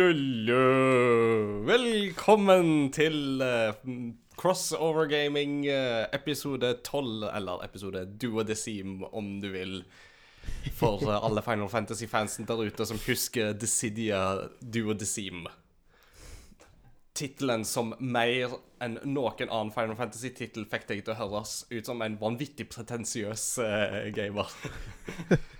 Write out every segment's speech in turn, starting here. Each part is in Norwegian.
Lulululu. Velkommen til uh, Crossover Gaming uh, episode 12, eller episode Duodecim, om du vil. For uh, alle Final Fantasy-fansen der ute som husker Decidia Duodecim. Tittelen som mer enn noen annen Final Fantasy-tittel fikk deg til å høres ut som en vanvittig pretensiøs gamer.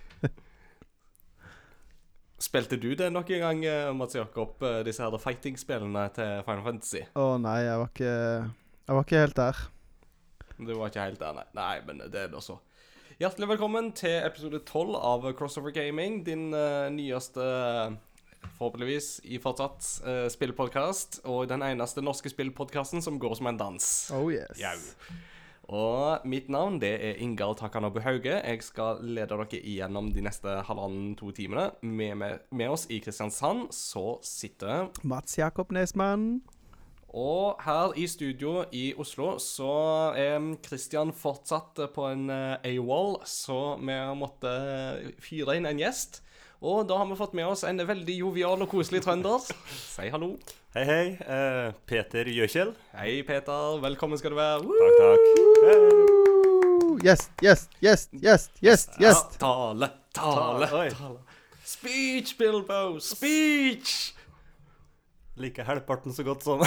Spilte du det nok en gang, eh, Mats Jakob, eh, disse her fighting-spillene til Final Fantasy? Å nei, jeg var ikke Jeg var ikke helt der. Du var ikke helt der, nei. Nei, men det er det også. Hjertelig velkommen til episode 12 av Crossover Gaming. Din uh, nyeste, forhåpentligvis i fortsatt, uh, spillpodkast. Og den eneste norske spillpodkasten som går som en dans. Oh yes. Jau. Og mitt navn det er Ingar Takanobu Hauge. Jeg skal lede dere igjennom de neste halvannen-to timene. Med, med, med, oss i Kristiansand så sitter Mats Jakob Nesmann. Og her i studio i Oslo så er Kristian fortsatt på en uh, AWOL, så vi måtte fyre inn en gjest. Og da har vi fått med oss en veldig jovial og koselig trønder. Si hallo. Hei, hei. Uh, Peter Gjøkjell. Hei, Peter. Velkommen skal du være. Takk, takk. Hey. Gjest, gjest, gjest, gjest, gjest. gjest. Ja, tale, tale, tale. Speech, Bilbo. Speech! Liker halvparten så godt som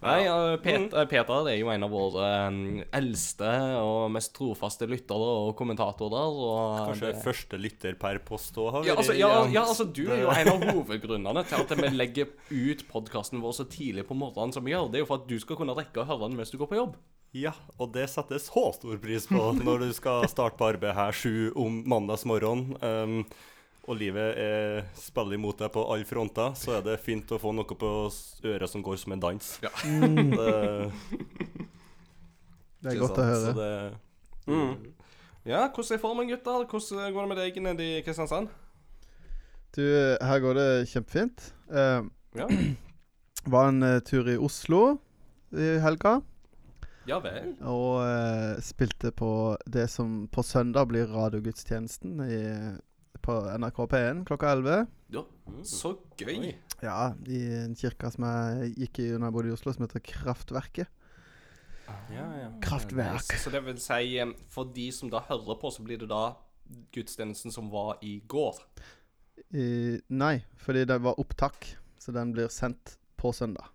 Nei, Peter, Peter er jo en av våre um, eldste og mest trofaste lyttere og kommentatorer. Og Kanskje det... første lytter per post òg, har ja, altså, ja, ja, altså, du er jo en av hovedgrunnene til at vi legger ut podkasten vår så tidlig på morgenen som vi gjør. Det er jo for at du skal kunne rekke å høre den mens du går på jobb. Ja, og det settes så stor pris på når du skal starte på arbeid her sju om mandagsmorgenen. Um, og livet er spiller imot deg på alle fronter, så er det fint å få noe på øret som går som en dans. Ja. Mm. Det, det, er godt å høre. Det, mm. Ja, hvordan er formen, gutter? Hvordan går det med deg nede i Kristiansand? Du, her går det kjempefint. Uh, ja. Var en uh, tur i Oslo i helga. Ja vel. Og uh, spilte på det som på søndag blir radiogudstjenesten i på NRK P1 klokka 11. Ja, så gøy. Ja, i en kirke som jeg gikk i da jeg bodde i Oslo, som heter Kraftverket. Ja, ja. Kraftverk. Så det vil si, for de som da hører på, så blir det da gudstjenesten som var i går? I, nei, fordi det var opptak, så den blir sendt på søndag.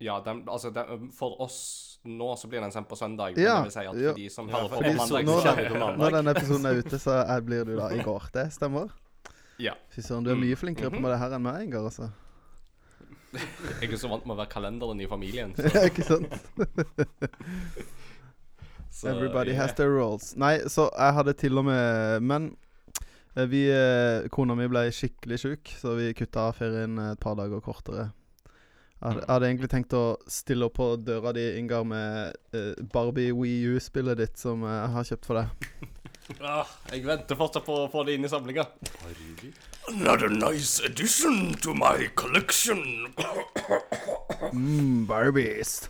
Ja, den, altså den, for oss nå så blir den sendt på søndag. Ja, men det vil si at for de som hører på på mandag, når den- på mandag. Når denne episoden er ute, så er, blir du da i går. Det stemmer? Ja. Fy søren, du er mye flinkere på Mhm. det her enn meg, Ingar, altså. Jeg er så vant med å være kalenderen i familien. Så, Ikke sant? så, Everybody yeah. has their roles. Nei, så jeg hadde til og med Men eh, vi eh, Kona mi ble skikkelig sjuk, så vi kutta ferien et par dager kortere. Jeg hadde, egentlig tenkt å stille opp på døra di, Ingar, med eh, Barbie Wii U-spillet ditt som eh, jeg har kjøpt for deg. Ah, jeg venter fortsatt på å få det inn i samlinga. Another nice addition to my collection. Mm, Barbies.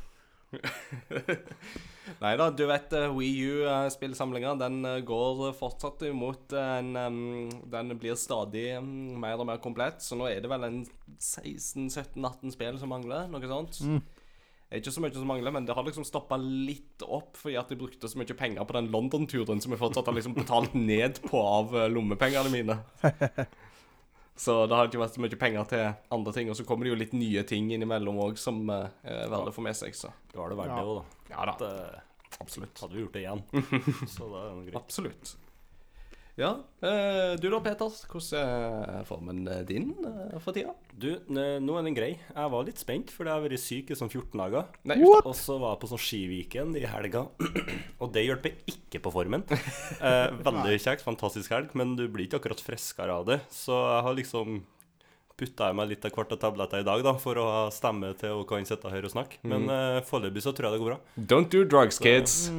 Nei da, du vet uh, Wii U-spillsamlinga den eh, går fortsatt imot en Den blir stadig mer og mer komplett, så nå er det vel en 16-17-18 spill som mangler. Noe sånt. Mm. Ikke så mye som mangler, men det har liksom stoppa litt opp fordi at de brukte så mye penger på den London-turen som jeg fortsatt har liksom betalt ned på av eh, lommepengene mine. Så det har ikke vært så mye penger til andre ting. Og så kommer det jo litt nye ting innimellom òg som eh, er verdt å få med seg, så Da var det verdt Ja. det òg, da. Ja da. Det, Absolutt. hadde vi gjort det igjen. Så da er det greit. Absolutt. Ja. Eh, du da, Peters. Hvordan er formen din eh, for tida? Du, nå er den grei. Jeg var litt spent, fordi jeg har vært syk i sånn 14 dager. Nei, What? Og så var jeg på sånn Skiviken i helga, og det hjelper ikke på formen. Eh, veldig kjekt, fantastisk helg, men du blir ikke akkurat friskere av det. Så jeg har liksom putta jeg meg litt av hvert av tabletter i dag da, for å ha stemme til å kan sitte her og snakke. Men uh, foreløpig så tror jeg det går bra. Don't do drugs, kids.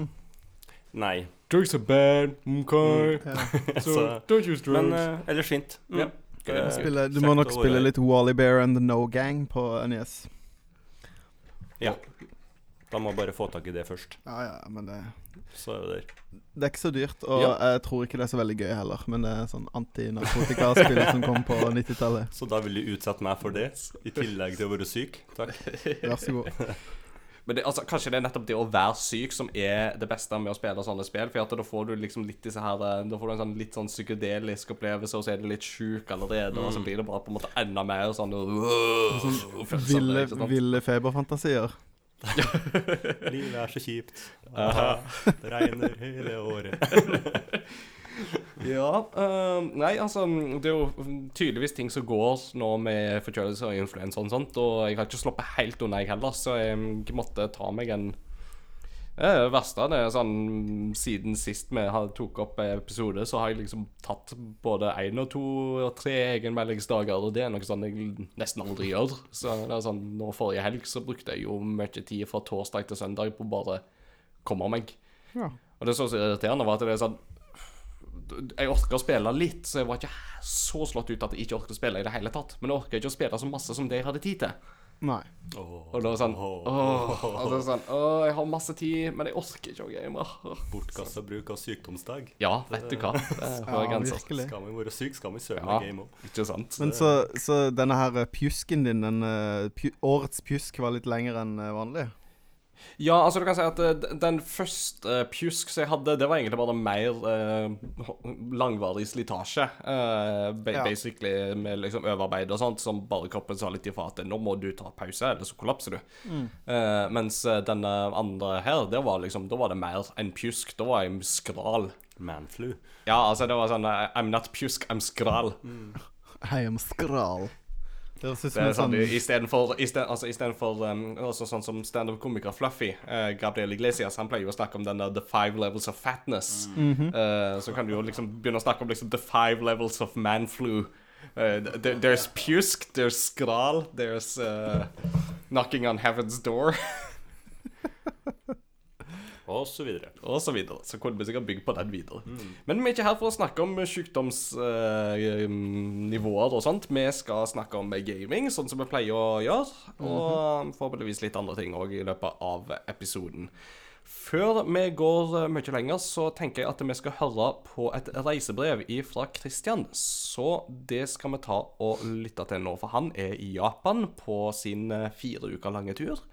Nei. Drugs are bad, okay? Yeah. So don't use drugs. Men uh, ellers fint. Mm. Yeah. Eh, Spille, du må nok spille litt Wally Bear and The No Gang på NES. Ja. De må bare få tak i det først. Ja, ja, men det Så er det der. Det er ikke så dyrt, og Ja. jeg tror ikke det er så veldig gøy heller. Men det er sånn antinarkotikaspill som kom på 90-tallet. Så da vil du utsette meg for det, i tillegg til å være syk? Takk. Vær så god. Men det, altså, kanskje det er nettopp det å være syk som er det beste med å spille sånne spill. For da får du liksom litt disse her eh, Da får du en sånn litt sånn psykedelisk opplevelse, og så er du litt sjuk allerede, og så blir det bare på en måte enda mer sånn uh, sånn Ville, ville feberfantasier. Livet er så kjipt. Aha. Det regner hele året. Ja, Uh, nei, altså Det er jo tydeligvis ting som går nå med forkjølelse og influensa og sånt, og jeg har ikke sluppet helt unna, jeg heller, så jeg måtte ta meg en det er verste. Er sånn Siden sist vi tok opp episode, så har jeg liksom tatt både én og to og tre egenmeldingsdager, og det er noe sånn jeg nesten aldri gjør. Så det er sånn Nå forrige helg så brukte jeg jo mye tid fra torsdag til søndag på å bare komme meg. Ja. Og det som er så irriterende, var at det er sånn Jeg orker å spille litt, så jeg var ikke så slått ut at jeg ikke orker å spille i det hele tatt. Men jeg orker ikke å spille så masse som det jeg hadde tid til. Nei. Og da sånn Åh, og det er sånn Åh, jeg har masse tid, men jeg orker ikke å game. Bortkasta bruk av sykdomsdag. Ja, vet du hva. Det er Ja, virkelig. Skal vi være syke, skal vi søke Ja. game òg. Ikke sant? Men så, så denne her pjusken din, den pj årets pjusk, var litt lengre enn eh, vanlig? Ja, altså du kan si at eh, den første eh, pjusk som jeg hadde, det var egentlig bare mer eh, langvarig slitasje. eh, ba Ja. Basically med liksom overarbeid og sånt, som bare kroppen sa litt ifra at nå må du ta pause, eller så kollapser du. Eh, mens eh, denne andre her, det var liksom, da var det mer enn pjusk. Da var jeg skral. Manflu. Ja, altså det var sånn I'm not pjusk, I'm skral. I am skral. Det høres ut som en sånn, sånn Istedenfor altså, um, sånn som standup-komiker Fluffy, uh, Gabriel Iglesias, han pleier jo å snakke om den der The Five Levels of Fatness. Eh, så kan du jo liksom begynne å snakke om liksom The Five Levels of Manflu. Uh, there, there's pjusk, there's skral, there's uh, knocking on heaven's door, Og så videre. og så videre. Så kunne vi sikkert bygge på den videre. Men vi er ikke her for å snakke om sykdomsnivåer og sånt. Vi skal snakke om gaming, sånn som vi pleier å gjøre. Og forhåpentligvis litt andre ting òg i løpet av episoden. Før vi går eh, mye lenger, så tenker jeg at vi skal høre på et reisebrev fra Christian. Så det skal vi ta og lytte til nå, for han er i Japan på sin eh, fire uker lange tur.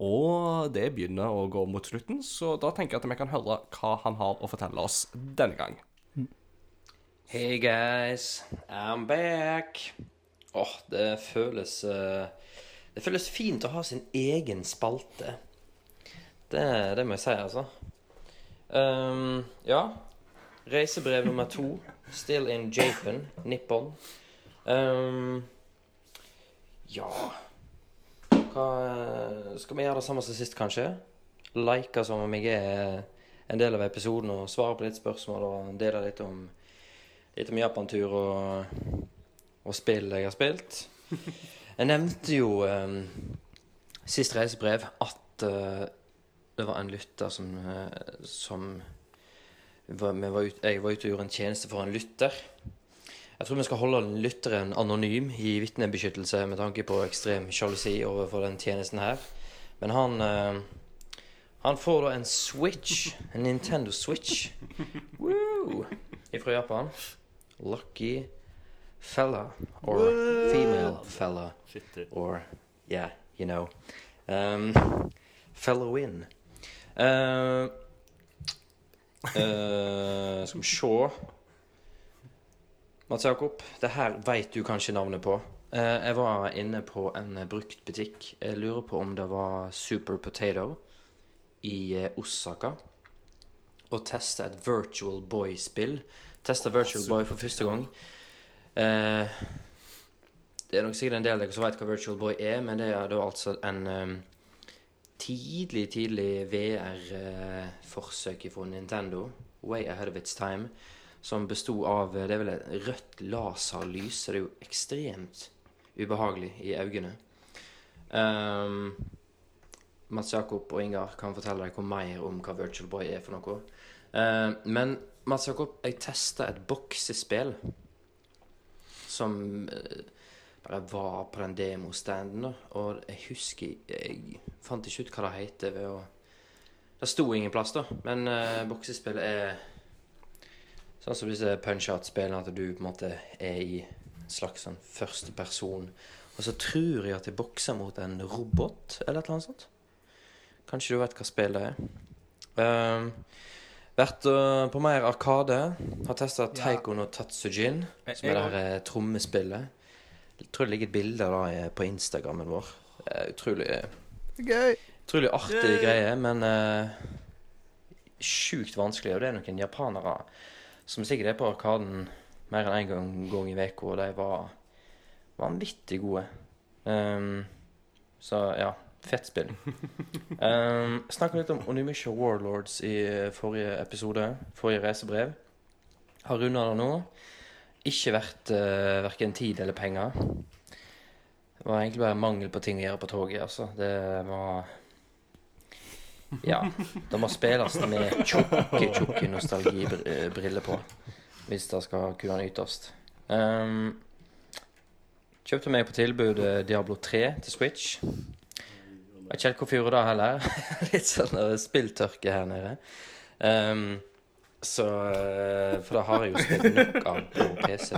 Og det begynner å gå mot slutten, så da tenker jeg at vi kan høre hva han har å fortelle oss denne gang. Hey guys, I'm back. Åh, det føles eh, Det føles fint å ha sin egen spalte. Det, det må jeg si, altså. Um, ja. Reisebrev nummer to. Still in Japan. Nippon. Um, ja Hva eh, Skal vi gjøre det samme som sist, kanskje? Like som om jeg er en del av episoden og svare på litt spørsmål og dele litt om litt om Japan-tur og, og spill jeg har spilt. Jeg nevnte jo um, sist reisebrev at uh, det var en lytter som, uh, som var, var ut, Jeg var ute og gjorde en tjeneste for en lytter. Jeg tror vi skal holde lytteren anonym i vitnebeskyttelse med tanke på ekstrem sjalusi overfor den tjenesten her. Men han eh, Han får da en Switch, en Nintendo Switch, Woo! fra Japan. Lucky fella. Or female fella. Or, yeah, you know. Um, fellow in. Uh, uh, skal vi se Mats Jakob, det her veit du kanskje navnet på. Eh, jeg var inne på en brukt butikk. Jeg lurer på om det var Super Potato i eh, Osaka. Og testa et Virtual Boy-spill. Testa Virtual Boy for første gang. Eh, det er nok sikkert en del av dere som vet hva Virtual Boy er, men det er da altså en tidlig, tidlig VR-forsøk fra Nintendo. Way ahead of its time som besto av Det er vel et rødt laserlys, så det er jo ekstremt ubehagelig i øynene. Um, Mats Jakob og Ingar kan fortelle deg mer om hva Virtual Boy er for noe. Uh, men Mats Jakob, jeg testa et boksespill som uh, bare var på den demostanden. Og jeg husker Jeg fant ikke ut hva det heter ved å Det sto ingen plass, da. Men uh, boksespillet er sånn som disse punch-out-spillene, at du på en måte er i en slags sånn første person. Og så tror jeg at jeg bokser mot en robot, eller et eller annet sånt. Kanskje du vet hva spill det er. Um, vært uh, på mer Arkade. Har testa Taiko no Tatsujin, som er det her eh, trommespillet. Jeg tror det ligger et bilde av det eh, på Instagrammen vår. Det er utrolig, Gøy. utrolig artig greie, men uh, sjukt vanskelig. Og det er noen japanere som sikkert er på Arkaden mer enn én gang, gang i uka, og de var vanvittig gode. Um, så ja, fett spill. Um, Snakka litt om Onimisha Warlords i eh, forrige episode, forrige reisebrev. Har runda det nå. Ikke verdt uh, verken tid eller penger. Det var egentlig bare mangel på ting å gjøre på toget, altså. Det var Ja. Det må spilles med tjukke, tjukke nostalgibriller på hvis det skal kunne nytes. Um, kjøpte meg på tilbud eh, Diablo 3 til Switch. Jeg vet ikke helt hvorfor jeg gjorde det heller. Litt sånn eh, spilltørke her nede. Um, så eh, For da har jeg jo spilt nok av på PC.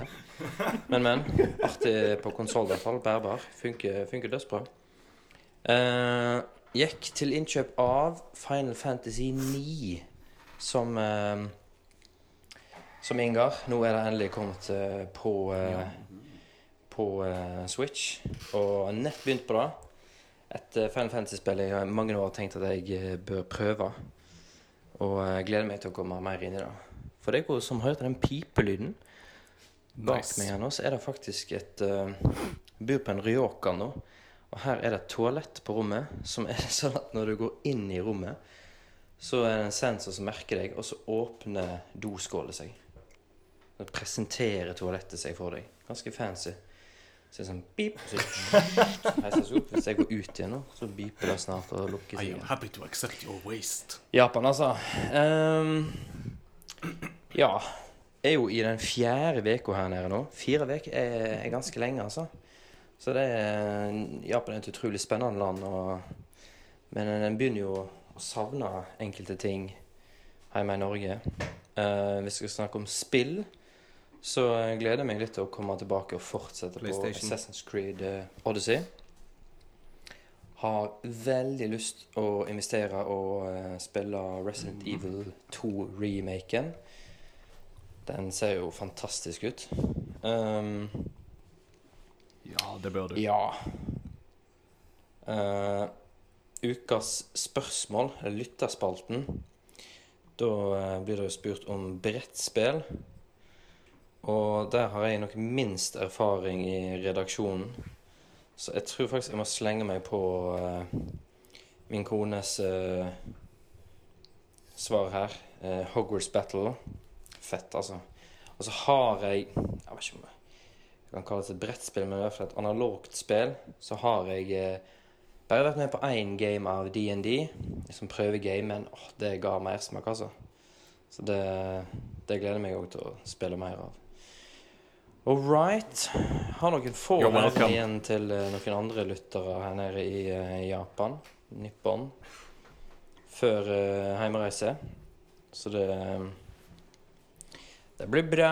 Men, men. Artig på konsoll, i hvert fall. Bærbar. Funker, funker dødsbra. Eh, gikk til innkjøp av Final Fantasy 9 som eh, Som Ingar. Nå er det endelig kommet eh, på eh, På eh, Switch. Og nett begynt på det. Et eh, Final Fantasy-spill jeg i mange år har tenkt at jeg eh, bør prøve. Og gleder meg til å komme mer inn i det. For det dere som hørte den pipelyden bak Nice. meg her nå, så er det faktisk et uh, Bor på en Ryoka nå. Og her er det et toalett på rommet, som er sånn at når du går inn i rommet, så er det en sensor som merker deg, og så åpner doskålet seg. Det presenterer toalettet seg for deg. Ganske fancy. Så det er sånn beep, og så heises opp. Hvis jeg går ut igjen nå, så beeper det snart og lukker I seg am igjen. happy to accept your waste. Japan, altså. Um, ja. Jeg er jo i den fjerde uka her nede nå. Fire uker er, er ganske lenge, altså. Så det er, Japan er et utrolig spennende land. Og, men en begynner jo å savne enkelte ting hjemme i Norge. Uh, hvis vi skal snakke om spill, så gleder jeg meg litt til å komme tilbake og fortsette på Assassin's Creed eh, Odyssey. Har veldig lyst å investere og uh, spille Resident Evil 2-remaken. Den ser jo fantastisk ut. Um, Ja, det bør du. ja. Uh, ukas spørsmål, lytterspalten. Da uh, blir det jo spurt om brettspill. Og der har jeg nok minst erfaring i redaksjonen. Så jeg tror faktisk jeg må slenge meg på uh, min kones svar her. Hogwarts Battle. Fett, altså. Og så har jeg Jeg vet ikke om jeg kan kalles et brettspill, men i hvert fall et analogt spill. Så har jeg eh, bare vært med på én game av DND, som prøvegame, men åh, det ga mersmak, altså. Så det, det gleder jeg meg òg til å spille mer av. All right. Har noen få navn igjen til eh, noen andre lyttere her nede i eh, Japan, Nippon, før uh, heimereise. Så det Det blir bra.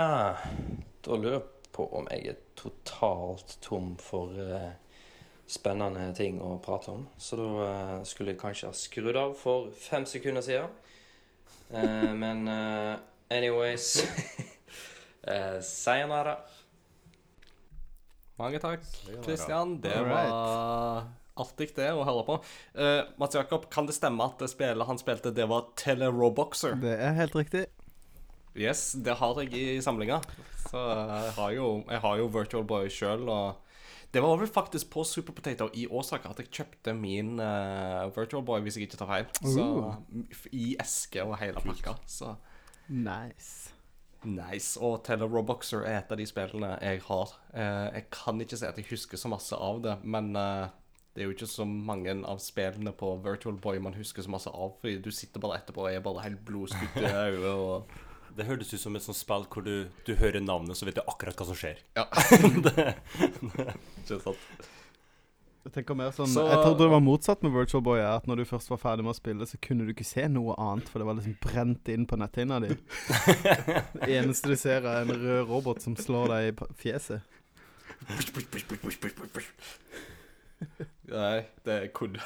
Da lurer jeg på om jeg er totalt tom for eh, spennende ting å prate om. Så da eh, skulle jeg kanskje ha skrudd av for fem sekunder siden. Eh, men anyways uh, Sayonara. Mange takk, Kristian. Det var artig det å høre på. Uh, Mats Jakob, kan det stemme at det spillet han spilte, det var Teleroboxer? Det er helt riktig. Yes, det har jeg i samlinga. Så jeg har jo, jeg har jo Virtual Boy sjøl, det var vel faktisk på Super Potato i Åsaka at jeg kjøpte min uh, Virtual Boy, hvis jeg ikke tar feil. Så Uh. I eske og hele pakka. Så Nice. nice. Og Teleroboxer er et av de spillene jeg har. Uh, jeg kan ikke si at jeg husker så masse av det, men eh, det er jo ikke så mange av spillene på Virtual Boy man husker så masse av, fordi du sitter bare etterpå og er bare helt blodskutt i øyet Det hørtes ut som et sånt spill hvor du, du hører navnet, så vet du akkurat hva som skjer. Ja. Ikke sant. Jeg tenker mer sånn Så- Jeg trodde det var motsatt med Virtual Boy. At når du først var ferdig med å spille, så kunne du ikke se noe annet, for det var liksom brent inn på netthinna di. Det eneste du ser, er en rød robot som slår deg i fjeset. Nei, det er kun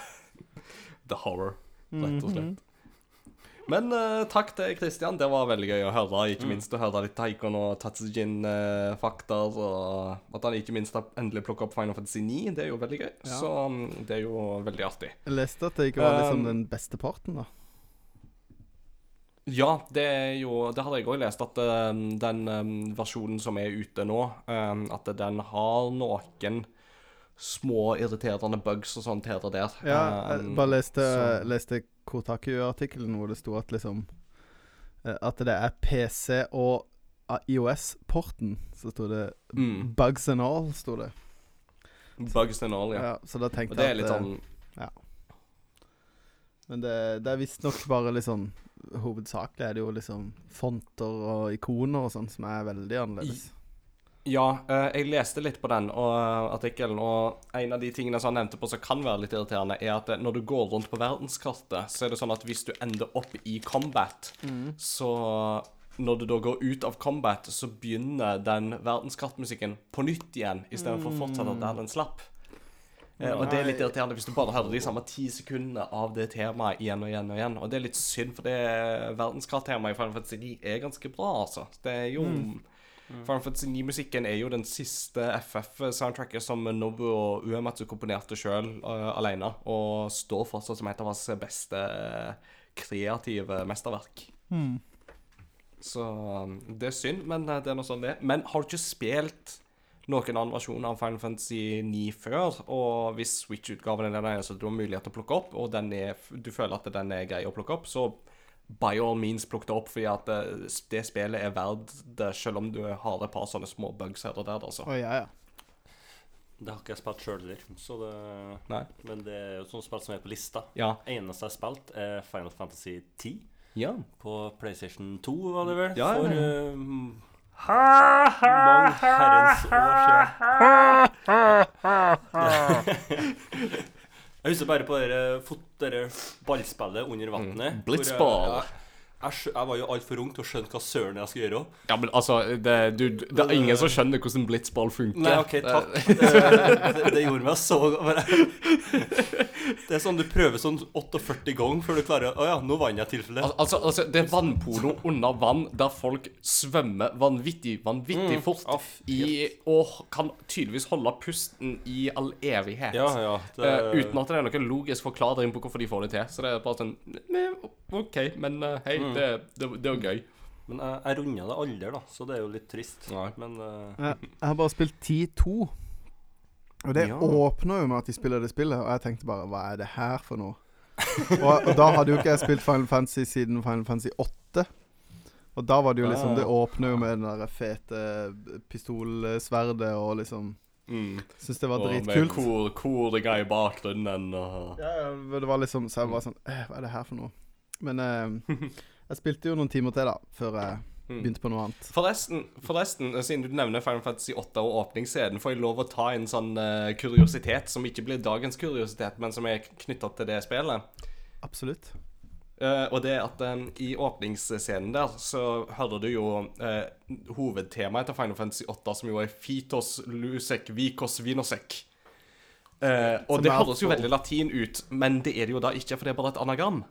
The horror, rett og Mhm. slett. Men uh, takk til Christian. Det var veldig gøy å høre. Ikke minst å høre litt Taikon og Tatsujin-fakta. og at han ikke minst har endelig plukka opp Final Fantasy 9. Det er jo veldig gøy. Ja. Så um, det er jo veldig artig. Jeg leste at det ikke var liksom Um, den beste parten, da. Ja, det er jo Det hadde jeg òg lest, at uh, den um, versjonen som er ute nå, eh, at den har noen små irriterende bugs og sånt her og der. Ja, Eh, jeg bare leste, leste Kotaku-artikkelen hvor det sto at liksom eh, At det er PC og IOS-porten. Så sto det Mm. 'Bugs and all', sto det. Bugs and all, ja. Ja, så da tenkte Og det er jeg litt at eh, sånn Men det, det er visstnok bare litt sånn Hovedsakelig er det jo liksom fonter og ikoner og sånn som er veldig annerledes. Ja, eh, jeg leste litt på den eh, artikkelen, og en av de tingene som han nevnte på som kan være litt irriterende, er at eh, når du går rundt på verdenskartet, så er det sånn at hvis du ender opp i combat, så når du da går ut av combat, så begynner den verdenskartmusikken på nytt igjen, istedenfor å fortsette der den slapp. Eh, og det er litt irriterende hvis du bare hører de samme ti sekundene av det temaet igjen og igjen og igjen. Og det er litt synd, for det verdenskarttemaet i Final Fantasy 9 er ganske bra, altså. Det er jo Final Fantasy 9-musikken er jo den siste FF-soundtracket som Nobu og Uematsu komponerte sjøl uh, alene, og står fortsatt som et av hans beste eh, kreative mesterverk. Så um, det er synd, men eh, det er noe sånn det er. Men har du ikke spilt noen annen versjon av Final Fantasy 9 før, og hvis Switch-utgaven er den eneste du har mulighet til å plukke opp, og den er, du føler at den er grei å plukke opp, så by all means plukk det opp, fordi at det, det spillet er verdt det, selv om du har et par sånne små bugs her og der, altså. Oh, ja, ja. Det har ikke jeg spilt sjøl heller, så det Nei. Men det er jo et sånt spill som er på lista. Ja. Eneste jeg har spilt, er Final Fantasy 10 Ja. på PlayStation 2, var det vel? Ja, ja, For eh, mange herrens år siden. Jeg husker bare på dere, dere ballspillet under vannet. hvor Blitzball. Hvor, jeg, jeg, jeg var jo altfor ung til å skjønne hva søren jeg skulle gjøre. Ja, men altså, det, du, det er ingen som skjønner hvordan blitzball funker. Nei, OK, takk. Det, det, det gjorde meg så. Det er sånn du prøver sånn 48 ganger før du klarer Å ja, nå vant jeg tilfellet. Al altså, altså, det er vannpolo under vann der folk svømmer vanvittig, vanvittig fort Mm. aff, i, og kan tydeligvis holde pusten i all evighet. Ja, ja. Det, uh, uten at det er noen logisk forklaring på hvorfor de får det til. Så det er bare sånn eh, OK, men uh, hei, Mm. Det, det, det jo gøy. Men jeg, jeg runda det aldri, da, så det er jo litt trist. Nei. Men uh... Jeg, jeg har bare spilt 10-2. Og det Ja. åpner jo med at de spiller det spillet, og jeg tenkte bare Hva er det her for noe? og, og da hadde jo ikke jeg spilt Final Fantasy siden Final Fantasy 8. Og da var det jo liksom Ah. Det åpner jo med den der fete pistolsverdet og liksom Mm. Syns det var Og med dritkult. kor, koringa i bakgrunnen og Ja, ja, det var liksom Så jeg var sånn eh, Hva er det her for noe? Men eh, jeg spilte jo noen timer til, da, før jeg Mm. begynte på noe annet. Forresten, forresten, siden du nevner Final Fantasy 8 og åpningsscenen, får jeg lov å ta en sånn uh, kuriositet som ikke blir dagens kuriositet, men som er knytta til det spillet. Absolutt. Uh, og det at eh, i åpningsscenen der så hører du jo uh, hovedtemaet til Final Fantasy 8, som jo er Fitos lusek vikos vinosek. Uh, og det høres jo veldig latin ut, men det er det jo da ikke, for det er bare et anagram.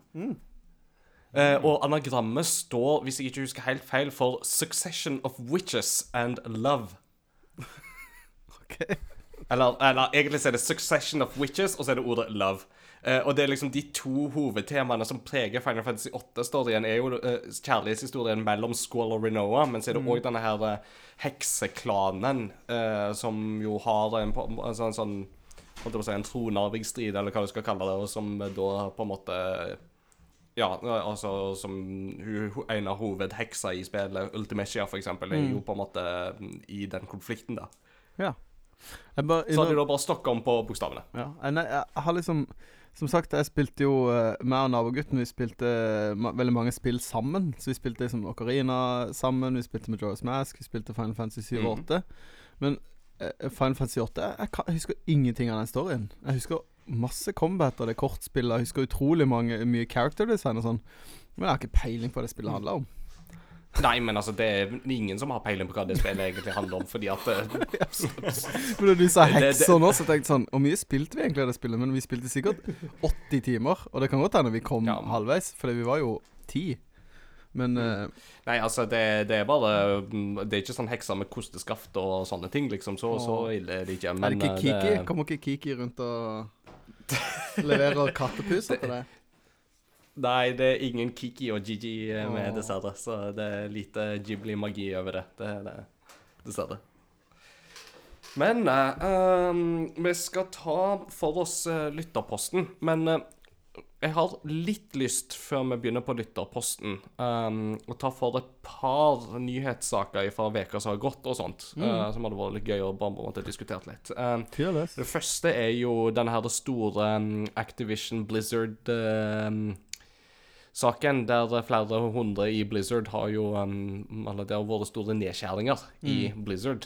Eh, og anagrammet står, hvis jeg ikke husker helt feil, for 'Succession of Witches and Love'. Ok. Eller, eller egentlig så er det 'Succession of Witches', og så er det ordet 'love'. Uh, og det er liksom de to hovedtemaene som preger Final Fantasy 8-storyen, er jo uh, kjærlighetshistorien mellom Squall og Renoa, men så er det òg denne her uh, hekseklanen som jo har en, på- en sånn, sånn holdt jeg på å si, en tronarvigstrid, eller hva du skal kalle det, og som da på en måte ja, altså som hun, en av hovedheksa i spillet, Ultimecia for eksempel, er jo på en måte mm, i den konflikten, da. Ja. Jeg bare, Så hadde de da bare stokka om på bokstavene. Ja, jeg, nei, jeg har liksom Som sagt, jeg spilte jo uh, Meg og nabogutten Vi spilte eh, veldig mange spill sammen. Så vi spilte liksom Ocarina sammen, vi spilte med Joyous Mask, vi spilte Final Fantasy 7 og 8. Men eh, Final Fantasy 8 jeg, jeg, jeg husker ingenting av den storyen. Jeg husker masse combat og det kortspillet. Jeg husker utrolig mange, mye character design og sånn. Men jeg har ikke peiling på hva det spillet handler om. Nei, men altså, det er ingen som har peiling på hva det spillet egentlig handler om, fordi at eh, Men da du sa hekser nå, så tenkte jeg sånn Hvor mye spilte vi egentlig av det spillet? Men vi spilte sikkert 80 timer. Og det kan godt hende vi kom Ja. halvveis, for vi var jo ti. Men uh, Nei, altså, det, det er bare mm, Det er ikke sånn hekser med kosteskaft og sånne ting, liksom. Så, så ille er det ikke. Men, er det ikke eh, Kiki? det- Kommer ikke Kiki rundt og leverer kattepuser til deg? Nei, det er ingen Kiki og Gigi eh, med, dessverre. Så det er lite Ghibli-magi over det. Det er det, dessverre. Men uh, um, vi skal ta for oss uh, lytterposten. Men eh, jeg har litt lyst, før vi begynner på lytterposten, um, å ta for et par nyhetssaker fra uka som har gått, og sånt. eh, som hadde vært litt gøy å bare på en måte diskutert litt. Um, det første er jo denne her det store um, Activision Blizzard-saken, der flere hundre i Blizzard har jo um, Eller det har vært store nedskjæringer i Blizzard.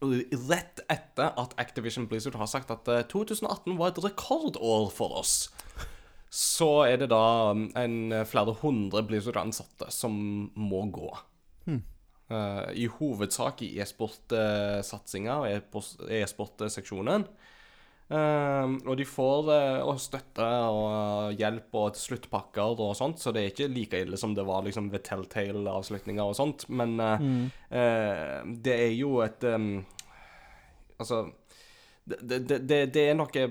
Rett etter at Activision Blizzard har sagt at eh, 2018 var et rekordår for oss, så er det da um, en eh, flere hundre Blizzard-ansatte som må gå. Eh, I hovedsak i e-sport-satsinga og e-sport-seksjonen. Eh, og de får uh, støtte og hjelp og sluttpakker og sånt, så det er ikke like ille som det var liksom ved Telltale-avslutninger og sånt. Men uh, mm. uh, det er jo et um, Altså det, det, det, det er noe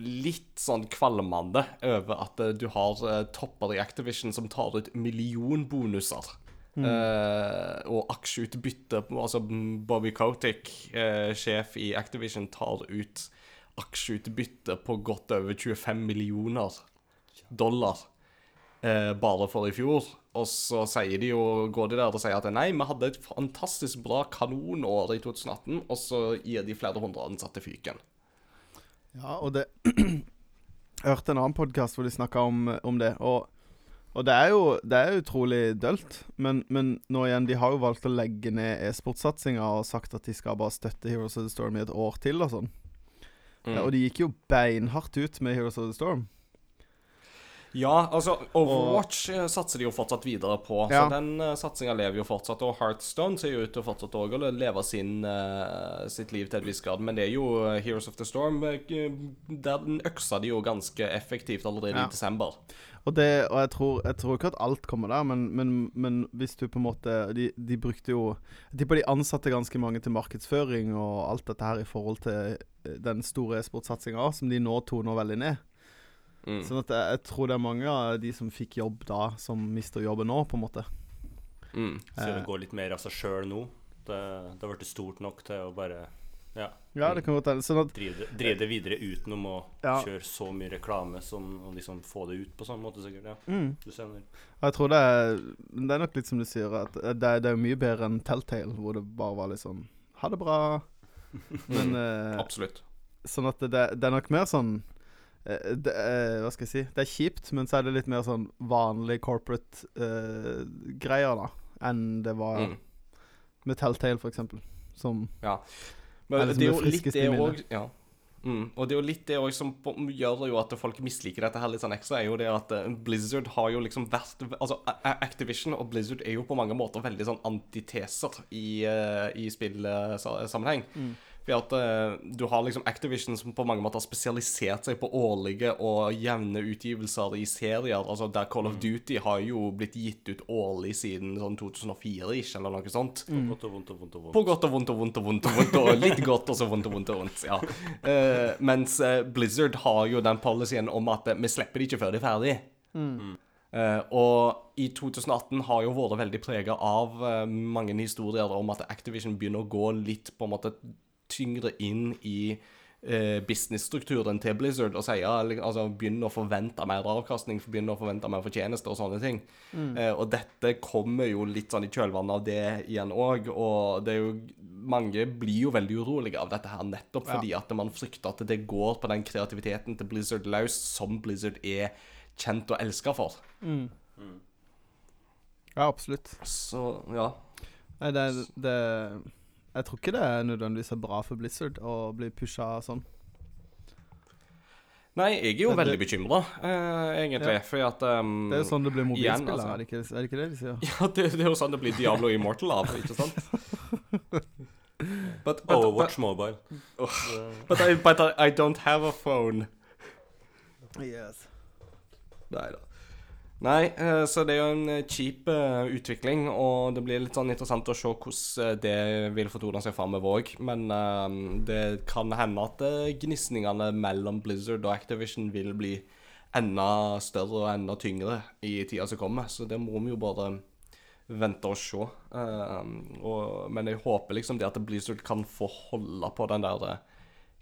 litt sånn kvalmende over at eh, du har eh, topper i Activision som tar ut millionbonuser. Eh, og aksjeutbytte Altså Bobby Kotick, uh, sjef i Activision, tar ut aksjeutbytte på godt over 25 millioner dollar eh, bare for i fjor. Og så sier de jo, går de der og sier at nei, vi hadde et fantastisk bra kanonår i 2018, og så gir de flere hundre ansatte fyken. Ja, og det Jeg hørte en annen podkast hvor de snakka om, om det, og, og det er jo det er utrolig dølt. Men, men nå igjen, de har jo valgt å legge ned e-sportsatsinga og sagt at de skal bare støtte Heroes of the Storm i et år til og sånn. Mm. Ja, og de gikk jo beinhardt ut med Heroes of the Storm. Ja, altså Overwatch og, satser de jo fortsatt videre på. Ja. Så den uh, satsinga lever jo fortsatt. Og Heartstone ser jo ut til å også å leve sin, uh, sitt liv til et visst grad. Men det er jo eh, Heroes of the Storm eh, Der den øksa de jo ganske effektivt allerede Ja. i desember. Og, det, og jeg, tror, jeg tror ikke at alt kommer der, men, men, men hvis du på en måte De, de brukte jo Jeg tipper de ansatte ganske mange til markedsføring og alt dette her i forhold til eh, den store e-sportsatsinga som de nå toner veldig ned. Mm. Sånn at jeg, jeg tror det er mange av de som fikk jobb da, som mister jobben nå, på en måte. Mm. Så Eh. det går litt mer av seg sjøl nå. Det, det har blitt stort nok til å bare ja, Ja, det kan godt hende. Sånn at drive, det- drive det videre utenom å Ja. kjøre så mye reklame som og liksom få det ut på sånn måte, sikkert. Ja, mm. du jeg tror det er Det er nok litt som du sier, at det er, det er jo mye bedre enn Telltale, hvor det bare var litt sånn Ha det bra. Men eh, Absolutt. Sånn at det, det er nok mer sånn eh, det, er- Hva skal jeg si? Det er kjipt, men så er det litt mer sånn vanlig corporate eh, greier, da, enn det var Mm. med Telltale, for eksempel. Som Ja. Er Men det det er jo er litt det òg ja. Mm. Og det er jo litt det som gjør jo at folk misliker dette her litt sånn ekstra, er jo det at eh, Blizzard har jo liksom vært Altså, Activision og Blizzard er jo på mange måter veldig sånn antiteser i, uh, i spillsammenheng. Mm. For at uh, du har liksom Activision som på mange måter har spesialisert seg på årlige og jevne utgivelser i serier. Altså der Call of Duty har jo blitt gitt ut årlig siden sånn 2004-ish, eller noe sånt. Mm. På godt og vondt og vondt og vondt. På godt og vondt og vondt og vondt og vondt, og litt godt og så vondt og vondt og vondt. ja. Uh, mens uh, Blizzard har jo den policyen om at vi slipper det ikke før de er ferdig. Eh, og i 2018 har jo vært veldig prega av uh, mange historier om at Activision begynner å gå litt på en måte tyngre inn i eh, businessstrukturen til Blizzard og sier, altså begynner å forvente mer avkastning, begynner å forvente mer fortjeneste og sånne ting. Eh, og dette kommer jo litt sånn i kjølvannet av det igjen òg, og det er jo mange blir jo veldig urolige av dette her, nettopp fordi at man frykter at det går på den kreativiteten til Blizzard løs, som Blizzard er kjent og elska for. Ja, absolutt. Så ja. Nei, det, det Jeg tror ikke det er nødvendigvis er bra for Blizzard å bli pusha sånn. Nei, jeg er jo det- veldig bekymra, egentlig, Ja. fordi at um, Det er jo sånn det blir mobilspill, altså. er, det ikke, er det ikke det de sier? Ja, det, det er jo sånn det blir Diablo Immortal av, ikke sant? But, but, Overwatch Mobile. but, I, but I, I don't have a phone. Yes. Nei da. Nei, eh, så det er jo en eh, kjip eh, utvikling, og det blir litt sånn interessant å se hvordan det vil fortone seg framover òg. Men det kan hende at gnisningene mellom Blizzard og Activision vil bli enda større og enda tyngre i tida som kommer, så det må vi jo bare vente og se. Men jeg håper liksom det at Blizzard kan få holde på den der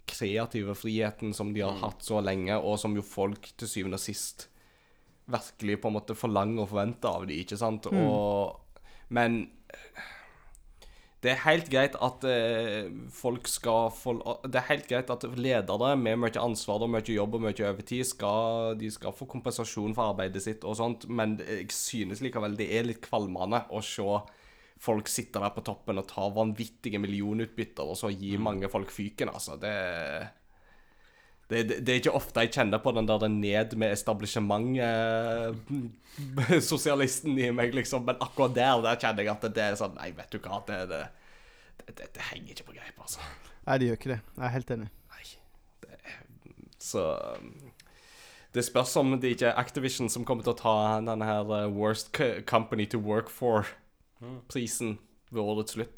kreative friheten som de har hatt så lenge, og som jo folk til syvende og sist virkelig på en måte forlanger og forventer av de, ikke sant? Og, men det er helt greit at eh, folk skal få Det er helt greit at ledere med mye ansvar og mye jobb og mye overtid skal, de skal få kompensasjon for arbeidet sitt og sånt, men jeg synes likevel det er litt kvalmende å se folk sitte der på toppen og ta vanvittige millionutbytter, og så gi mange folk fyken, altså. Det det, det, det er ikke ofte jeg kjenner på den der ned med establishment-sosialisten i meg, liksom. Men akkurat der der kjenner jeg at det er sånn Nei, vet du hva, det, det, det, det, det henger ikke på greip, altså. Nei, det gjør ikke det. Jeg er helt enig. Nei. Det, så um, Det spørs om det ikke er Activision som kommer til å ta denne her uh, Worst Company to Work For-prisen ved årets slutt.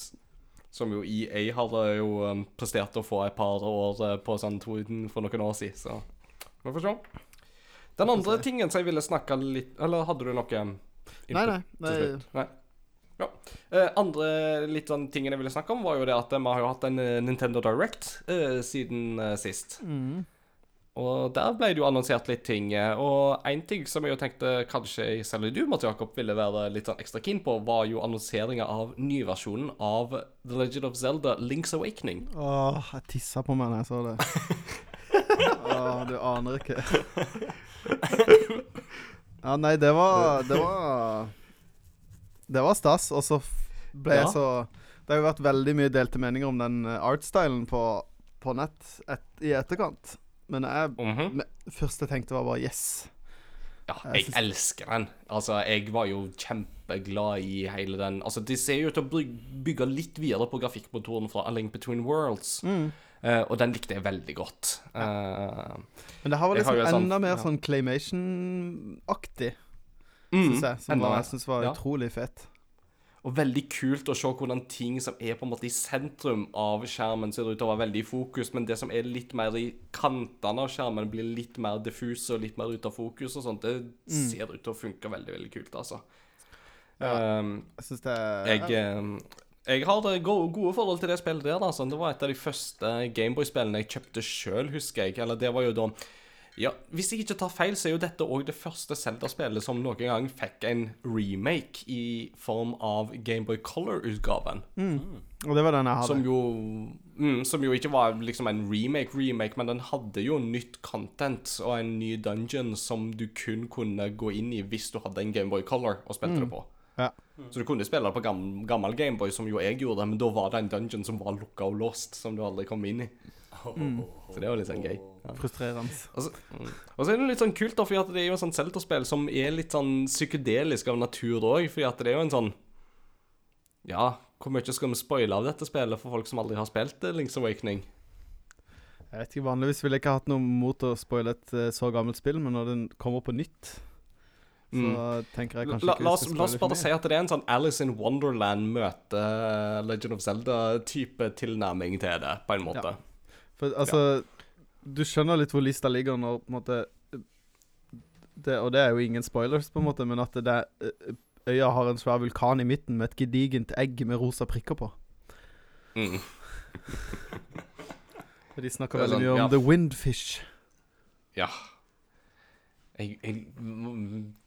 Som jo EA uh, jo um, prestert å få et par år uh, på sånn to, for noen år siden, så vi får se. Den andre tingen som jeg ville snakke litt Eller hadde du noe um, input Nei, nei. til nei. slutt? Nei. Ja. Eh, andre litt sånn tingen jeg ville snakke om, var jo det at vi har jo hatt en eh, Nintendo Direct eh, siden eh, sist. Mm. Og der ble det jo annonsert litt ting. eh, Og én ting som jeg jo tenkte kanskje selv du, Mats Jakob, ville være litt sånn ekstra keen på, var jo annonseringa av nyversjonen av The Legend of Zelda Link's Awakening. Åh, jeg tissa på meg da jeg så det. Åh, du aner ikke. Ja, nei, det var Det var Det var stas, og så ble ble jeg så Det har jo vært veldig mye delte meninger om den eh, artstylen på, på nett et, i etterkant. Men jeg, Mhm. me- første jeg tenkte, var bare yes. Ja, Jeg jeg elsker den. Altså, jeg var jo kjempeglad i hele den Altså, de ser jo ut til å bygge litt videre på grafikkmotoren fra A Link Between Worlds. Mm. Uh, og den likte jeg veldig godt. Uh, Men det her var liksom sånn, enda mer ja. sånn claymation-aktig, mm, syns jeg. Som var, jeg synes var Ja. utrolig fett. Og veldig kult å se hvordan ting som er på en måte i sentrum av skjermen, ser ut til å være veldig i fokus, men det som er litt mer i kantene av skjermen, blir litt mer diffuse og litt mer ut av fokus og sånt. Det ser ut til å funke veldig, veldig kult, altså. Ja. Um, Jeg syns det er jeg, um, jeg har gode, gode forhold til det spillet der. Altså. Det var et av de første Gameboy-spillene jeg kjøpte sjøl, husker jeg. Eller det var jo da Ja, hvis jeg ikke tar feil, så er jo dette òg det første Zelda-spillet som noen gang fikk en remake i form av Gameboy Color-utgaven. Og det var den jeg hadde. Som jo mm, Som jo ikke var liksom en remake-remake, men den hadde jo nytt content og en ny dungeon som du kun kunne gå inn i hvis du hadde en Gameboy Color og spilte det på. Ja. Så du kunne spille det på gammel, gammel Gameboy, som jo jeg gjorde, men da var det en dungeon som var lukka og låst, som du aldri kom inn i. Så det var litt sånn gøy. Ja. Frustrerende. Og så, mm. og så er det litt sånn kult, da, fordi at det er jo et sånt Zelda-spill som er litt sånn psykedelisk av natur òg, fordi at det er jo en sånn Ja, hvor mye skal vi spoile av dette spillet for folk som aldri har spilt Link's Awakening? Jeg vet ikke, Vanligvis ville jeg ikke hatt noe mot å spoile et eh, så gammelt spill, men når den kommer på nytt, så Mm. tenker jeg La, kanskje la, ikke la, vi oss, la oss bare si at det er en sånn Alice in Wonderland møte Legend of Zelda-type tilnærming til det, på en måte. For altså Du skjønner litt hvor lista ligger når på en måte det, Og det er jo ingen spoilers, på en måte, men at det eh, øya har en svær vulkan i midten med et gedigent egg med rosa prikker på. Mm. De snakker er veldig sånn, mye om ja. the windfish. Ja. jeg, jeg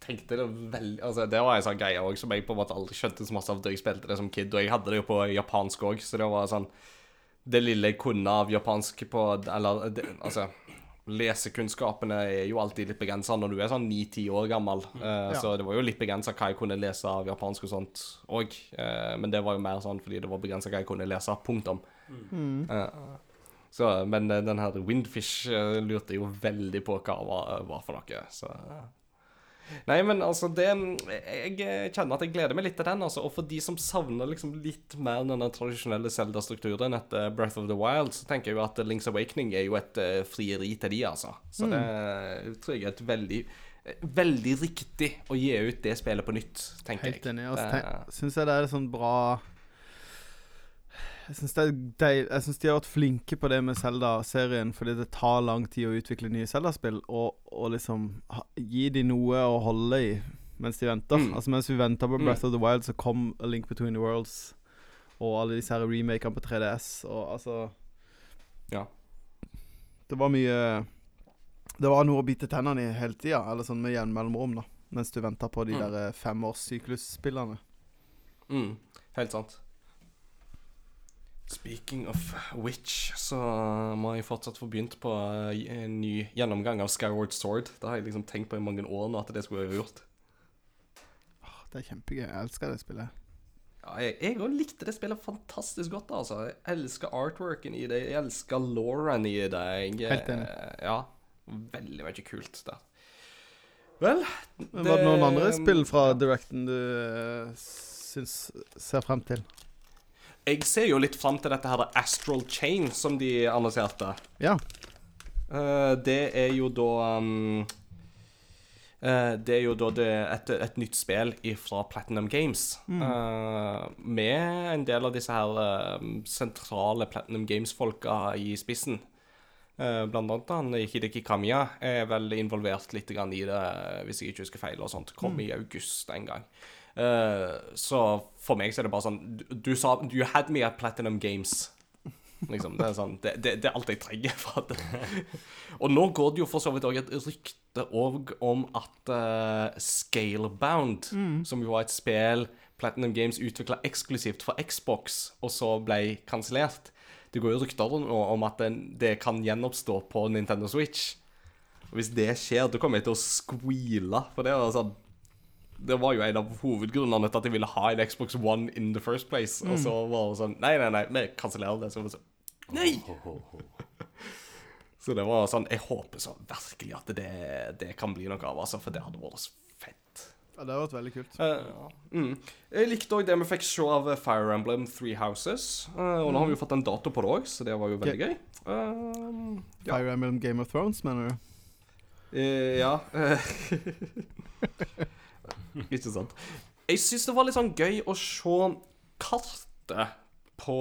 tenkte det veldig Altså, det var en sånn greie òg som jeg på en måte aldri skjønte så masse av da jeg spilte det som kid. Og jeg hadde det jo på japansk òg, så det var sånn Det lille jeg kunne av japansk på Eller det, altså Lesekunnskapene er jo alltid litt begrensa når du er sånn ni-ti år gammel. Uh, Ja. Så det var jo litt begrensa hva jeg kunne lese av japansk og sånt òg. men det var jo mer sånn fordi det var begrensa hva jeg kunne lese. Punktum. Eh, så, men eh, den her Windfish eh, lurte jeg jo veldig på hva var, var for noe. Så eh. Nei, men altså det Jeg eh, kjenner at jeg gleder meg litt til den. altså Og for de som savner liksom litt mer den tradisjonelle Zelda-strukturen etter Breath of the Wild, så tenker jeg jo at Links Awakening er jo et eh, frieri til de, altså. Så det tror jeg er et veldig eh, Veldig riktig å gi ut det spillet på nytt, tenker Helt jeg. enig. Og så syns jeg det er sånn bra Jeg syns de har vært flinke på det med Zelda-serien, fordi det tar lang tid å utvikle nye Zelda-spill, og, og liksom gi de noe å holde i mens de venter. Mm. Altså Mens vi venta på Mm. Breath of the Wild, så kom A Link Between the Worlds og alle disse her remakene på 3DS, og altså Ja. Det var mye Det var noe å bite tennene i hele tida, eller sånn med jevn mellomrom, da. Mens du venter på de Mm. der eh, femårssyklusspillene. Mm, helt sant. Speaking of which, så må jeg fortsatt få begynt på eh, en ny gjennomgang av Skyward Sword. Det har jeg liksom tenkt på i mange år nå at det skulle jeg gjort. Det er kjempegøy. Jeg elsker det spillet. Ja, jeg òg likte det spillet fantastisk godt, altså. Jeg elsker artworken i det, jeg elsker Lauren i det. Jeg, Helt enig. eh, Ja. Veldig mye kult der. Vel det, Var det noen andre spill fra Directen du uh, syns ser frem til? Jeg ser jo litt fram til dette her Astral Chain som de annonserte. Ja. Uh, det er jo da um, uh, Det er jo da det, et, et nytt spill fra Platinum Games. eh, med en del av disse her eh, sentrale Platinum Games-folka i spissen. Blant annet han Hideki Kamiya er vel involvert litt i det, hvis jeg ikke husker feil. og sånt. Kom i august en gang. Eh, så for meg så er det bare sånn Du, sa You had me at Platinum Games. Liksom, det er sånn Det, det, det er alt jeg trenger. For at, og nå går det jo for så vidt òg et rykte om at uh, Scalebound, som jo var et spill Platinum Games utvikla eksklusivt for Xbox, og så ble kansellert Det går jo rykter om at det kan gjenoppstå på Nintendo Switch. Og hvis det skjer, da kommer jeg til å squeale. For det var sånn det var jo en av hovedgrunnene til at jeg ville ha en Xbox One in the first place. Og så var det sånn Nei, nei, nei, vi kansellerer det. Så var det sånn Nei! Så det var sånn Jeg håper så virkelig at det, det kan bli noe av, altså, for det hadde vært så fett. ja. Det hadde vært veldig kult. Uh, mm. Jeg likte òg det vi fikk se av Fire Emblem Three Houses. Uh, og nå har vi jo fått en dato på det òg, så det var jo veldig gøy. Uh, ja. Fire Emblem Game of Thrones, mener du? Ja. Ikke sant. Jeg syns det var litt sånn gøy å se kartet på,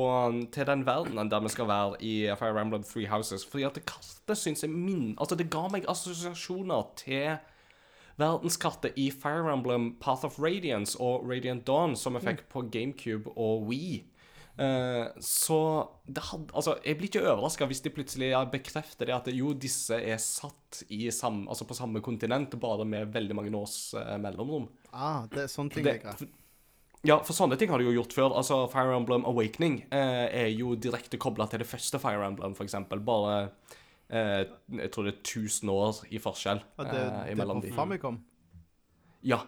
til den verdenen der vi skal være i Fire Emblem Three Houses. Fordi at det kartet syns jeg min... Altså, det ga meg assosiasjoner til verdenskartet i Fire Emblem Path of Radiance og Radiant Dawn, som vi fikk på GameCube og Wii. Uh, så det hadde, altså, jeg blir ikke overraska hvis de plutselig bekrefter det at jo, disse er satt i sam, altså på samme kontinent, bare med veldig mange års uh, mellomrom. Ah, det er sånne ting Det, jeg ja, for sånne ting har de jo gjort før. Altså, Fire Emblem Awakening eh, er jo direkte kobla til det første Fire Emblem, eksempel. Bare eh, Jeg tror det er 1000 år i forskjell Ja, det, eh, det er på. Famicom. Ja.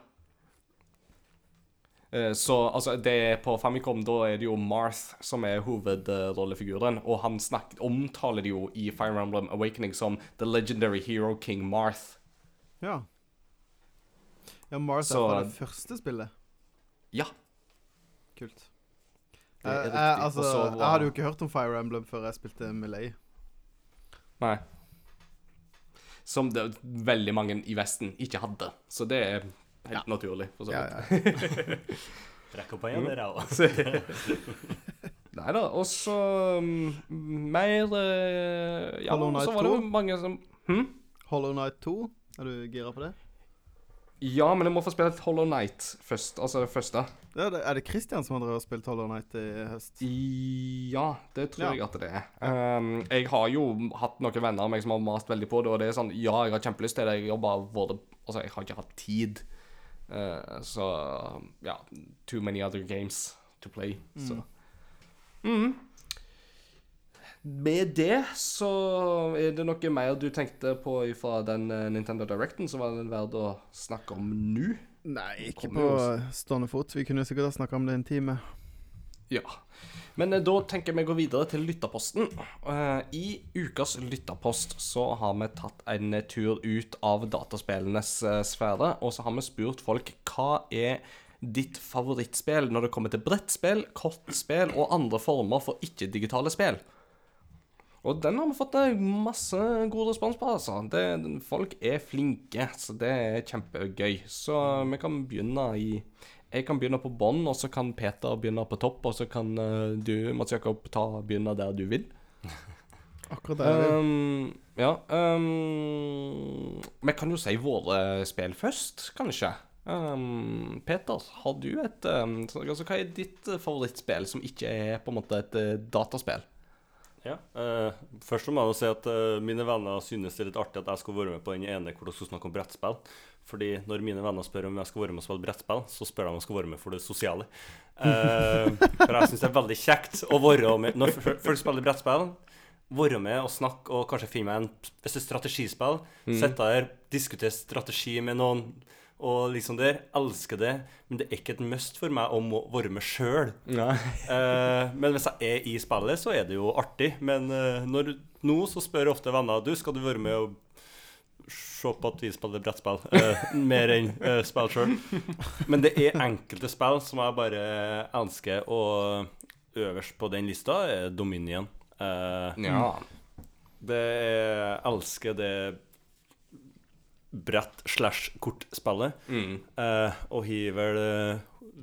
Eh, Så altså, det er på Famicom da er det jo Marth som er hovedrollefiguren, og han snakk, omtaler det jo i Fire Emblem Awakening som The Legendary Hero King Marth. Ja. Ja, Mars Så- er fra det første spillet. Ja. Kult. Det er Jeg, riktig. jeg, altså, så jeg hadde jo ikke hørt om Fire Emblem før jeg spilte Melee. Nei. Som det, veldig mange i Vesten ikke hadde. Så det er helt naturlig. For så vidt. ja. Rekk opp hånda, dere òg. Nei da. Og så um, mer uh, Ja, så var det jo 2. mange som hm? Hollow Knight 2, er du gira på det? Ja, men jeg må få spille et Hollow Night først. Altså det første. Ja, det, er det Christian som har spilt Hollow Night i høst? Ja, det tror Ja. jeg at det er. Um, jeg har jo hatt noen venner av meg som har mast veldig på det, og det er sånn Ja, jeg har kjempelyst til det, jeg har bare vært Altså, jeg har ikke hatt tid. Uh, så ja. Too many other games to play, så mm. Med det så er det noe mer du tenkte på fra den eh, Nintendo Directen som var den verdt å snakke om nå? Nei, ikke på stående fot. Vi kunne sikkert ha snakka om det en time. Ja. Men eh, da tenker jeg vi går videre til lytterposten. Eh, I ukas lytterpost så har vi tatt en tur ut av dataspillenes sfære, og så har vi spurt folk hva er ditt favorittspill når det kommer til brettspill, kortspill og andre former for ikke-digitale spill. Og den har vi fått masse god respons på, altså. Det, folk er flinke, så det er kjempegøy. Så vi kan begynne i Jeg kan begynne på bånn, og så kan Peter begynne på topp, og så kan eh, du, Mats Jakob, ta, begynne der du vil. Akkurat der. er. Um, ja um, Vi kan jo si våre spill først, kanskje. Um, Peter, har du et um, altså, Hva er ditt favorittspill som ikke er på en måte et eh, dataspill? Ja. eh, først må jeg jo si at eh, mine venner synes det er litt artig at jeg skal være med på den ene hvor dere skal snakke om brettspill. Fordi når mine venner spør om jeg skal være med og spille brettspill, så spør de om jeg skal være med for det sosiale. Eh, for jeg syns det er veldig kjekt å være med Når folk spiller brettspill, være med og snakke og kanskje finne meg en Hvis det er strategispill, sitte der, diskutere strategi med noen. Og liksom der, elsker det, men det er ikke et must for meg å må være med sjøl. Eh, men hvis jeg er i spillet, så er det jo artig. Men eh, når, nå så spør ofte venner Du, skal du være med og se på at vi spiller brettspill. eh, mer enn uh, spill sjøl. Men det er enkelte spill som jeg bare elsker, og øverst på den lista er Dominion. Eh, Ja. det er, jeg elsker det brett slash kortspillet. Mm. Eh, og har vel eh,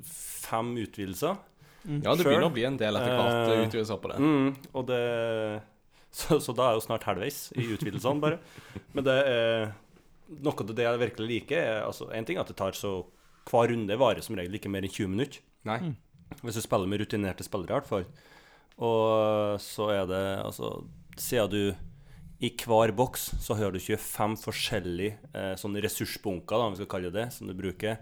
fem utvidelser. Ja, det begynner å bli en del etter hvert Eh, utvidelser på det. Mm, og det så, så da er jeg jo snart halvveis i utvidelsene, bare. Men det er noe av det jeg virkelig liker, er altså, En ting at det tar så Hver runde varer som regel ikke mer enn 20 minutter. Nei. Hvis du spiller med rutinerte spillere, i hvert fall. Og så er det altså Siden du i hver boks så har du 25 forskjellige eh, sånne ressursbunker, da, om vi skal kalle det som du bruker.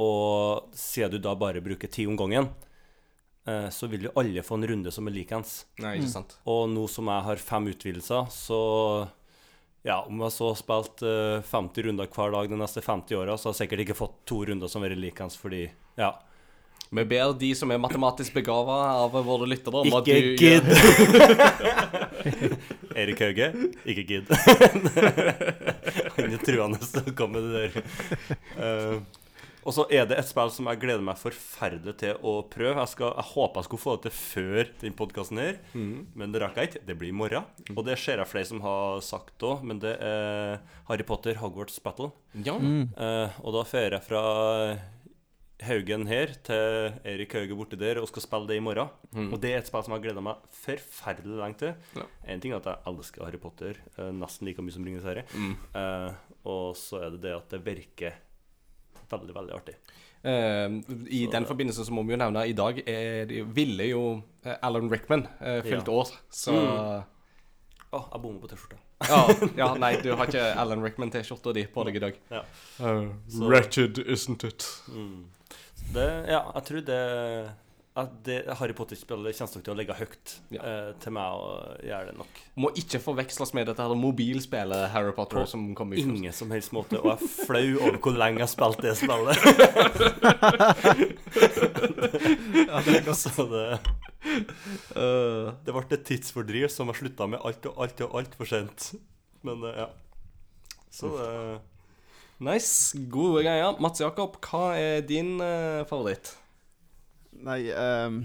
Og siden du da bare bruker ti om gangen, eh, så vil jo alle få en runde som er likens. Nei, ikke sant. Og nå som jeg har fem utvidelser, så ja, om jeg så har spilt eh, 50 runder hver dag de neste 50 åra, så har jeg sikkert ikke fått to runder som er likens, fordi ja. Vi ber de som er matematisk begava av våre lyttere, om at Ikke du gidd! Erik Hauge, ikke gidd. Han er truende til å komme med det der. Uh, og så er det et spill som jeg gleder meg forferdelig til å prøve. Jeg, skal, jeg håper jeg skulle få det til før den podkasten her, men det rakk jeg ikke. Det blir i morgen. Og det ser jeg flere som har sagt òg, men det er Harry Potter Hogwarts Battle. Ja. Eh, og da fører jeg fra Haugen her til Erik Hauge borti der og skal spille det i morgen. Og det er et spill som jeg har gleda meg forferdelig lenge til. Ja. En ting er at jeg elsker Harry Potter eh, nesten like mye som Ringenes herre. Eh, og så er det det at det virker veldig, veldig artig. Eh, I den forbindelse så må vi jo nevne i dag er ville jo eh, Alan Rickman eh, fylt Ja. år, så Å, jeg bommer på T-skjorta. Ja, ja, nei, du har ikke Alan Rickman-T-skjorta di på deg i dag. Ja. Uh, wretched, isn't it? Det, ja, jeg tror det at det Harry Potter-spillet kommer nok til å ligge høyt Ja. eh, til meg og gjøre det nok. Må ikke forveksles med dette her mobilspillet Harry Potter På som kom ut. Ingen som helst måte. Og jeg er flau over hvor lenge jeg har spilt det spillet. Ja, det er godt. Så det, Uh, det ble et tidsfordriv som jeg slutta med alt og alt og altfor sent. Men uh, ja. Så det nice. Gode greier. Mats Jakob, hva er din eh, favoritt? Nei, um,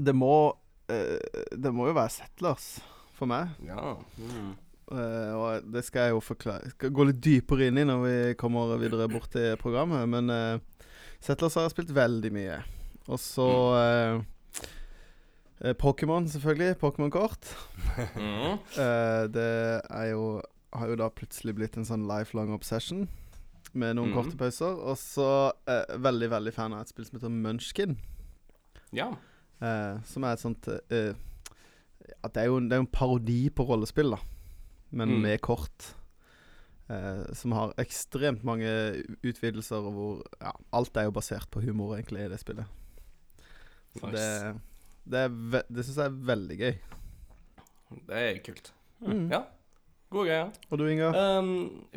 det må uh, Det må jo være Settlers for meg. Ja. Eh, og det skal jeg jo forklare Skal gå litt dypere inn i når vi kommer videre bort til programmet. Men uh, Settlers har jeg spilt veldig mye. Og så eh, Pokémon, selvfølgelig. Pokémon-kort. Mm. Det er jo har jo da plutselig blitt en sånn lifelong obsession. Med noen Mhm. korte pauser. Og så eh, veldig, veldig fan av et spill som heter Munchkin. Ja. Eh, som er et sånt eh, at det, er jo, en- det er jo en parodi på rollespill, da. Men Mm. med kort. Eh, som har ekstremt mange utvidelser, og hvor ja, alt er jo basert på humor, egentlig, i det spillet. Så Nice. det det, det syns jeg er veldig gøy. Det er kult. Mm. Ja. Gode greier. Og du, Inga? Um,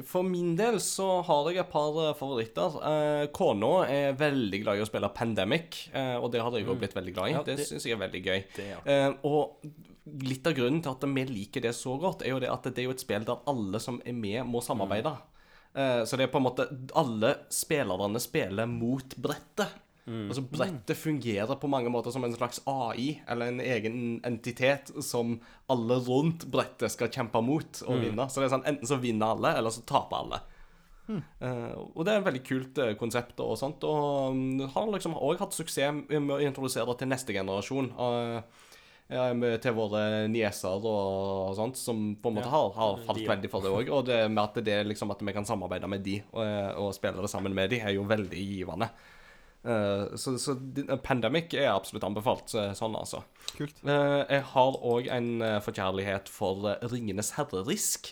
for min del så har jeg et par eh, favoritter. Uh, Kona er veldig glad i å spille Pandemic, uh, og det har jeg jo blitt veldig glad i. Ja, det det- syns jeg er veldig gøy. Det, ja. uh, og litt av grunnen til at vi liker det så godt, er jo det at det er jo et spill der alle som er med, må samarbeide. Eh, så det er på en måte Alle spillerne spiller mot brettet. Altså Brettet fungerer på mange måter som en slags AI, eller en egen entitet, som alle rundt brettet skal kjempe mot og vinne. Så det er sånn, enten så vinner alle, eller så taper alle. Eh, og det er et veldig kult uh, konsept og sånt, og um, har liksom òg hatt suksess med å introdusere det til neste generasjon. Uh, ja, til våre nieser og sånt, som på en måte har, har falt de, ja. veldig for det òg. Og det med at, det liksom at vi kan samarbeide med de og, og spille det sammen med de, er jo veldig givende. Eh, så, så Pandemic er absolutt anbefalt eh, sånn, altså. Kult. Eh, jeg har òg en eh, forkjærlighet for eh, Ringenes herre-risk.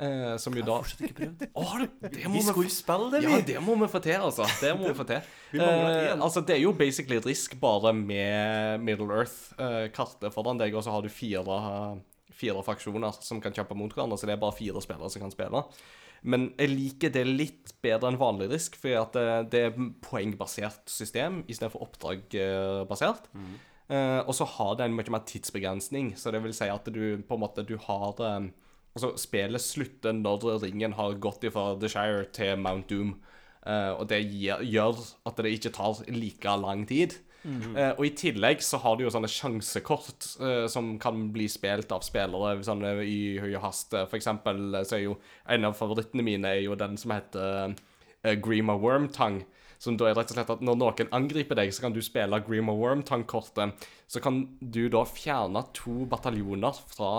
eh, som jo da Fortsatt ikke prøvd. Oh, det, det må Vi skulle jo spille det, vi. ja, det må vi få til, altså. Det må vi få til. Vi Eh, altså, det er jo basically Risk bare med Middle Earth-kartet foran deg, og så har du fire, fire fraksjoner som kan kjempe mot hverandre, så det er bare fire spillere som kan spille. Men jeg liker det litt bedre enn vanlig Risk, fordi at det, det er poengbasert system istedenfor oppdragbasert. Eh, og så har det en mye mer tidsbegrensning, så det vil si at du på en måte du har um, Altså, spillet slutter når ringen har gått fra The Shire til Mount Doom. Uh, og det gjør at det ikke tar like lang tid. Eh, og i tillegg så har du jo sånne sjansekort eh, som kan bli spilt av spillere sånn, eh, i høy hast. Eh, For eksempel eh, så er jo en av favorittene mine er jo den som heter eh, Grima Wormtongue. Som da er rett og slett at når noen angriper deg, så kan du spille Grima Wormtongue-kortet. Så kan du da fjerne to bataljoner fra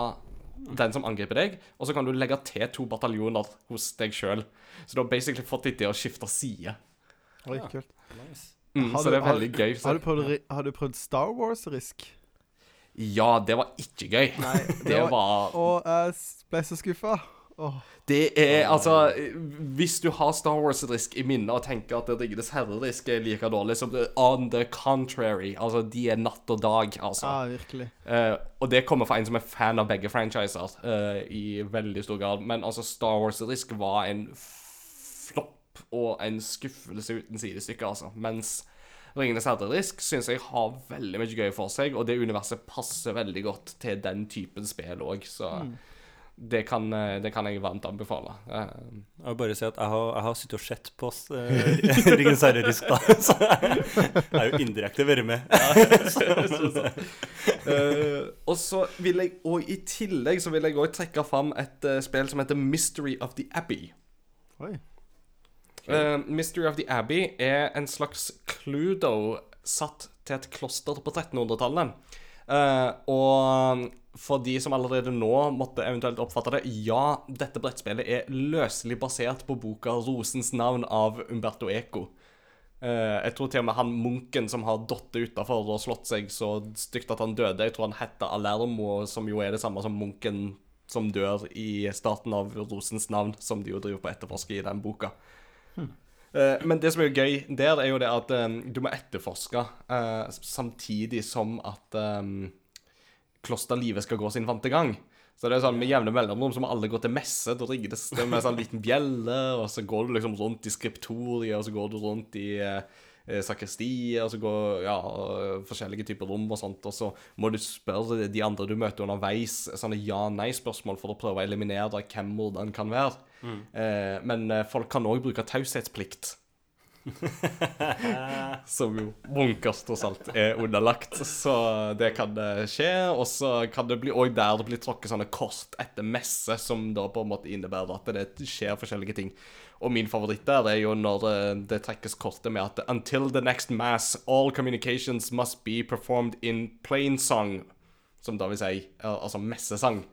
den som angriper deg, og så kan du legge til to bataljoner hos deg sjøl. Så du har basically fått litt til å skifte side. Oi, kult. Nice. Mm, Har så du- det er har- veldig gøy. Har du, prøvd, har du prøvd Star Wars-risk? Ja, det var ikke gøy. det var Og jeg s- ble så skuffa. Oh. Det er altså Hvis du har Star Wars-risk i minnet og tenker at Ringenes herre-risk er like dårlig som det- On the contrary. Altså, de er natt og dag, altså. Ja, virkelig. Uh, og det kommer fra en som er fan av begge franchiser, uh, i veldig stor grad. Men altså, Star Wars-risk var en flopp og en skuffelse uten sidestykke, altså. Mens Ringenes herre-risk syns jeg har veldig mye gøy for seg, og det universet passer veldig godt til den typen spill òg, så det, kan, eh, det kan jeg varmt anbefale. Eh, Jeg vil bare si at jeg har, jeg har sittet og sett på uh, Ringens herre-risk, da. Så jeg har jo indirekte vært med. Eh, og så vil jeg Og i tillegg så vil jeg også trekke fram et uh, spill som heter Mystery of the Abbey. Oi. Eh, Mystery of the Abbey er en slags Cluedo satt til et kloster på 1300-tallet. Uh, og for de som allerede nå måtte eventuelt oppfatte det, ja, dette brettspillet er løselig basert på boka 'Rosens navn' av Umberto Eco. Uh, jeg tror til og med han munken som har datt utafor og slått seg så stygt at han døde, jeg tror han heter Alermo, som jo er det samme som munken som dør i starten av 'Rosens navn', som de jo driver på etterforsker i den boka. Eh, men det som er jo gøy der, er jo det at eh, du må etterforske eh, samtidig som at klosterlivet skal gå sin vante gang. Så det er sånn med jevne mellomrom så må alle gå til messe. Da rigges det med sånn liten bjelle, og så går du liksom rundt i skriptoriet, og så går du rundt i eh, sakristiet, og så går ja, forskjellige typer rom og sånt, og så må du spørre de andre du møter underveis, sånne ja-nei-spørsmål for å prøve å eliminere hvem morderen kan være. Eh, men eh, folk kan òg bruke taushetsplikt. Som jo bunkers tross alt er underlagt. Så det kan skje. Og så kan det bli òg der det blir tråkket sånne kort etter messe, som da på en måte innebærer at det skjer forskjellige ting. Og min favoritt der er jo når eh, det trekkes kortet med at Until the next mass, all communications must be performed in plain song. Som da vil si eh, altså messesang.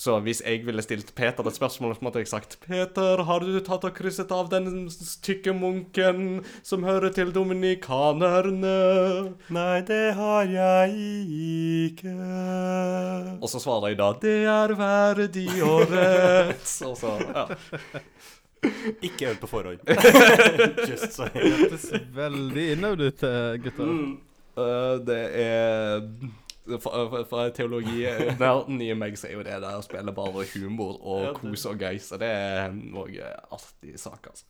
Så hvis jeg ville stilt Peter et spørsmål, så måtte jeg sagt Peter, har du tatt og krysset av den tykke munken som hører til dominikanerne? Nei, det har jeg ikke. Og så svarer jeg da Det er verdig og rett. Og så, ja. Ikke øvd på forhånd. Just so. Hørtes veldig innøvd ut, gutter. gutter. Uh, det er fra, fra- fra teologinerden i meg så er jo det der å spille bare humor og Ja, kos og gøy, så det er noe artig sak, altså.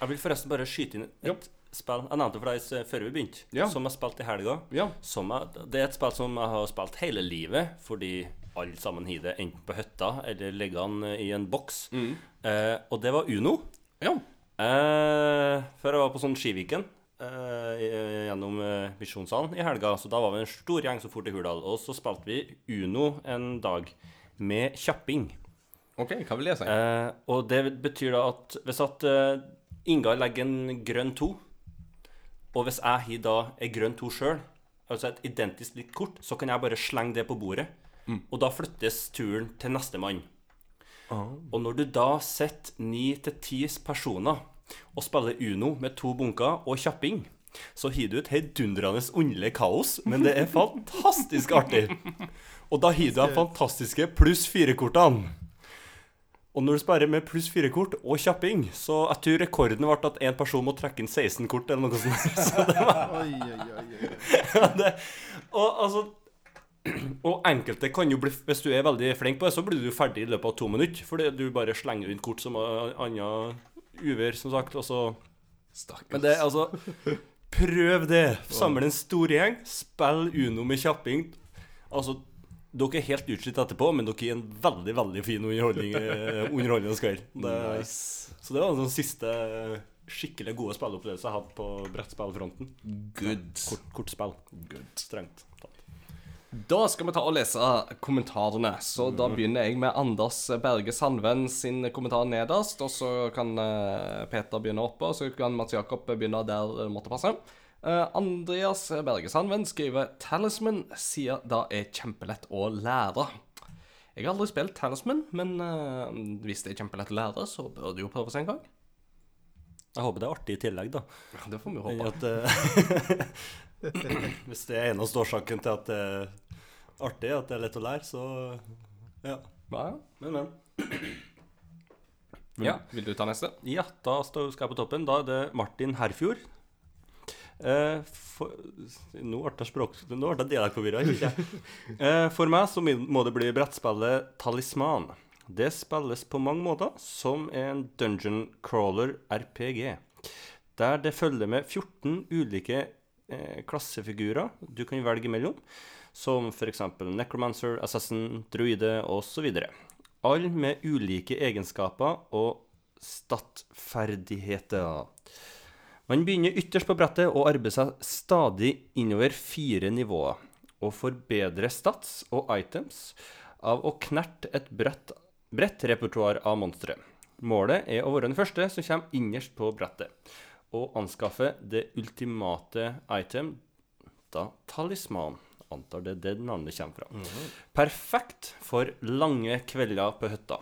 Jeg vil forresten bare skyte inn et Ja. spill jeg nevnte for deg før vi begynte, Ja. som jeg spilte i helga. Ja. Som jeg, det er et spill som jeg har spilt hele livet, fordi alle sammen har det enten på hytta eller ligger den i en boks. Eh, og det var Uno. Ja. Eh, før jeg var på sånn Skiviken eh, gjennom eh, Misjonssalen i helga, så da var vi en stor gjeng som for til Hurdal. Og så spilte vi Uno en dag med kjapping. OK, hva vil det si? Eh, og det betyr da at hvis at eh, Ingar legger en grønn to, og hvis jeg har da en grønn to sjøl, altså et identisk likt kort, så kan jeg bare slenge det på bordet. Og da flyttes turen til nestemann. Og når du da sitter ni til ti personer og spiller Uno med to bunker og kjapping, så har du et heidundrende underlig kaos, men det er fantastisk artig. Og da har du de fantastiske pluss fire-kortene. Og når du spiller med pluss fire-kort og kjapping, så jeg tror rekorden ble at én person må trekke inn 16 kort, eller noe sånt. Så det var Oi, oi, oi, oi. det, og altså Og enkelte kan jo bli Hvis du er veldig flink på det, så blir du ferdig i løpet av to minutter. Fordi du bare slenger inn kort som andre uvær, som sagt. Og så Men det altså Prøv det. Samle en stor gjeng. Spill Uno med kjapping. Altså dere er helt utslitt etterpå, men dere er en veldig veldig fin underholdning, eh, underholdende kveld. Det- Så det var den siste skikkelig gode spillopplevelsen jeg hadde på brettspillfronten. Good. Kort, kortspill. Strengt tatt. Da skal vi ta og lese kommentarene. Så da begynner jeg med Anders Berge Sandven sin kommentar nederst. Og så kan eh, Peter begynne oppe, og så kan Mats Jakob begynne der det måtte passe. Eh, Andreas Berge Sandven skriver 'Talisman sier da er kjempelett å lære'. Jeg har aldri spilt Talisman, men eh, hvis det er kjempelett å lære, så bør det jo prøves en gang. Jeg håper det er artig i tillegg, da. Det får vi håpe. At, hvis det er eneste årsaken til at det er artig, at det er lett å lære, så ja. Ja. Men, men. Vil, Ja. vil du ta neste? Ja, da skal jeg på toppen. Da er det Martin Herfjord. Eh, for, nå ble det dialektforvirra, jeg? Eh, for meg så må det bli brettspillet Talisman. Det spilles på mange måter som en dungeon crawler RPG. Der det følger med 14 ulike klassefigurer du kan velge mellom. Som f.eks. necromancer, assassin, druide osv. Alle med ulike egenskaper og statferdigheter. Man begynner ytterst på brettet og arbeider seg stadig innover fire nivåer. Og får bedre stats og items av å knerte et bredt, bredt repertoar av monstre. Målet er å være den første som kommer innerst på brettet, og anskaffe det ultimate item, da talisman. Antar det er det navnet kommer fra. Perfekt for lange kvelder på hytta.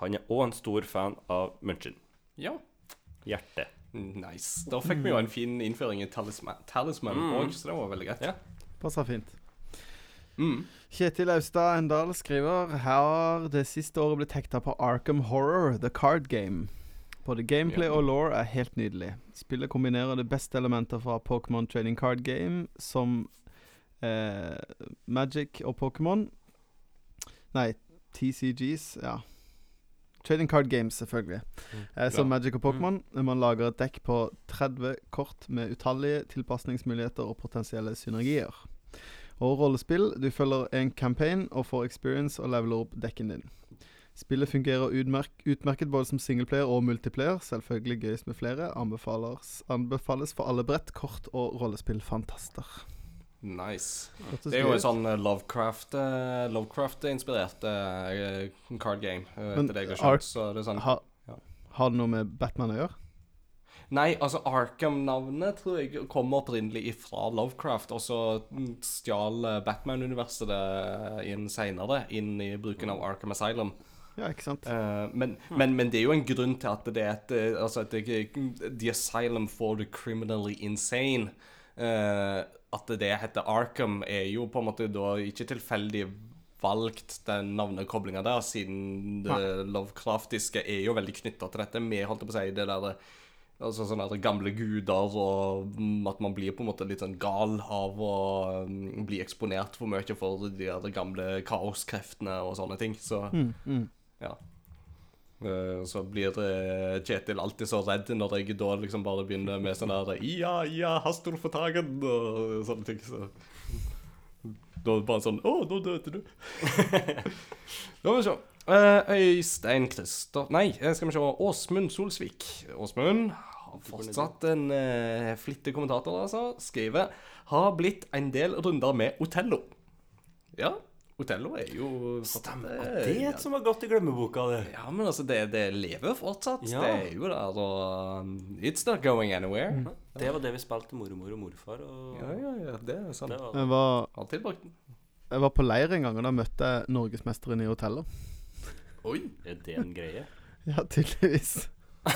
Han er òg en stor fan av Munchin. Ja. Hjerte. Nice. Da fikk vi jo en fin innføring i Talisman, talisman også, så det var veldig greit. Ja. Passer fint. Mm. Kjetil Austad Endal skriver Her Har det siste året blitt hekta på Arkham Horror, the card game. Både gameplay og law er helt nydelig. Spillet kombinerer de beste elementer fra Pokémon Trading Card Game, som eh, Magic og Pokémon. Nei, TCGs, ja. Trading Card Games, selvfølgelig. Eh, som Magic og Pokémon. Man lager et dekk på 30 kort med utallige tilpasningsmuligheter og potensielle synergier. Og rollespill. Du følger en campaign og får experience og leveler opp dekken din. Spillet fungerer utmerk utmerket både som singleplayer og multiplayer. Selvfølgelig gøyest med flere. Anbefales, anbefales for alle brett, kort og rollespillfantaster. Nice. Det er jo en sånn eh, Lovecraft eh, Lovecraft-inspirert eh, card game, Men det Ark- Så det er sånn Ha, ja. har det noe med Batman å gjøre? Nei, altså Arkham-navnet tror jeg kommer opprinnelig fra Lovecraft, og så stjal Batman-universet det inn seinere, inn i bruken av Arkham Asylum. Ja, ikke sant? Uh, men, men, men det er jo en grunn til at det er et eh, Altså et, det The Asylum for the Criminally Insane. Uh, at det heter Arkham, er jo på en måte da ikke tilfeldig valgt den navnekoblinga der, siden det Lovecraftiske er jo veldig knytta til dette med holdt på å si, det der Altså sånne der gamle guder, og at man blir på en måte litt sånn gal av å mm, bli eksponert for mye for de der gamle kaoskreftene og sånne ting. Så Mm, mm. Ja. Eh, Så blir eh, Kjetil alltid så redd når jeg da liksom bare begynner med sånn der Ja, ja, Hastor for tagen, og sånne ting. Så da er det bare sånn Å, nå døde du. La vi se. Eh, Øystein Christer Nei, skal vi se. Åsmund Solsvik. Åsmund har fortsatt en uh, flittig kommentator, altså. Skriver Har blitt en del runder med Otello. Ja, Otello er jo Stemmer. Det er et som har gått i glemmeboka, det. ja, men altså, det, det lever fortsatt. Ja. Det er jo der, og um, It's not going anywhere. Det var det vi spilte mormor og morfar. Og Ja, ja, ja, det er sant. det var Jeg var, jeg var på leir en gang, og da møtte jeg norgesmesteren i hotellet Oi. Er det en greie? Ja, tydeligvis.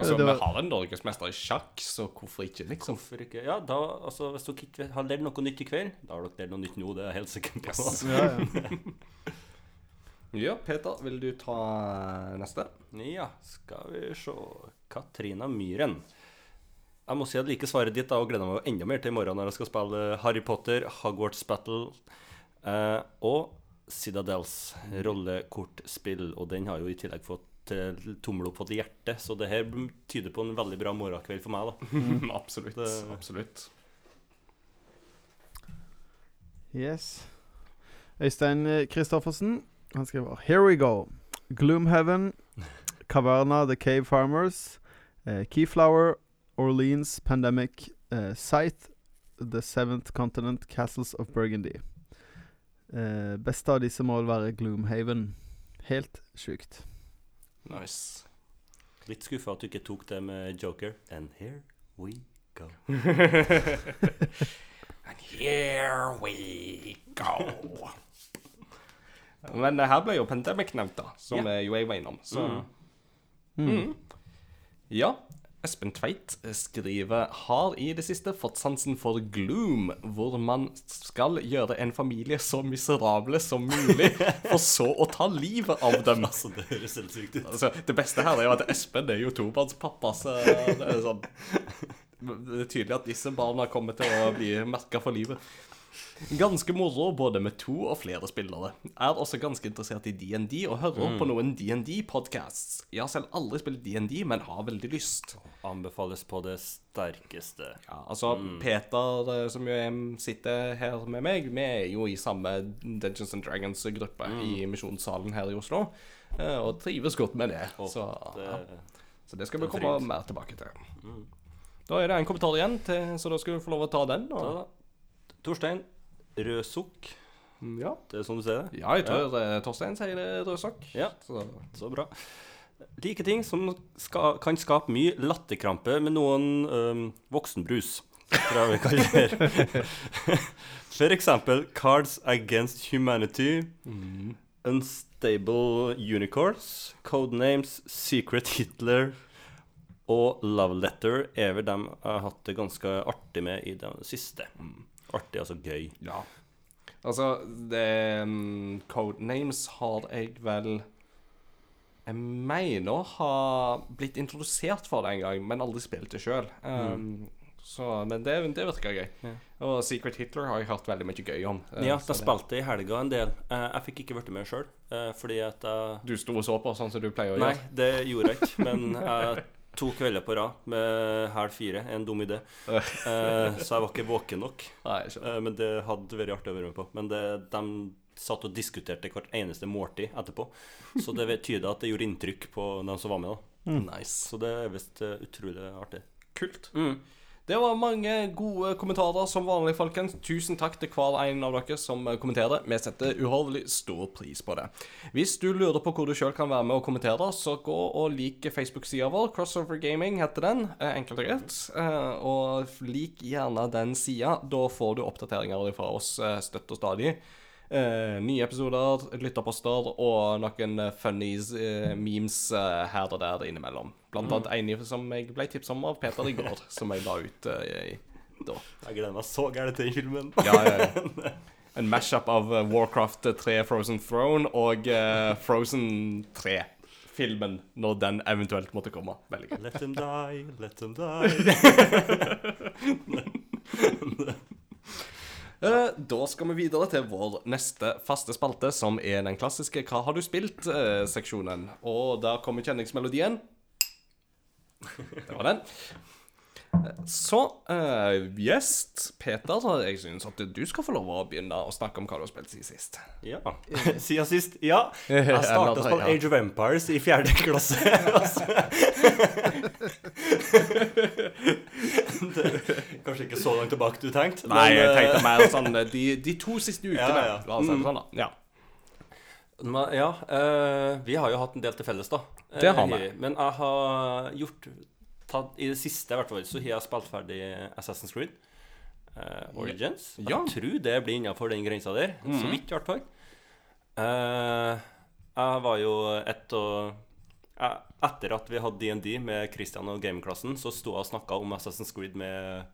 Altså, det var- vi har en norgesmester i sjakk, så hvorfor ikke, liksom? Hvorfor ikke? Ja, da, altså, Hvis dere ikke har lært noe nytt i kveld, da har dere lært noe nytt nå. Det er jeg helt sikker på. Ja, ja. Ja, Peter, vil du ta neste? Ja, skal vi se Katrina Myhren. Jeg må si at like svaret ditt da, og gleder meg enda mer til i morgen når jeg skal spille Harry Potter, Hogwarts Battle eh, og Citadels rollekortspill. Og den har jo i tillegg fått eh, tommel opp på et hjerte, så det her tyder på en veldig bra morgenkveld for meg. da absolutt. Det- absolutt. Yes. Øystein Christoffersen, Kristoffersen, han skriver Here we go. Gloomhaven, Caverna The Cave Farmers, eh, Keyflower, Orleans Pandemic, eh, Scythe, The Seventh Continent, Castles of Burgundy. Eh, beste av disse må vel være Gloomhaven. Helt sjukt. Nice. Litt skuffa at du ikke tok det med Joker. And here we go. And here we go. Men det her ble jo Pandemic nevnt, da, som yeah. jo jeg var innom. Så Mm. Mm. Ja. Espen Tveit skriver Har i det siste fått sansen for gloom, hvor man skal gjøre en familie så miserable som mulig, for så å ta livet av dem. Altså, det høres helt sykt ut. Altså, det beste her er jo at Espen er jo tobarnspappa, så det er sånn Det er tydelig at disse barna kommer til å bli merka for livet. Ganske moro både med to og flere spillere. Er også ganske interessert i DND og hører på noen DND-podcasts. Jeg har selv aldri spilt DND, men har veldig lyst. Anbefales på det sterkeste. Ja, altså, Peter, eh, som jo er, sitter her med meg, vi er jo i samme Dungeons and Dragons-gruppe i Misjonssalen her i Oslo, eh, og trives godt med det. Oh, Så, det, så det skal vi det vi komme mer tilbake til. Da er det en kommentar igjen, til, så da skal du få lov å ta den. Og, da, Torstein, rødsokk. ja. Det er sånn du ser det? ja, jeg tror ja. Torstein sier det rødsokk. Ja. Så, Så bra. Like ting som ska, kan skape mye latterkrampe med noen øhm, voksenbrus, tror jeg vi kaller det. For eksempel Cards Against Humanity, Unstable Unicorns, Codenames, Secret Hitler og Love Letter er vel dem jeg har hatt det ganske artig med i det siste. Artig, altså gøy. ja. Altså, det um, Codenames har jeg vel Jeg mener har ha blitt introdusert for det en gang, men aldri spilt det sjøl. Um, så, men det, det virker gøy. Ja. Og Secret Hitler har jeg hørt veldig mye gøy om. eh, Ja, det- spilte i helga en del. Eh, Jeg fikk ikke vært med sjøl, fordi at jeg Du sto og så på, sånn som du pleier å gjøre? Nei, det gjorde jeg ikke. Men jeg to kvelder på rad med halv fire. En dum idé. Eh, så jeg var ikke våken nok. Nei. Eh, men det hadde vært artig å være med på. Men det, de satt og diskuterte hvert eneste måltid etterpå. Så det tyder at det gjorde inntrykk på dem som var med. da Nice. Så det er visst eh, utrolig artig. Kult. Mm. Det var mange gode kommentarer som vanlig, folkens. Tusen takk til hver en av dere som eh, kommenterer. Vi setter uhorvelig stor pris på det. Hvis du lurer på hvor du sjøl kan være med og kommentere, så gå og lik Facebook-sida vår. Crossover Gaming heter den. eh, Enkelt og greit. Eh, Og lik gjerne den sida. Da får du oppdateringer fra oss støtt og stadig. Eh, nye episoder, lytterposter og noen funny eh, memes eh, her og der innimellom. Blant annet en som jeg ble tipsa om av Peter i går, som jeg la ut eh, i da. Jeg gleder meg så gærent til den filmen. Ja, ja. En mashup av eh, Warcraft 3 Frozen Throne og eh, Frozen 3-filmen, når den eventuelt måtte komme. Veldig gøy. Let them die, let them die. Eh, da skal vi videre til vår neste faste spalte, som er den klassiske 'Hva har du spilt?'-seksjonen. Og der kommer kjenningsmelodien. Det var den. Eh, Så eh, gjest Peter, jeg syns at du skal få lov å begynne å snakke om hva du har spilt siden sist. Ja. Siden sist. Ja. Jeg starta å spille Age of Empires i fjerde klasse. Altså. kanskje ikke så langt tilbake du tenkte. Nei, men, jeg eh, tenkte mer sånn eh, de, de to siste ukene. Ja, ja. La oss sånn, da. Ja. Men, ja, uh, vi har jo hatt en del til felles, da. Eh, Det har vi. Men jeg har gjort tatt, I det siste, i hvert fall, så har jeg spilt ferdig Assassin's Creed. Uh, Origins. Ja. Jeg tror det blir innafor den grensa der. Så Mhm. vidt, i hvert fall. Uh, jeg var jo ett og Etter at vi hadde DND med Christian og gamingklassen, så sto jeg og snakka om Assassin's Creed med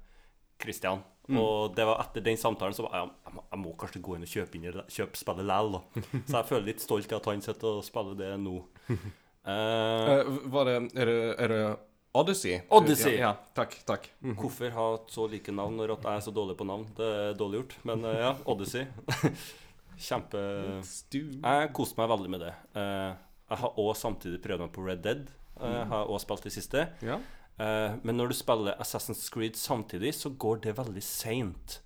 Christian. Mm. Og det var etter den samtalen så var jeg, jeg, må, jeg må kanskje gå inn og kjøpe, inn, kjøpe spillet likevel, da. Så jeg føler litt stolt av at han sitter og spiller det nå. Eh, Eh, var det Er det, er det Odyssey? Odyssey. Ja, ja, takk. takk. Hvorfor ha så like navn når jeg er så dårlig på navn? Det er dårlig gjort. Men eh, ja, Odyssey. Kjempe Jeg koste meg veldig med det. Jeg har òg samtidig prøvd meg på Red Dead. Eh, Jeg har òg spilt det siste. Ja. Eh, men når du spiller Assassin's Creed samtidig, så går det veldig seint.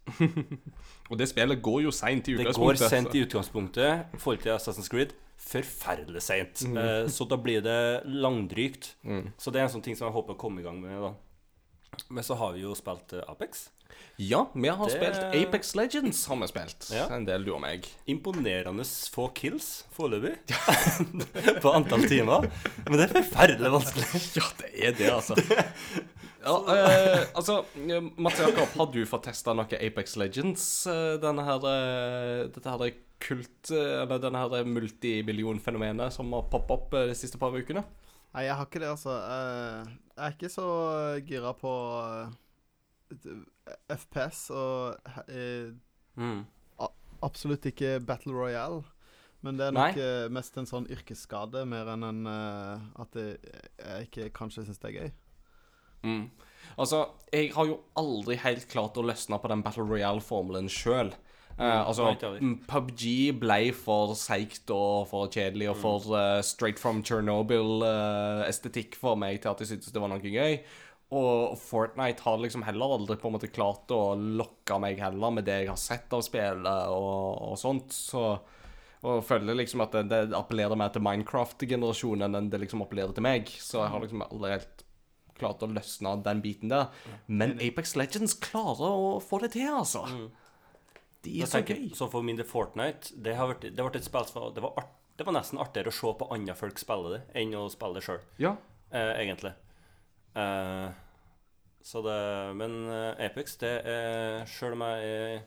Og det spillet går jo seint i utgangspunktet. Det går seint i utgangspunktet i forhold til Assassin's Creed. Forferdelig seint. Eh, så da blir det langdrygt. Mm. Så det er en sånn ting som jeg håper å komme i gang med. da Men så har vi jo spilt Apex. Ja, vi har Det- spilt Apex Legends, har vi spilt. Ja. En del, du og meg. Imponerende få kills foreløpig. på antall timer. Men det er forferdelig vanskelig. Ja, det er det, altså. Ja, eh, altså, Mats Jakob, har du fått testa noe Apex Legends? eh, Denne her, eh, dette her kult... eh, Eller denne her multimillionfenomenet som har poppet opp de siste par ukene? Nei, jeg har ikke det, altså. Eh, Jeg er ikke så gira på FPS og eh, Mm. absolutt ikke Battle Royale. Men det er nok eh, mest en sånn yrkesskade, mer enn en uh, at jeg, jeg ikke kanskje syns det er gøy. Mm. Altså, jeg har jo aldri helt klart å løsne på den Battle Royale-formelen sjøl. altså, nei, ikke mm, PubG ble for seigt og for kjedelig og for uh, straight from Chernobyl-estetikk for meg til at jeg syntes det var noe gøy. Og Fortnite har liksom heller aldri på en måte klart å lokke meg heller med det jeg har sett av spillet og, og sånt. Så og føler liksom at det, det appellerer mer til Minecraft-generasjonen enn det liksom appellerer til meg. Så jeg har liksom aldri helt klart å løsne den biten der. Men Apex Legends klarer å få det til, altså. De er så gøy. så for min del Fortnite Det har vært, det har vært et spill som det var, art, det var nesten artigere å se på andre folk spille det enn å spille det sjøl, Ja. eh, egentlig. Eh, så det Men eh, Apex, det er Sjøl om jeg er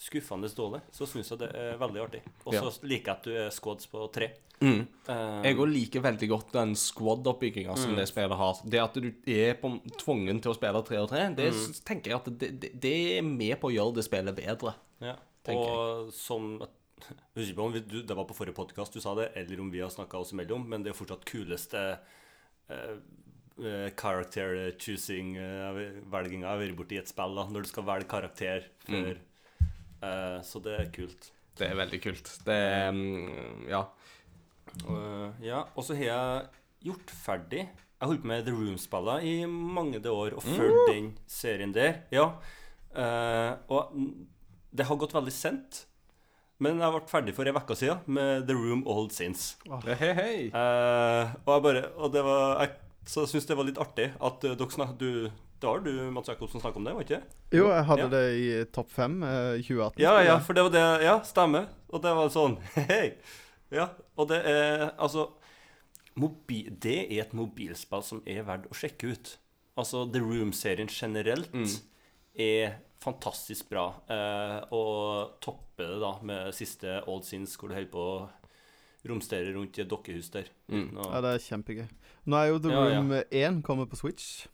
skuffende dårlig, så syns jeg det er veldig artig. Og så liker jeg at du er squads på tre. Mm. Um, Jeg òg liker veldig godt den squad-oppbygginga som det spillet har. Det at du er på, tvungen til å spille tre og tre, det mm. tenker jeg at det, det, det er med på å gjøre det spillet bedre. Ja. Og Og som Jeg husker ikke om vi- du, det var på forrige podkast du sa det, eller om vi har snakka oss imellom, men det er fortsatt kuleste eh, character choosing uh, velginga jeg har vært borti i et spill, da, når du skal velge karakter før eh, Så det er kult. Det er veldig kult. Det er um, Ja. Uh, ja, og så har jeg gjort ferdig Jeg holdt på med The Room-spillene i mange det år og fulgt den serien der. Ja. Uh, og det har gått veldig sent. Men jeg ble ferdig for ei uke siden med The Room Old Sins. Hei, hei. Uh, og jeg bare Og det var jeg, Så jeg syns det var litt artig at eh, dere snak, du Det var du, Mats Jacobsen, snakka om det, var ikke det? Jo, jeg hadde Ja. det i topp fem eh, i 2018. Ja, ja, for det var det Ja, stemmer. Og det var sånn Hei! Ja, og det er Altså mobi, Det er et mobilspill som er verdt å sjekke ut. Altså, The Room-serien generelt er fantastisk bra. Eh, og topper det da med siste Old Sins, hvor du holder på romstere rundt i et dokkehus der. Mm. Ja, det er kjempegøy. Nå er jo The Ja, ja. Room 1 kommet på Switch.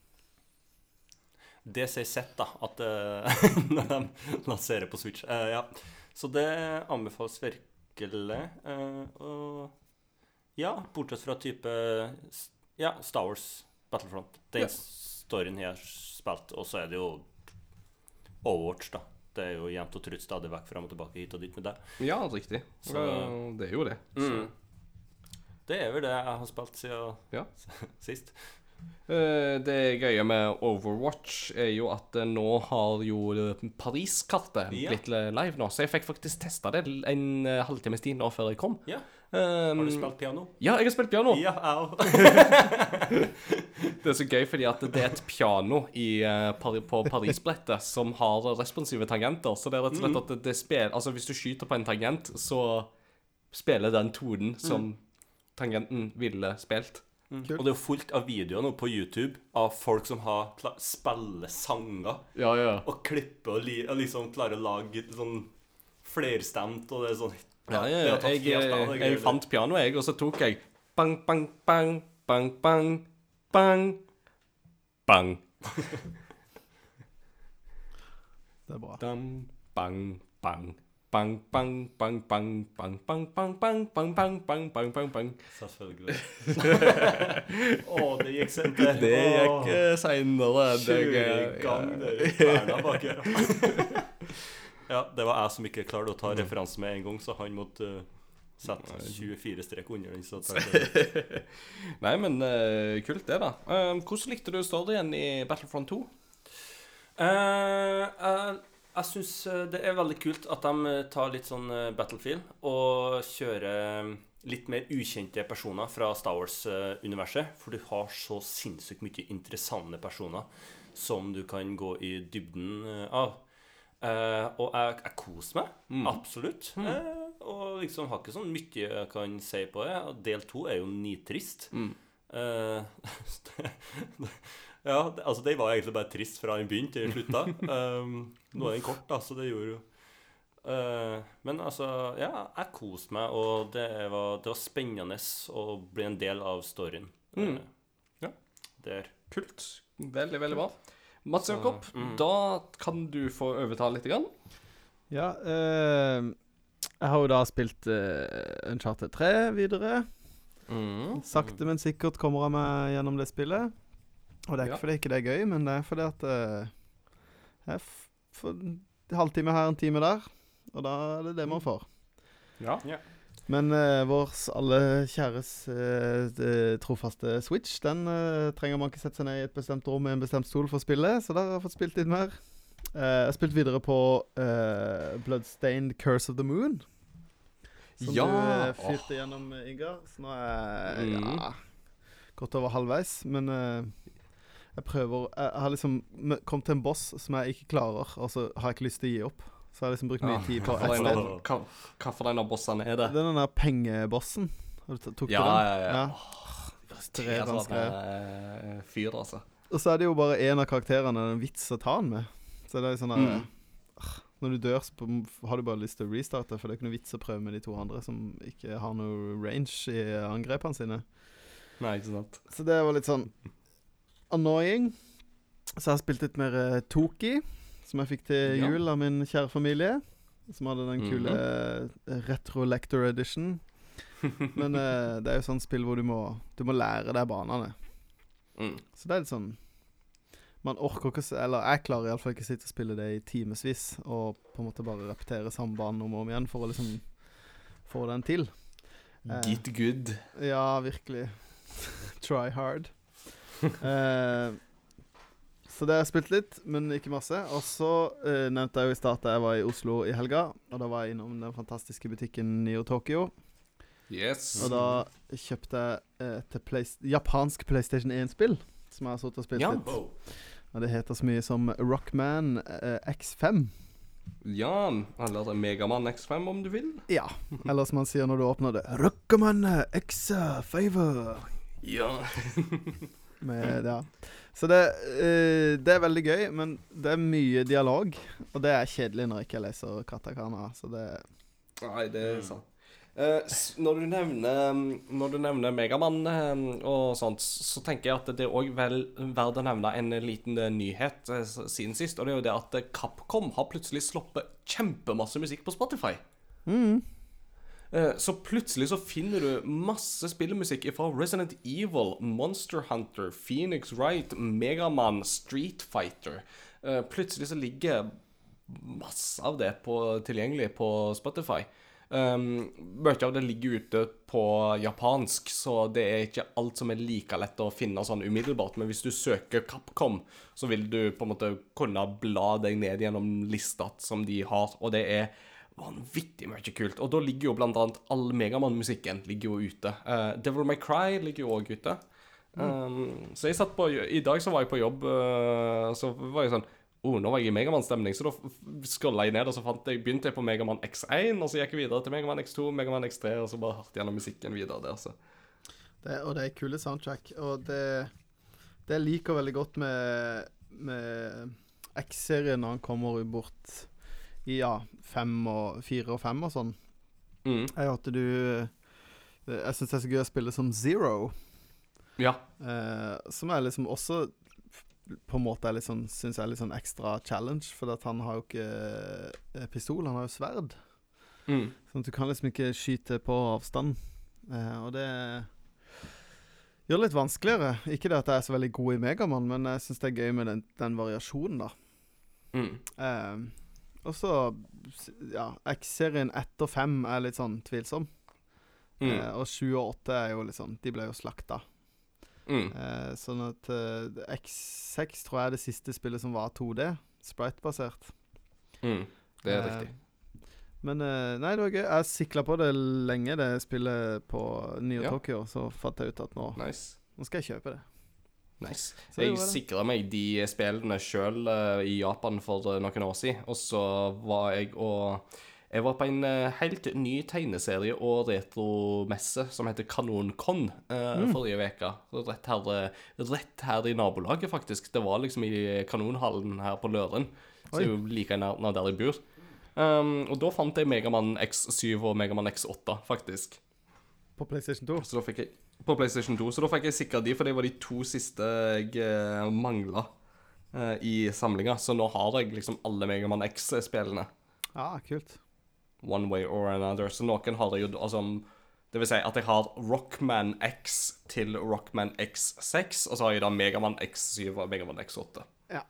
Det sier sett, da, at uh, når de lanserer på Switch. Uh, ja. Så det anbefales virkelig. Uh, og ja, bortsett fra type Ja, Star Wars Battlefront. Den Ja. storyen jeg har spilt. Og så er det jo Overwatch, da. Det er jo jevnt og trutt stadig vekk fram og tilbake hit og dit med det. Ja, riktig. Så- det er jo det. Så. Mm. Det er vel det jeg har spilt siden Ja. sist. Eh, Det gøye med Overwatch er jo at eh, nå har jo eh, Paris-kartet Ja. blitt live nå, så jeg fikk faktisk testa det en halvtimes tid nå før jeg kom. Ja. Um, Har du spilt piano? Ja, jeg har spilt piano. Ja. Det er så gøy fordi at det er et piano i, eh, på Paris-brettet som har responsive tangenter. Så det er rett og slett at det, det spiller Altså hvis du skyter på en tangent, så spiller den tonen som tangenten ville spilt. Og det er jo fullt av videoer nå på YouTube av folk som har spiller sanger Ja, ja. og klipper og, li og liksom klarer å lage sånn flerstemt, og det er sånn Ja, tatt Jeg, jeg, jeg fant pianoet, jeg, og så tok jeg bang, bang, bang, bang, bang, bang, bang. Det er bra. Dam, bang, bang. Bang, bang, bang, bang, bang, bang, bang, bang, bang, bang, bang, bang, bang, bang. Selvfølgelig. Å, det gikk sent, det. Det gikk uh, seinere. Kjøre i gang det kverna bak her. Ja, det var jeg som ikke klarte å ta referansen med en gang, så han måtte uh, sette 24 strek under den. Så Nei, men uh, kult det, da. Eh, hvordan likte du storyen i Battlefront 2? Uh, jeg jeg syns det er veldig kult at de tar litt sånn Battlefield og kjører litt mer ukjente personer fra Star Wars-universet. For du har så sinnssykt mye interessante personer som du kan gå i dybden av. Eh, og jeg, jeg koser meg. Absolutt. Eh, og liksom har ikke sånn mye jeg kan si på det. Del to er jo nitrist. Eh, ja, det, altså den var egentlig bare trist fra den begynte til den slutta. Um, nå er den kort, da, så det gjorde jo Eh, Men altså, ja, jeg koste meg, og det var, det var spennende å bli en del av storyen. Mm. Ja. Der. Kult. Veldig, veldig bra. Mats Jakob, da kan du få overta litt. Grann. Ja, eh, jeg har jo da spilt uh, Uncharted 3 videre. Mm. Sakte, men sikkert kommer jeg meg gjennom det spillet. Og det er ikke Ja. fordi ikke det er gøy, men det er fordi at eh, jeg får en halvtime her, en time der. Og da er det det man får. Ja. Men uh, vår alle kjæres uh, trofaste Switch, den uh, trenger man ikke sette seg ned i et bestemt rom med en bestemt stol for å spille, så der har jeg fått spilt litt mer. Jeg har spilt videre på Bloodstained Curse of the Moon. Som Ja, du fyrte gjennom, eh, Ingar. Så nå er jeg Mm. ja, godt over halvveis. Men jeg prøver Jeg har liksom kommet til en boss som jeg ikke klarer, og så har jeg ikke lyst til å gi opp. Så jeg har liksom brukt mye tid på ett sted. av- hva- hva for en av bossene er det? Det er den der pengebossen. Har du Tok Ja, den? ja, ja. ja. Tre sånn sånne eh, fyr, altså. Og så er det jo bare en av karakterene en vits å ta den med. Så det er sånn der, Mm. ah, Når du dør, så har du bare lyst til å restarte, for det er ikke noe vits å prøve med de to andre som ikke har noe range i angrepene sine. Nei, ikke sant. Så det var litt sånn annoying. Så jeg har spilt litt mer uh, Toki, som jeg fikk til Ja. jul av min kjære familie. Som hadde den kule mm -hmm. Retro Lector Edition. Men eh, det er jo sånn spill hvor du må, du må lære deg banene. Mm. Så det er litt sånn Man orker ikke Eller jeg klarer iallfall ikke sitte og spille det i timevis og på en måte bare repetere samme banen om og om igjen for å liksom få den til. Eh, Get good. Ja, virkelig. Try hard. Eh, så det har jeg spilt litt, men ikke masse. Og så eh, nevnte jeg jo i stad at jeg var i Oslo i helga. Og da var jeg innom den fantastiske butikken Neo Tokyo. Yes. Og da kjøpte jeg et Play japansk PlayStation 1-spill. Som jeg har sittet og spilt Ja. litt. Og det heter så mye som Rockman eh, X5. Ja, eller Megaman X5 om du vil. Ja. Eller som man sier når du åpner det Rockman X5. Ja. Med, ja. Så det, uh, det er veldig gøy, men det er mye dialog. Og det er kjedelig når jeg ikke leser katakana. Så det Nei, det er sant. Uh, når, du nevner, når du nevner Megamann uh, og sånt, så tenker jeg at det er òg verdt å nevne en liten nyhet siden sist. Og det er jo det at Capcom har plutselig sluppet kjempemasse musikk på Spotify. Eh, Så plutselig så finner du masse spillemusikk fra Resident Evil, Monster Hunter, Phoenix Wright, Megaman, Street Fighter. Eh, Plutselig så ligger masse av det på, tilgjengelig på Spotify. Um, av det ligger ute på japansk, så det er ikke alt som er like lett å finne sånn umiddelbart. Men hvis du søker Capcom, så vil du på en måte kunne bla deg ned gjennom lista som de har, og det er vanvittig mye kult. Og da ligger jo blant annet all Megamann-musikken ligger jo ute. Uh, Devil May Cry ligger jo òg ute. Um, så jeg satt på I dag så var jeg på jobb, uh, så var jeg sånn Oh, nå var jeg i Megamann-stemning, så da scrolla jeg ned, og så fant jeg, begynte jeg på Megamann X1, og så gikk jeg videre til Megamann X2, Megamann X3, og så bare hørte gjennom musikken videre der, så. Det, og det er kule soundtrack. Og det, det liker veldig godt med, med X-serien når han kommer bort i ja, fem og fire og fem og sånn, Mm. Jeg hørte du Jeg syns det er så gøy å spille som Zero, Ja. eh, som er liksom også på en måte er litt sånn, syns jeg er litt sånn ekstra challenge, for at han har jo ikke eh, pistol, han har jo sverd. Mm. Sånn at du kan liksom ikke skyte på avstand. Eh, og det gjør det litt vanskeligere. Ikke det at jeg er så veldig god i Megamann, men jeg syns det er gøy med den, den variasjonen, da. Mm. Eh, og så Ja, X-serien etter fem er litt sånn tvilsom. Mm. Eh, og sju og åtte er jo litt sånn De ble jo slakta. Mm. Eh, sånn at eh, X6 tror jeg er det siste spillet som var 2D. Sprite-basert. Mm. Det er Eh, riktig. Men eh, nei, det var gøy. Jeg sikla på det lenge, det spillet på Neo Ja. Tokyo. Så fant jeg ut at nå, Nice. nå skal jeg kjøpe det. Nice. Jeg sikra meg de spillene sjøl i Japan for eh, noen år siden, og så var jeg og Jeg var på en eh, helt ny tegneserie- og retromesse som heter KanonCon eh, Mm. forrige uke. Rett, eh, rett her i nabolaget, faktisk. Det var liksom i Kanonhallen her på Løren. Så jeg er jo like av der jeg bor. Um, og da fant jeg Megamann X7 og Megamann X8, faktisk. På PlayStation 2. Så da fikk jeg På PlayStation 2. Så da fikk jeg sikra de, for det var de to siste jeg eh, mangla eh, i samlinga. Så nå har jeg liksom alle Megaman X-spillene. Ja, kult. One way or another. Så noen har jeg jo altså Det vil si at jeg har Rockman X til Rockman X6, og så har jeg da Megaman X7 og Megaman X8. Ja.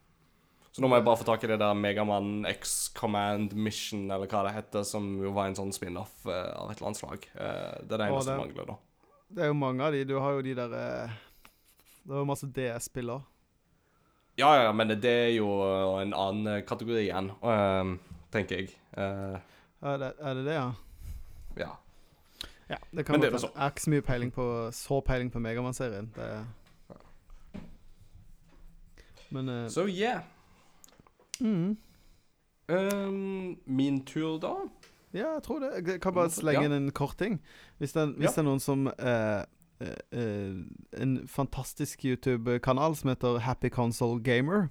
Så nå må jeg bare få tak i det der Megaman X Command Mission, eller hva det heter, som jo var en sånn spin-off eh, av et eller annet slag. Eh, det er det eneste som mangler, da. Det er jo mange av de. Du har jo de der eh, Det er jo masse DS-spiller. Ja, ja, men det er jo en annen kategori igjen, eh, tenker jeg. Eh, Er det, er det det, ja? ja. Ja, det kan Men det er godt. Jeg har ikke så mye peiling på Så peiling på Megamann-serien. Men uh, Så yeah. mm, Um, min tur, da? Ja, jeg tror det. Jeg kan bare slenge inn en kort ting. Hvis det, hvis det er noen som eh, eh, eh, En fantastisk YouTube-kanal som heter Happy Console Gamer.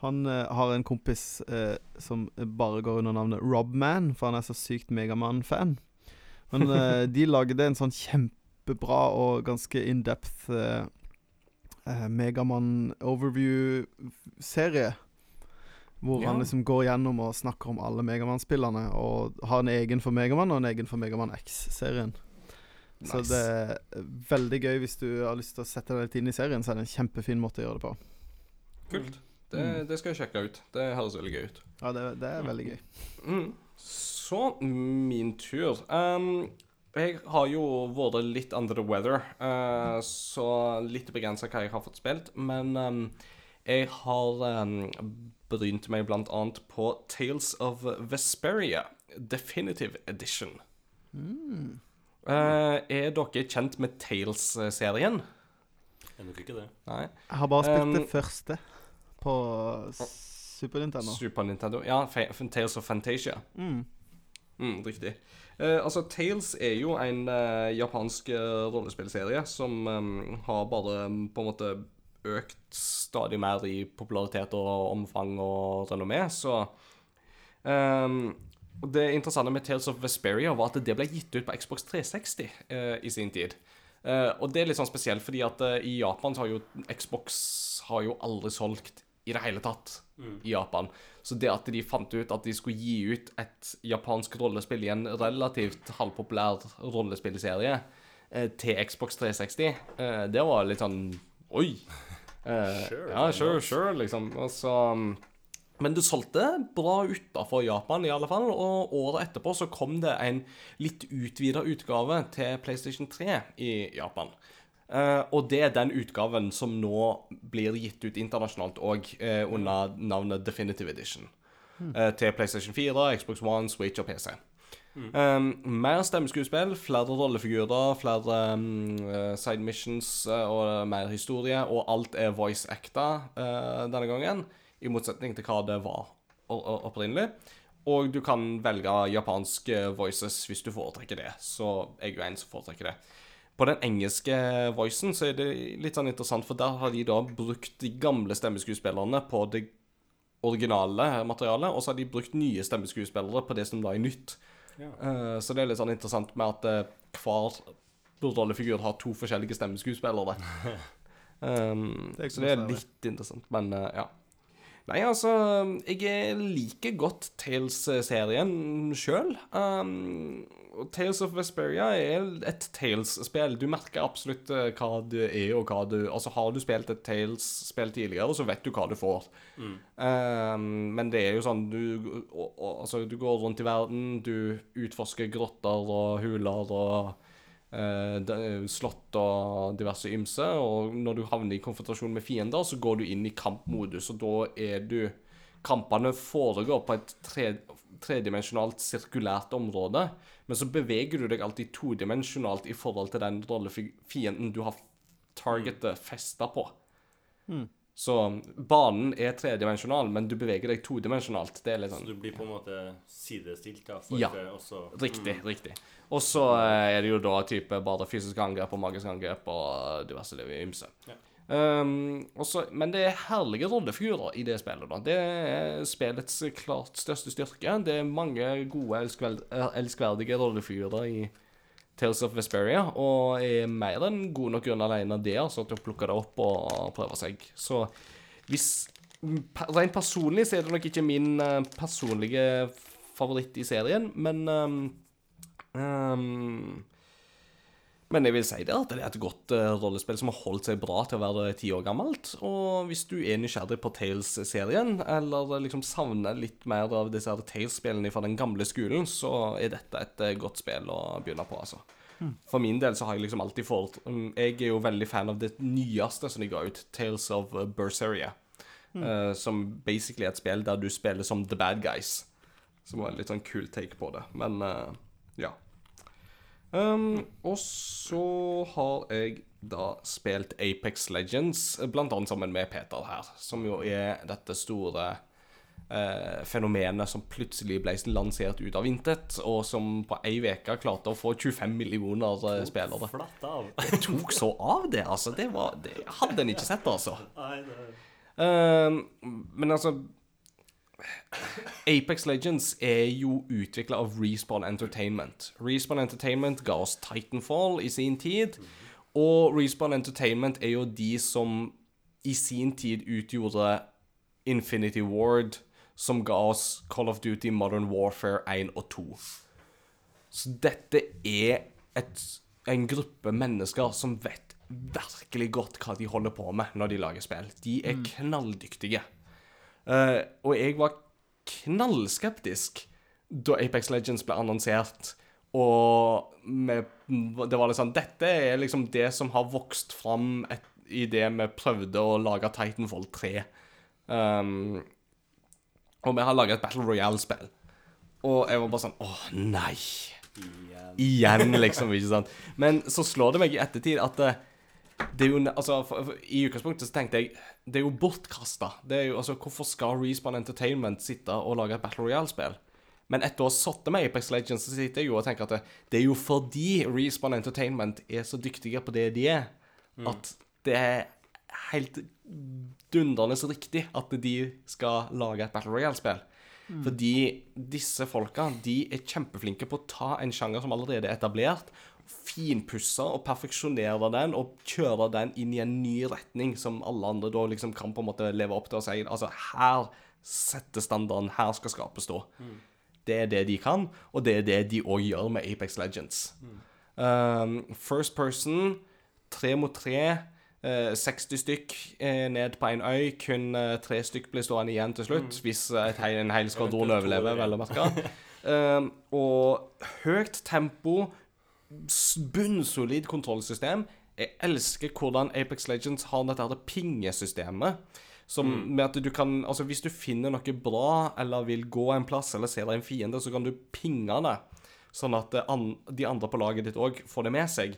Han eh, har en kompis eh, som bare går under navnet Robman, for han er så sykt Megaman-fan. Men eh, de lagde en sånn kjempebra og ganske in-depth eh, eh, Megaman-overview-serie. Hvor Ja. han liksom går gjennom og snakker om alle Megamann-spillerne, Og har en egen for Megamann og en egen for Megamann X-serien. Så det er veldig gøy hvis du har lyst til å sette deg litt inn i serien. Så er det en kjempefin måte å gjøre det på. Kult. Det, Mm. det skal jeg sjekke ut. Det høres veldig gøy ut. Ja, det, det er veldig gøy. Mm. Så min tur. Um, jeg har jo vært litt under the weather, uh, så litt begrensa hva jeg har fått spilt. Men um, jeg har um, brynt meg blant annet på Tales of Vesperia Definitive Edition. Eh, er dere kjent med Tales-serien? Er nok ikke det. Nei. Jeg har bare spilt Um, det første. på Super Nintendo. Super Nintendo. Ja, F Tales of Fantasia. Mm. Mm, riktig. Uh, altså, Tales er jo en uh, japansk rollespillserie som um, har bare um, på en måte økt stadig mer i popularitet og omfang og renommé, så um, Det interessante med Tales of Vesperia var at det ble gitt ut på Xbox 360 uh, i sin tid. Uh, og det er litt sånn spesielt, fordi at uh, i Japan så har jo Xbox har jo aldri solgt i det hele tatt i Japan. Så det at de fant ut at de skulle gi ut et japansk rollespill i en relativt halvpopulær rollespillserie uh, til Xbox 360, eh, det var litt sånn Oi! Eh, Sure, ja, sure, sure, liksom. Og så, um, men det solgte bra utafor Japan, i alle fall. Og året etterpå så kom det en litt utvida utgave til PlayStation 3 i Japan. Eh, og det er den utgaven som nå blir gitt ut internasjonalt òg, eh, under navnet Definitive Edition. Eh, til PlayStation 4, Xbox One, Switch og PC. Um, mer stemmeskuespill, flere rollefigurer, flere um, eh, side missions eh, og mer historie. Og alt er voice acta uh, denne gangen, i motsetning til hva det var opprinnelig. Og du kan velge japanske voices hvis du foretrekker det. Så jeg er jo en som foretrekker det. På den engelske voicen så er det litt sånn interessant, for der har de da brukt de gamle stemmeskuespillerne på det originale materialet, og så har de brukt nye stemmeskuespillere på det som da er nytt. Eh, så det er litt sånn interessant med at uh, hver rollefigur har to forskjellige stemmeskuespillere. um, Det så det er litt interessant, men uh, ja. Nei, altså Jeg liker godt Tales-serien sjøl. Um, Tales of Vesperia er et Tales-spill. Du merker absolutt eh, hva det er, og hva du Altså, har du spilt et Tales-spill tidligere, så vet du hva du får. Um, men det er jo sånn du, og, og, altså, du går rundt i verden, du utforsker grotter og huler og eh, slott og diverse ymse. Og når du havner i konfrontasjon med fiender, så går du inn i kampmodus, og da er du Kampene foregår på et tre, tredimensjonalt sirkulært område, men så beveger du deg alltid todimensjonalt i forhold til den rollefienden du har targetet festa på. Så banen er tredimensjonal, men du beveger deg todimensjonalt. Det er litt sånn... Så du blir på en måte sidestilt, da? Ja. også Riktig, riktig. Og så eh, er det jo da type bare fysisk angrep og magisk angrep og diverse liv ymse. Ja. Um, også, men det er herlige rollefigurer i det spillet. da. Det er spillets klart største styrke. Det er mange gode, eh, elskverdige rollefigurer i Tales of Vesperia, og er mer enn god nok grunn alene det, altså, til å plukke det opp og prøve seg. Så hvis Rent personlig så er det nok ikke min eh, personlige favoritt i serien, men um, ehm, Men jeg vil si det at det er et godt uh, rollespill som har holdt seg bra til å være ti år gammelt. Og hvis du er nysgjerrig på Tales-serien, eller liksom savner litt mer av disse Tales-spillene fra den gamle skolen, så er dette et uh, godt spill å begynne på, altså. For min del så har jeg liksom alltid fått um, Jeg er jo veldig fan av det nyeste som de ga ut, Tales of Berseria. Berseria. Uh, som basically er et spill der du spiller som the bad guys. Som var en litt sånn kul take på det. Men eh, ja. Um, og så har jeg da spilt Apex Legends, blant annet sammen med Peter her, som jo er dette store eh, fenomenet som plutselig ble lansert ut av intet, og som på ei uke klarte å få 25 millioner eh, spillere. Flatt av. Det tok så av, det, altså. Det, var, det hadde en ikke sett, altså. Nei, det Ehm, men altså Apex Legends er jo utvikla av Respawn Entertainment. Respawn Entertainment ga oss Titanfall i sin tid. Og Respawn Entertainment er jo de som i sin tid utgjorde Infinity Ward, som ga oss Call of Duty Modern Warfare 1 og 2. Så dette er et, en gruppe mennesker som vet virkelig godt hva de holder på med når de lager spill. De er knalldyktige. Eh, og jeg var knallskeptisk da Apex Legends ble annonsert. Og med, det var liksom Dette er liksom det som har vokst fram et, i det vi prøvde å lage Titanfall 3. Um, og vi har laga et Battle Royale-spill. Og jeg var bare sånn Åh, nei. Igjen, liksom. ikke sant? Men så slår det meg i ettertid at eh, det er jo altså, for, for, I utgangspunktet så tenkte jeg det er jo bortkasta. Altså, hvorfor skal Respawn Entertainment sitte og lage et Battle Royale-spill? Men etter å ha satt meg i Apex Legends, så sitter jeg jo og tenker at det, det er jo fordi Respawn Entertainment er så dyktige på det de er, at det er helt dundrende så riktig at de skal lage et Battle Royale-spill. Fordi disse folka de er kjempeflinke på å ta en sjanger som allerede er etablert, finpusse og perfeksjonere den og kjøre den inn i en ny retning som alle andre da liksom kan på en måte leve opp til og si altså her setter standarden, her skal skapet stå. Det er det de kan, og det er det de òg gjør med Apex Legends. Um, first person, tre mot tre. eh, 60 stykk eh, ned på en øy. Kun eh, tre stykk blir stående igjen til slutt, hvis eh, et en hel skvadron overlever, vel å merke. Um, og høyt tempo, bunnsolid kontrollsystem. Jeg elsker hvordan Apex Legends har dette her pingesystemet. Som med at du kan Altså, hvis du finner noe bra, eller vil gå en plass, eller ser deg en fiende, så kan du pinge det. Sånn at de andre på laget ditt òg får det med seg.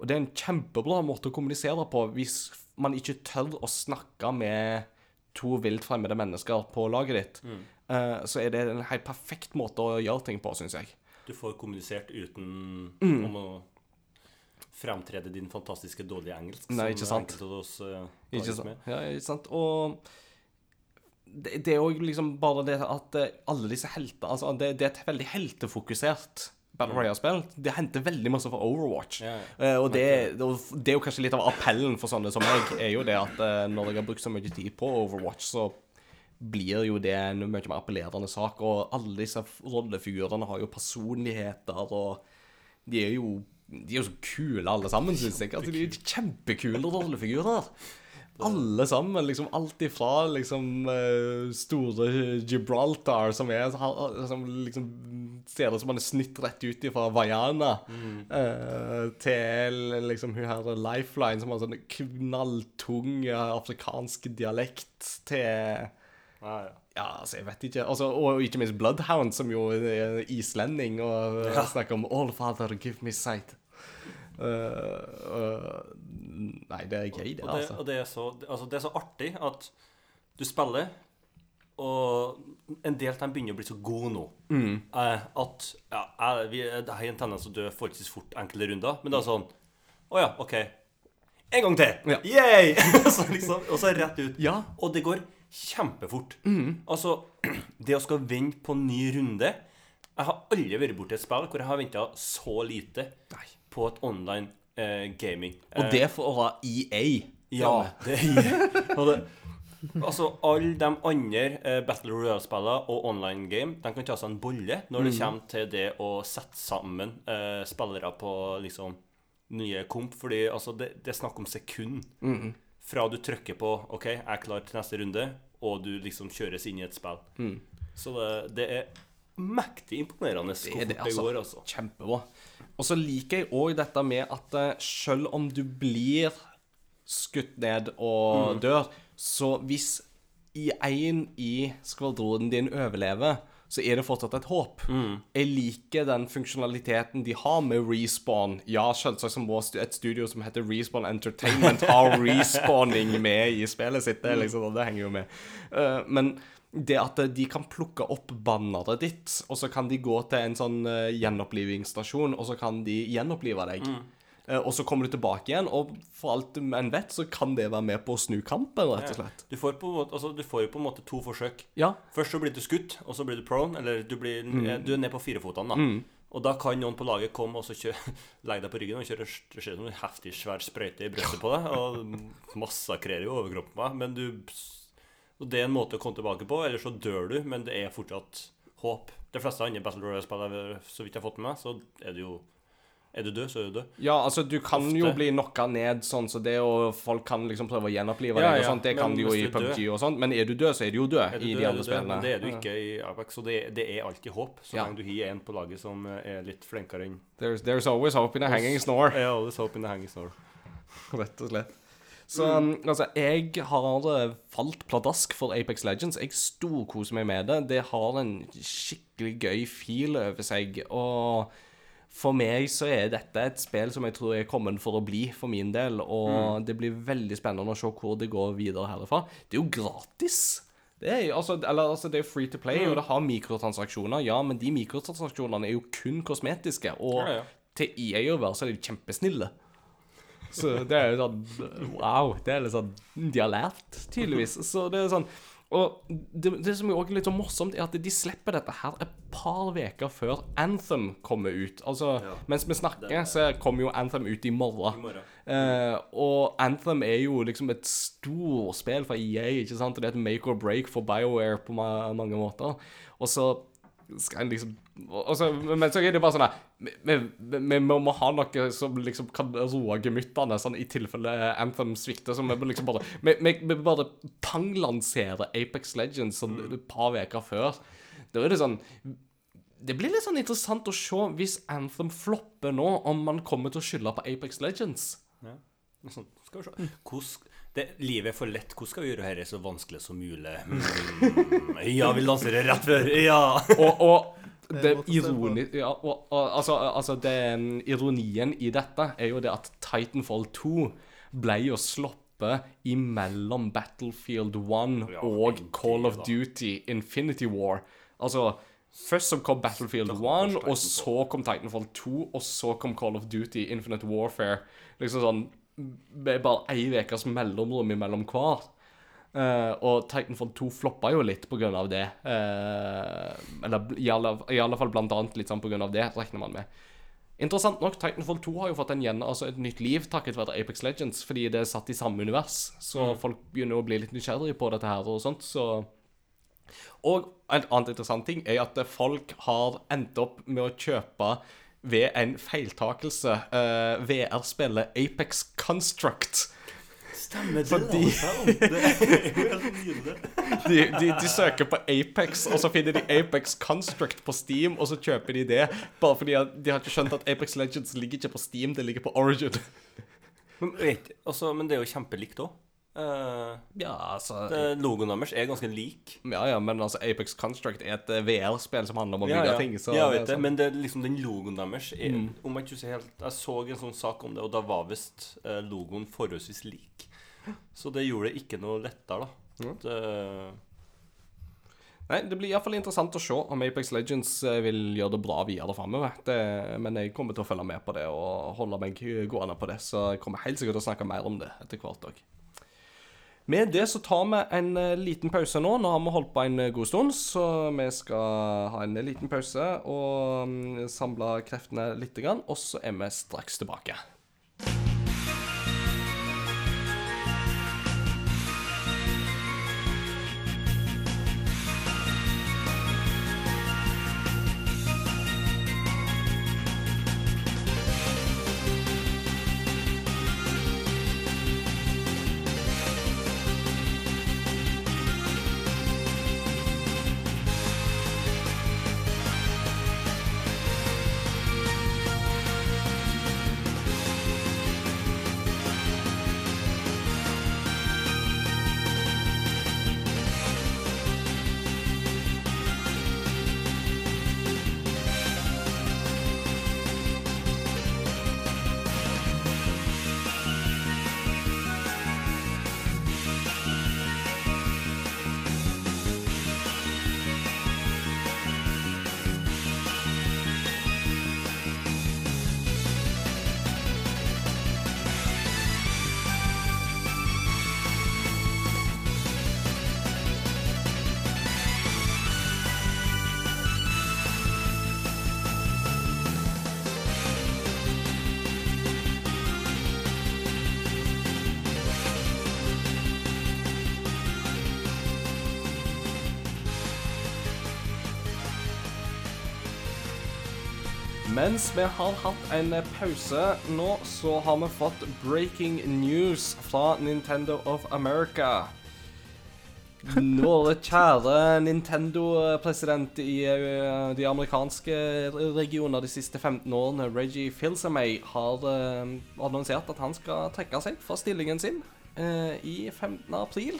Og det er en kjempebra måte å kommunisere på hvis man ikke tør å snakke med to vilt fremmede mennesker på laget ditt. Mm. så er det en helt perfekt måte å gjøre ting på, syns jeg. Du får kommunisert uten Mm. om å fremtrede din fantastiske dårlige engelsk. Nei, ikke sant. oss uh, Ikke sant? Ja, ikke sant? Og det, det er jo liksom bare det at eh, alle disse heltene Altså, det, det er et veldig heltefokusert Battle Royale-spill. Det henter veldig masse fra Overwatch. Ja, ja. Eh, og det, det er jo kanskje litt av appellen for sånne som meg, er jo det at når jeg har brukt så mye tid på Overwatch, så blir jo det en mye mer appellerende sak. Og alle disse rollefigurene har jo personligheter, og de er jo de er jo så kule alle sammen, syns jeg. Altså, de er kjempekule rollefigurer. Alle sammen. liksom Alt ifra liksom eh, store Gibraltar, som er som liksom ser ut som han er snytt rett ut fra Vaiana, eh, til liksom hun her Lifeline, som har sånn knalltung eh, afrikansk dialekt, til Ja, ja. ja, altså, jeg vet ikke. Altså, og ikke minst Bloodhound, som jo er islending, og ja. snakker om 'All father, give me sight'. Uh, uh, nei, det er gøy, det, Og det, altså. og det, er så, altså, det er så artig at du spiller, og en del av dem begynner å bli så gode nå. Mm. Eh, at ja, jeg, vi, jeg har en tendens til å dø forholdsvis fort enkelte runder, men det er sånn Å ja, OK. En gang til! Ja. Yay! så liksom, og så rett ut. Ja. Og det går kjempefort. Mm. Altså, det å skal vente på en ny runde Jeg har aldri vært borti et spill hvor jeg har venta så lite Nei. på et online eh, gaming. Og det for å ha EA. Ja, det er det, Altså, alle de andre eh, Battle Royale-spillene og online game De kan ta seg en bolle når det kommer til det å sette sammen eh, spillere på liksom nye komp. Fordi altså, det, det er snakk om sekund fra du trykker på OK, jeg er klar til neste runde, og du liksom kjøres inn i et spill. Så det, det er mektig imponerende hvor fort det, fort det altså. går, altså. Kjempebra. Og så liker jeg òg dette med at eh, selv om du blir skutt ned og dør, så hvis i i skvadronen din overlever, så er det fortsatt et håp. Jeg liker den funksjonaliteten de har med respawn. Ja, selvsagt som et studio som heter Respawn Entertainment ha respawning med i spillet sitt. Det, liksom, det henger jo med. Uh, men det at de kan plukke opp banneret ditt, og så kan de gå til en sånn uh, gjenopplivingsstasjon, og så kan de gjenopplive deg. Eh, og så kommer du tilbake igjen, og for alt en vet, så kan det være med på å snu kampen, rett og slett. Du får, på, altså, du får jo på en måte to forsøk. Ja. Først så blir du skutt, og så blir du prone, eller du, blir, Mm. eh, du er ned på firefotene, da. Og da kan noen på laget komme og så kjøre, legge deg på ryggen og kjøre ser en heftig svær sprøyte i brystet på deg, og massakrerer jo overkroppen meg. Men du Og det er en måte å komme tilbake på, eller så dør du, men det er fortsatt håp. De fleste andre Battle Royale-spillere, så vidt jeg har fått med meg, så er det jo Er du død, så er du død. Ja, altså, du kan Ofte. jo bli knocka ned sånn, så det og folk kan liksom prøve å gjenopplive Ja, deg og sånt. Det men kan de jo i du PubG og sånt. Men er du død, så er du jo død du i død, de andre du spillene. men det er du ikke i Apex, så det, det er alltid håp, så lenge du har en på laget som eh, er litt flinkere enn There's, there's always hope in a hanging snore. Yeah, always hope in a hanging snore. Rett og slett. Så um, altså, jeg har eh, falt pladask for Apex Legends. Jeg storkoser meg med det. Det har en skikkelig gøy feel over seg. Og for meg så er dette et spill som jeg tror er kommet for å bli, for min del. Og det blir veldig spennende å se hvor det går videre herfra. Det er jo gratis. Det er jo altså, eller, altså, det er free to play, og det har mikrotransaksjoner, ja, men de mikrotransaksjonene er jo kun kosmetiske. Og Ja, ja. til EA å være, så er de kjempesnille. Så det er jo sånn Wow. Det er litt sånn De har lært, tydeligvis. Så det er sånn Og det, det som er også litt så morsomt, er at de slipper dette her et par uker før Anthem kommer ut. Altså, mens vi snakker, så kommer jo Anthem ut i morgen. morgen. Eh, og Anthem er jo liksom et storspill for EA, ikke sant? Det er et make or break for BioWare på ma mange måter. Og så skal en liksom og så, Men så er det bare sånn her vi, må ha noe som liksom kan roe gemyttene, sånn i tilfelle Anthem svikter. Så vi må liksom bare Vi, bare panglanserer Apex Legends sånn et par uker før. Da er det sånn det blir litt sånn interessant å se hvis Anthem flopper nå, om man kommer til å skylde på Apex Legends. Sånn, skal vi se. Hvordan, det, livet er for lett. Hvordan skal vi gjøre dette så vanskelig som mulig? Mm, ja, vi lanserer rett før. Ja. Og, og Det ironi, ja, og, og, altså, altså det, ironien i dette er jo det at Titanfall 2 ble jo sluppet imellom Battlefield 1 Ja, og Call of. Duty Infinity War. Altså Først så kom Battlefield 1, og så kom Titanfall 2, og så kom Call of Duty Infinite Warfare. Liksom sånn Med bare ei ukes mellomrom imellom hver. Eh, og Titanfall 2 floppa jo litt av det. Uh, eller i alle, i alle fall blant annet litt sånn av det, regner man med. Interessant nok, Titanfall 2 har jo fått en gjen, altså et nytt liv takket være Apex Legends, fordi det er satt i samme univers. Så folk begynner å bli litt nysgjerrige på dette her og sånt, så Og en annen interessant ting er at folk har endt opp med å kjøpe ved en feiltakelse uh, VR-spillet Apex Construct. Stemmer det, Fordi-. Det er jo helt nydelig. De, de, de søker på Apex, og så finner de Apex Construct på Steam, og så kjøper de det. Bare fordi de har ikke skjønt at Apex Legends ligger ikke på Steam, det ligger på Origin. Men, vet, altså, men det er jo kjempelikt òg. Ja, altså logoen deres er ganske lik. Ja, ja, men altså Apex Construct er et eh, VR-spill som handler om å bygge ja, ja. ting. Så ja, det vet er det, sånn. men det, liksom den logoen deres er, Om jeg ikke husker helt Jeg så en sånn sak om det, og da var visst eh, logoen forholdsvis lik. Så det gjorde det ikke noe lettere, da. At, eh, Nei, Det blir iallfall interessant å se om Apex Legends eh, vil gjøre det bra videre framover. Men jeg kommer til å følge med på det og holde meg gående på det. Så jeg kommer helt sikkert til å snakke mer om det etter hvert òg. Med det så tar vi en eh, liten pause nå. Nå har vi holdt på en god stund, så vi skal ha en liten pause og mm, samle kreftene litt, og så er vi straks tilbake. Mens vi har hatt en pause nå, så har vi fått breaking news fra Nintendo of America. Våre kjære Nintendo-president i eh, de amerikanske regioner de siste 15 årene, Reggie Fils-Aimé, har eh, annonsert at han skal trekke seg fra stillingen sin eh, i 15. april.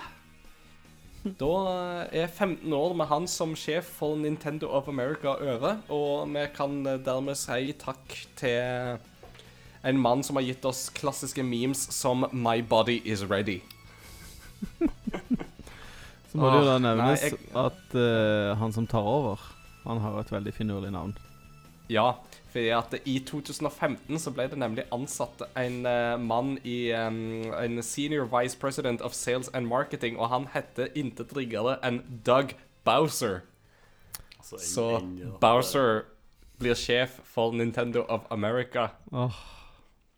Da er 15 år med han som sjef for Nintendo of America over, og vi kan dermed si takk til en mann som har gitt oss klassiske memes som 'My body is ready'. Så må det jo da nevnes nei, jeg- at uh, han som tar over, han har et veldig finurlig navn. Ja, fordi at i 2015 så ble det nemlig ansatt en uh, mann i um, En senior vice president of sales and marketing, og han heter intet riggere enn Doug Bowser. Altså, Så. Bowser blir sjef for Nintendo of America. Oh,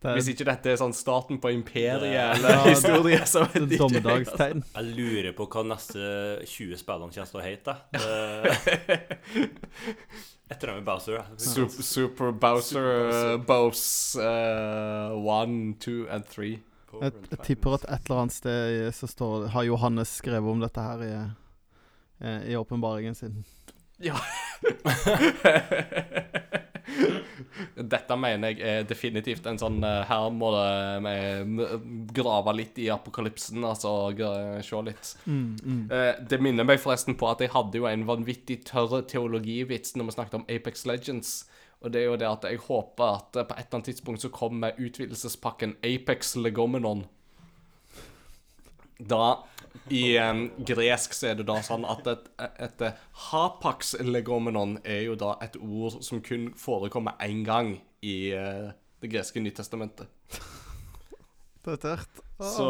det Hvis er ikke dette er sånn starten på imperiet Det- eller Ja, historie, så vet jeg ikke altså. Jeg lurer på hva neste 20 spillene kommer til å hete. jeg. Det- med Bowser. Super, Super Bowser, uh, Bose uh, 1, 2 and 3. Jeg, jeg tipper at et eller annet sted så står, har Johannes skrevet om dette her i, eh, i åpenbaringen sin. Ja. Dette mener jeg er definitivt en sånn eh, Her må vi grave litt i apokalypsen, altså se litt. Mm, mm. Eh, det minner meg forresten på at jeg hadde jo en vanvittig tørr teologivits når vi snakket om Apex Legends. Og det er jo det at jeg håper at eh, på et eller annet tidspunkt så kommer utvidelsespakken Apex Legomenon. Da I um, gresk så er det da sånn at et, et, et hapax legomenon er jo da et ord som kun forekommer én gang i uh, det greske Nytestamentet. Det er tørt. Så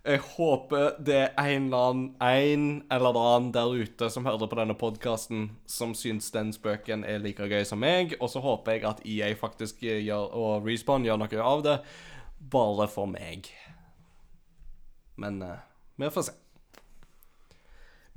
jeg håper det er en eller annen en eller annen der ute som hører på denne podkasten, som syns den spøken er like gøy som meg. Og så håper jeg at EA faktisk gjør, og Respawn gjør noe av det, bare for meg. Men eh, vi får se.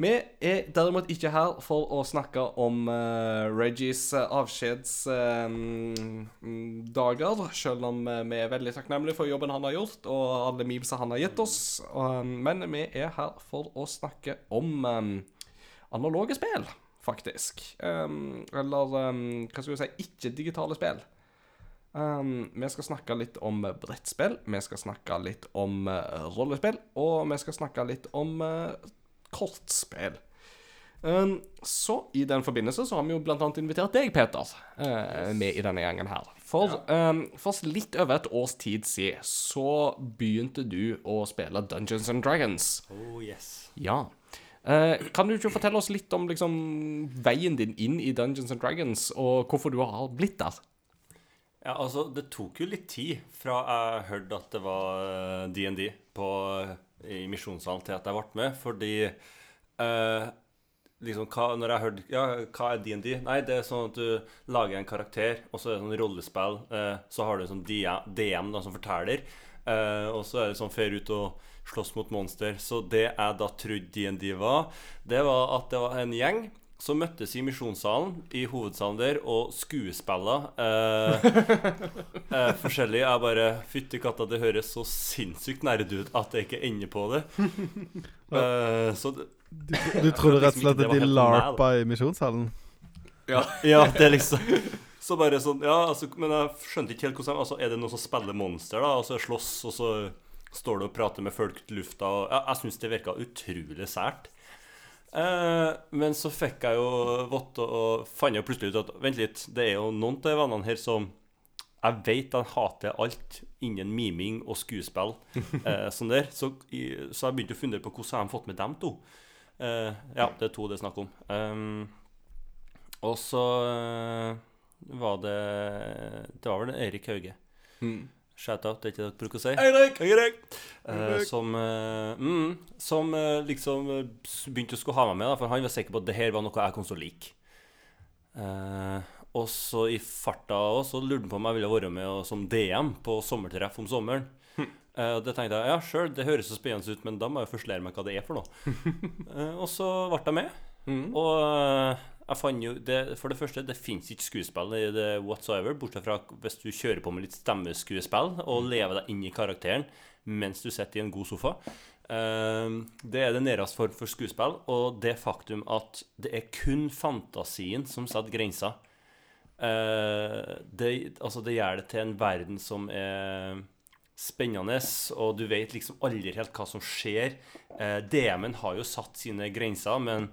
Vi er derimot ikke her for å snakke om uh, Reggies avskjedsdager, selv om eh, vi er veldig takknemlige for jobben han har gjort, og alle memesa han har gitt oss. Men vi er her for å snakke om um, analoge spill, faktisk. Um, eller um, hva skal vi si ikke-digitale spill. Um, vi skal snakke litt om brettspill, vi skal snakke litt om uh, rollespill, og vi skal snakke litt om uh, kortspill. Um, så i den forbindelse så har vi jo blant annet invitert deg, Peter, eh, med i denne gangen her. For, um, for litt over et års tid siden så begynte du å spille Dungeons and Dragons. Oh yes. Ja. Uh, kan du ikke fortelle oss litt om liksom, veien din inn i Dungeons and Dragons, og hvorfor du har blitt der? Ja, altså, det tok jo litt tid fra jeg hørte at det var eh, DND i misjonssalen til at jeg ble med, fordi eh, liksom, hva, når jeg hørte Ja, hva er DND? Nei, det er sånn at du lager en karakter, og så er det sånn rollespill. eh, så har du en sånn DM da, som forteller, eh, og så er det sånn fer ut og slåss mot monster. Så det jeg da trodde DND var, det var at det var en gjeng som møttes i misjonssalen, i hovedsalen der, og skuespilla eh, eh, forskjellig. Jeg bare Fytti katta, det høres så sinnssykt nerd ut at jeg ikke ender på det. Eh, så det, Du, du trodde rett og slett at de larpa i misjonssalen? Ja. Ja, det er liksom Så bare sånn Ja, altså, men jeg skjønte ikke helt hvordan Altså, er det noen som spiller monster, da, Altså slåss, og så står du og prater med folk til lufta, og ja, Jeg syns det virka utrolig sært. Eh, men så fikk jeg jo Vått og fant jo plutselig ut at Vent litt, det er jo noen av de vennene her som jeg vet han hater alt innen miming og skuespill. Eh, sånn der. Så, så jeg begynte å fundere på hvordan har fått med dem to. Eh, ja, det er to det er snakk om. Um, og så var det Det var vel Eirik Erik Hauge. Mm. Shout-out, det er ikke det dere bruker å si? Eirik! Eirik! Eh, som eh, mm, Som eh, liksom eh, begynte å skulle ha meg med, da, for han var sikker på at det her var noe jeg kom til å like. Eh, og så i farta også, så lurte han på om jeg ville være med og, som DM på sommertreff om sommeren. Eh, og det tenkte jeg ja, sure, det høres så spennende ut, men da må jeg først lære meg hva det er for noe. Eh, og så ble jeg med. Mm. Og eh, jo det, For det første, det fins ikke skuespill i det whatsoever, bortsett fra hvis du kjører på med litt stemmeskuespill og lever deg inn i karakteren mens du sitter i en god sofa. Eh, det er det nærmeste form for skuespill, og det faktum at det er kun fantasien som setter grenser. Eh, det, altså det gjør det til en verden som er spennende, og du vet liksom aldri helt hva som skjer. Eh, DM-en har jo satt sine grenser, men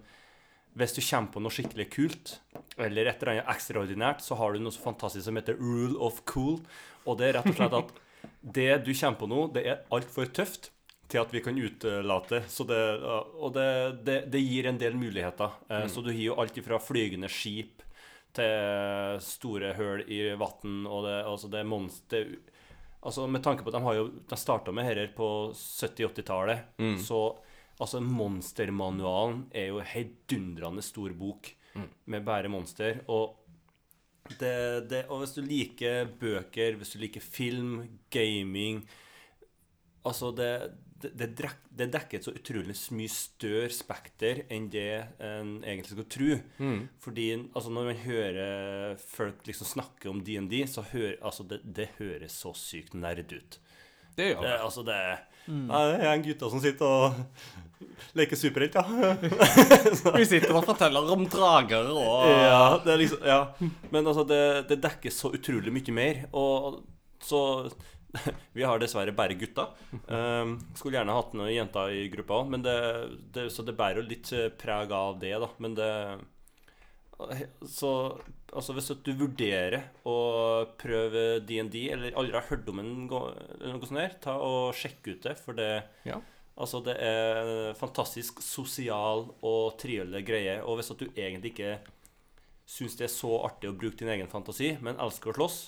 hvis du kommer på noe skikkelig kult, eller et eller annet ekstraordinært, så har du noe så fantastisk som heter rule of cool. Og det er rett og slett at det du kommer på nå, det er altfor tøft til at vi kan utelate. Så det, og det, det, det gir en del muligheter. Eh, Så du har jo alt ifra flygende skip til store høl i vann, og det, altså det er monster Altså Med tanke på at de har jo De starta med dette på 70-80-tallet, så altså Monstermanualen er jo en heidundrende stor bok med bare monster. Og det, det, og hvis du liker bøker, hvis du liker film, gaming Altså, det, det, det, det dekker et så utrolig mye større spekter enn det en egentlig skal tro. Fordi altså, når man hører folk liksom snakke om DND, så hører altså, det, det høres så sykt nerd ut. Det gjør Det, det. altså, det Nei, det er en gutta som sitter og leker superhelt, ja. Vi sitter og forteller om drager og Ja, det er liksom, ja. Men altså, det, det dekker så utrolig mye mer. Og så Vi har dessverre bare gutter. Um, skulle gjerne hatt noen jenter i gruppa òg, men det, det, så det bærer jo litt eh, preg av det, da. Men det Så altså, hvis du vurderer å prøve DND, eller aldri har hørt om en noe sånt, her, ta og sjekk ut det, for det Ja. Altså, det er en fantastisk sosial og trivelig greie. Og hvis at du egentlig ikke syns det er så artig å bruke din egen fantasi, men elsker å slåss,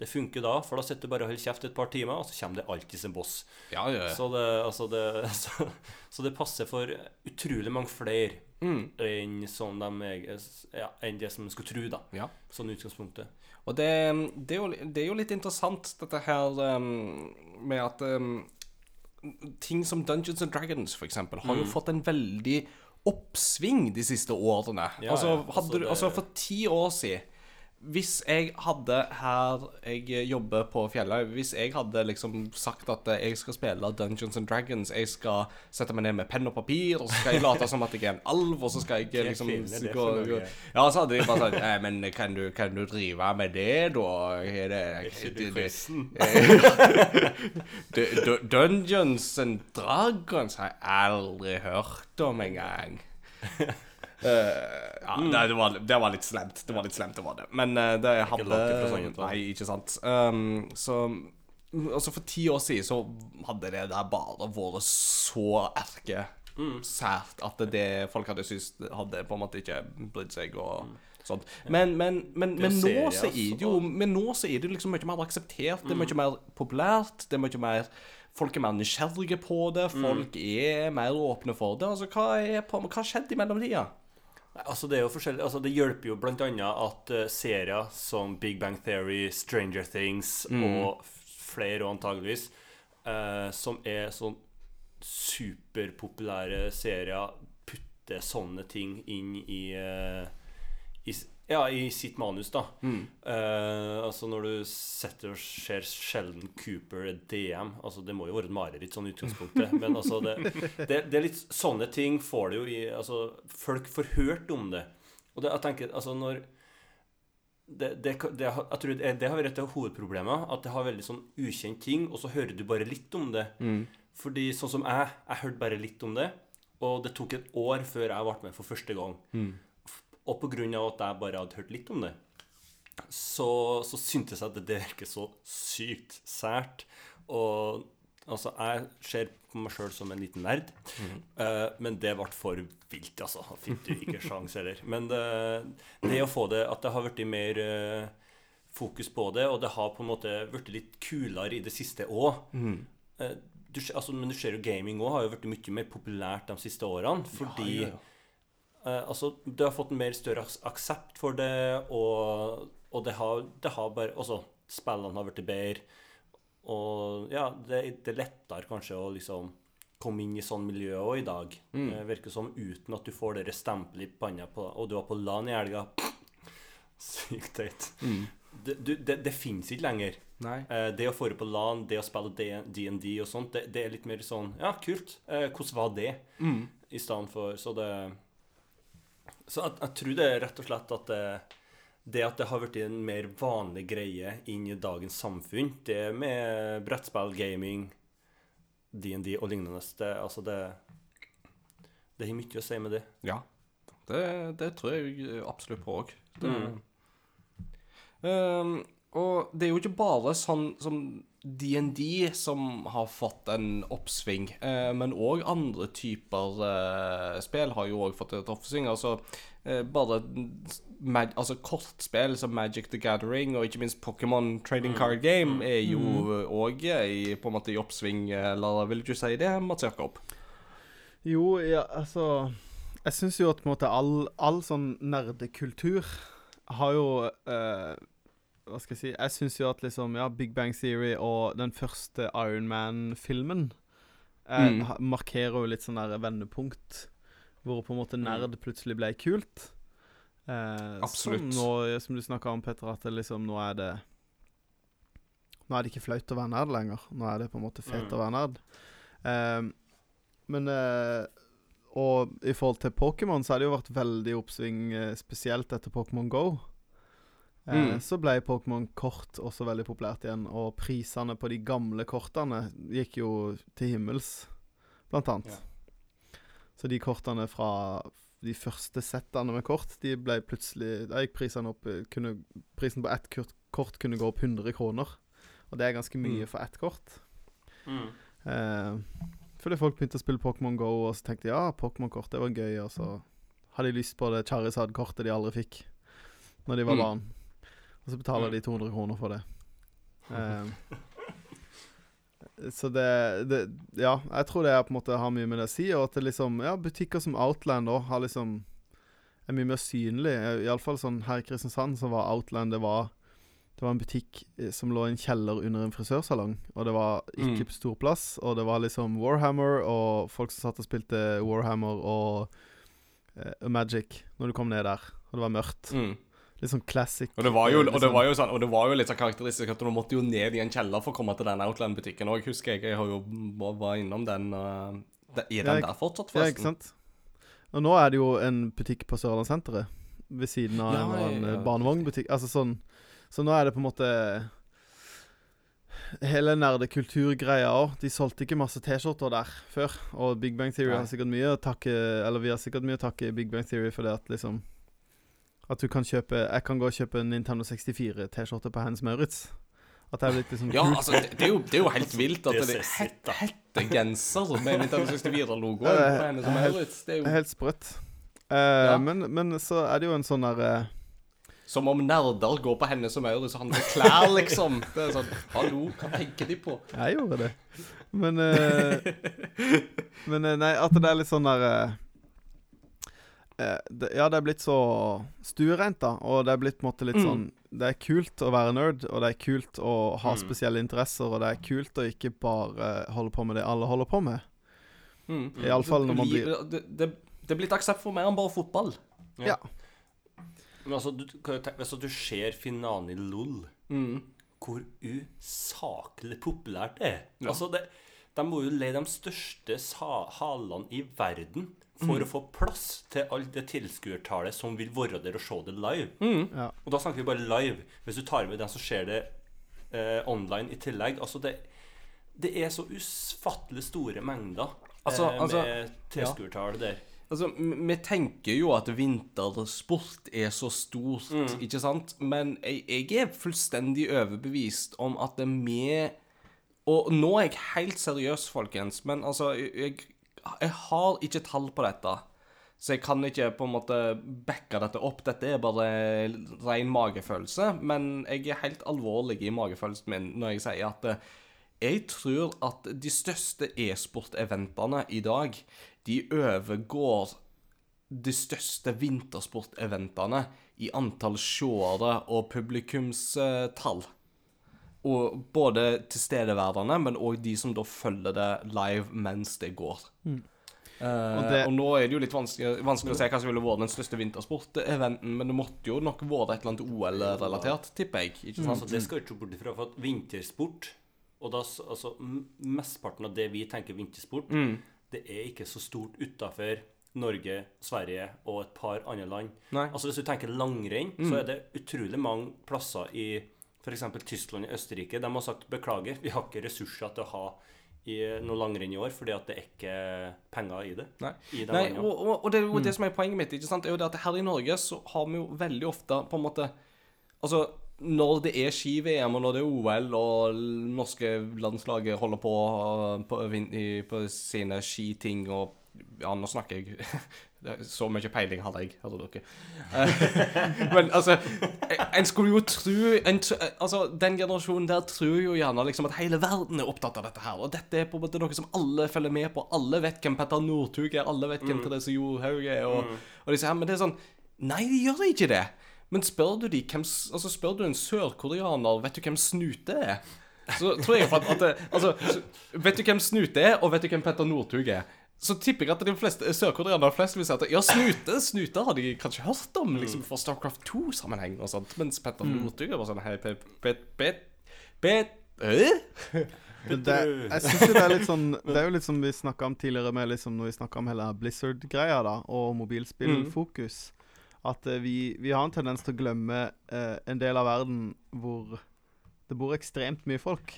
det funker da, for da sitter du bare og holder kjeft et par timer, og så kommer det alltid sin boss. Ja, ja. Så det, altså det, så, så det passer for utrolig mange flere Mm. enn, som de, ja, enn det som en skulle tro, da. ja. Sånn utgangspunktet. Og det, det, er jo, det er jo litt interessant, dette her um, med at um, ting som Dungeons and Dragons, eksempel, har jo fått en veldig oppsving de siste årene. Ja, altså, hadde, altså altså, for ti år siden hvis jeg hadde her jeg jobber på fjellet Hvis jeg hadde liksom sagt at jeg skal spille Dungeons and Dragons Jeg skal sette meg ned med penn og papir, og så skal jeg late som at jeg er en alv, og så skal jeg liksom gå, gå Ja, så hadde de bare sagt Nei, Men kan du, kan du drive med det, da? Er det, ikke du du- Dungeons and Dragons har jeg aldri hørt om engang. Uh, ja, det, det, var, det var litt slemt. Det var litt slemt, det var det. Men uh, det hadde. Nei, ikke sant. Um, så Altså For ti år siden så hadde det der bare vært så erke sært at det folk hadde syntes hadde på en måte ikke brydd seg og sånt. Men, men, men, men, nå så er det jo Men nå så er det liksom mye mer akseptert. Det er mye mer populært. Det er mye mer Folk er mer nysgjerrige på det. Folk er mer åpne for det. Altså, hva er på, hva har skjedd i mellomtida? Altså Det er jo forskjellig Altså det hjelper jo blant annet at eh, serier som Big Bang Theory, Stranger Things og flere og antageligvis, eh, som er sånn superpopulære serier, putter sånne ting inn i, eh, i ja, i sitt manus, da. Eh, altså Når du setter og ser Sheldon Cooper DM altså Det må jo være et mareritt sånn i utgangspunktet. Men altså det, det, det er litt sånne ting får det jo i altså Folk får hørt om det. Og det, jeg tenker, altså når det, det, det, jeg tror det, det har vært et av hovedproblemene. At det har veldig sånn ukjent ting, og så hører du bare litt om det. Fordi sånn som jeg, jeg hørte bare litt om det. Og det tok et år før jeg ble med for første gang. F- Og av at jeg bare hadde hørt litt om det, så, så syntes jeg at det virker så sykt sært. Og altså, jeg ser på meg sjøl som en liten nerd, Eh, men det ble for vilt, altså. Fikk du ikke sjans heller. Men det, det å få det At det har blitt mer uh, fokus på det, og det har på en måte blitt litt kulere i det siste òg. Mm. Uh, altså, men du ser jo gaming òg har jo blitt mye mer populært de siste årene. Fordi ja, ja. Eh, altså, det har fått en mer større aksept for det, og, og det, har, det har bare Altså, spillene har blitt bedre. Og ja, det, det er lettere kanskje å liksom komme inn i sånn miljø òg i dag. Det virker som uten at du får det stempelet i panna på Og du var på LAN i helga. Sykt teit. Det, du, det, det fins ikke lenger. Eh, det å få det på LAN, det å spille DND og sånt, det, det er litt mer sånn Ja, kult. Eh, hvordan var det? I stedet for Så det Så jeg, jeg tror det er rett og slett at det, det at det har blitt en mer vanlig greie inn i dagens samfunn, det med brettspill, gaming, DND og lignende, det, altså det Det har mye å si med det. Ja. Det, det tror jeg absolutt på òg. Mm. Um, og det er jo ikke bare sånn som DND som har fått en oppsving, eh, men òg andre typer eh, spill har jo òg fått et oppsving. Altså eh, bare mag altså kortspill som Magic the Gathering og ikke minst Pokémon Trading Card Game er jo òg i, på en måte i oppsving, eller vil du si det, Mats Jakob? Jo, ja, altså Jeg syns jo at på en måte all, all sånn nerdekultur har jo eh, Hva skal jeg si Jeg syns jo at liksom Ja, Big Bang Theory og den første Iron Man-filmen eh, Mm. markerer jo litt sånn der vendepunkt, hvor på en måte nerd plutselig ble kult. Eh, Absolutt. Som, nå, som du snakka om, Petter, at det liksom nå er det Nå er det ikke flaut å være nerd lenger. Nå er det på en måte fett Mm. å være nerd. Eh, men eh, Og i forhold til Pokémon så har det jo vært veldig oppsving, eh, spesielt etter Pokémon Go. Eh, Mm. Så ble Pokémon-kort også veldig populært igjen, og prisene på de gamle kortene gikk jo til himmels, blant annet. Ja. Så de kortene fra de første settene med kort, de ble plutselig Da gikk prisene opp eh, kunne, Prisen på ett kort, kort kunne gå opp 100 kroner. Og det er ganske mye Mm. for ett kort. Mm. Eh, fordi folk begynte å spille Pokémon Go, og så tenkte de ja, Pokémon-kort, det var gøy, og så hadde de lyst på det Charizard-kortet de aldri fikk når de var Mm. barn. Og så betaler Mm. de 200 kroner for det. Um, så det, det Ja, jeg tror det er på en måte har mye med det å si, og at det liksom Ja, butikker som Outland òg har liksom er mye mer synlig. Eh, Iallfall sånn her i Kristiansand så var Outland det var det var en butikk eh, som lå i en kjeller under en frisørsalong, og det var ikke Mm. på stor plass. Og det var liksom Warhammer, og folk som satt og spilte Warhammer og uh, Magic når du kom ned der. Og det var mørkt. Mm. Litt sånn classic. Og det var jo, eh, og det liksom- var jo, sånn, og det var jo litt sånn karakteristisk at du måtte jo ned i en kjeller for å komme til den Outland-butikken òg, husker jeg. Jeg har jo var innom den. Uh, er den ja, der fortsatt, forresten? Ja, ikke sant? Og nå er det jo en butikk på Sørlandssenteret ved siden av Ja, en en ja, eh, barnevognbutikk. Altså sånn Så nå er det på en måte Hele nerdekulturgreia òg. De solgte ikke masse T-skjorter der før. Og Big Bang Theory Nei. har sikkert mye å takke Eller vi har sikkert mye å takke Big Bang Theory for det at liksom At du kan kjøpe Jeg kan gå og kjøpe en Nintendo 64-T-skjorte på Hans Maurits. At det er blitt liksom Ja, kult. altså, det, er jo, det er jo helt vilt at Det er hettegenser med Nintendo 64-logoen Ja, det er på henne som helt- Maurits. Det er jo helt sprøtt. Uh, Ja. men, men så er det jo en sånn derre som om nerder går på henne som Maurits og handler klær, liksom. Det er sånn Hallo, hva tenker de på? Jeg gjorde det. Men uh, Men eh, nei, at det er litt sånn der det, Ja, det er blitt så stuereint, da. Og det er blitt på en måte litt Mm. sånn Det er kult å være nerd, og det er kult å ha Mm. spesielle interesser, og det er kult å ikke bare holde på med det alle holder på med. Mm. Iallfall når man blir det, det, det er blitt aksept for mer enn bare fotball. Ja. Men altså, du, kan tenke, hvis du ser finalen i LOL, Mm. hvor usaklig populært det er. Ja. Altså, det, de må jo leie de største halene i verden Mm. for å få plass til alt det tilskuertallet som vil være der og se det live. Mm. Ja. Og da snakker vi bare live. Hvis du tar med den som ser det eh, online i tillegg Altså, det, det er så usfattelig store mengder Altså- eh, altså- med tilskuertall der. Altså, Vi tenker jo at vintersport er så stort, ikke sant? Men jeg, jeg er fullstendig overbevist om at det vi Og nå er jeg helt seriøs, folkens, men altså jeg, jeg har ikke tall på dette. Så jeg kan ikke på en måte backe dette opp. Dette er bare ren magefølelse. Men jeg er helt alvorlig i magefølelsen min når jeg sier at eh, jeg tror at de største e-sport-eventene i dag, de overgår de største vintersporteventene i antall seere og publikumstall. Og både tilstedeværende, men òg de som da følger det live mens det går. Eh, og, det- nå er det jo litt vanskelig, vanskelig å se hva som ville vært den største vintersporteventen, men det måtte jo nok vært et eller annet OL-relatert, tipper jeg. ikke sant? Altså, det skal jo ikke bort ifra. For at vintersport Og da, altså, mesteparten av det vi tenker vintersport, Mm. det er ikke så stort utafor Norge, Sverige og et par andre land. Nei. Altså Hvis du tenker langrenn, så er det utrolig mange plasser i f.eks. Tyskland og Østerrike. De har sagt beklager, vi har ikke ressurser til å ha i noe langrenn i år fordi at det er ikke penger i det. Nei, I Nei og, og, og det er jo det som er poenget mitt. ikke sant? er jo det at Her i Norge så har vi jo veldig ofte på en måte Altså, når det er ski-VM, og når det er OL, og norske landslaget holder på på, på, i- på sine skiting og Ja, nå snakker jeg Så mye peiling hadde jeg, hører dere. Eh, Men altså En skulle jo tro en, Altså, den generasjonen der tror jo gjerne liksom at hele verden er opptatt av dette her. Og dette er på en måte noe som alle følger med på. Alle vet hvem Petter Northug er, alle vet hvem Therese Johaug er, og, og disse her. Men det er sånn Nei, de gjør ikke det. Men spør du de hvem Altså, spør du en sørkoreaner, vet du hvem Snute er? Så tror jeg at, at det, Altså, vet du hvem Snute er, og vet du hvem Petter Northug er? Så tipper jeg at de fleste sørkoreanere flest vil si at ja, Snute Snute har de kanskje hørt om liksom fra Starcraft 2-sammenheng og sånt, mens Petter Northug var sånn Hei, pet, pet, pet, pet, øh? Det, jeg synes jo det er litt sånn Det er jo litt som vi snakka om tidligere, med liksom når vi snakka om hele Blizzard-greia da og mobilspillfokus. At eh, vi, vi har en tendens til å glemme eh, en del av verden hvor det bor ekstremt mye folk.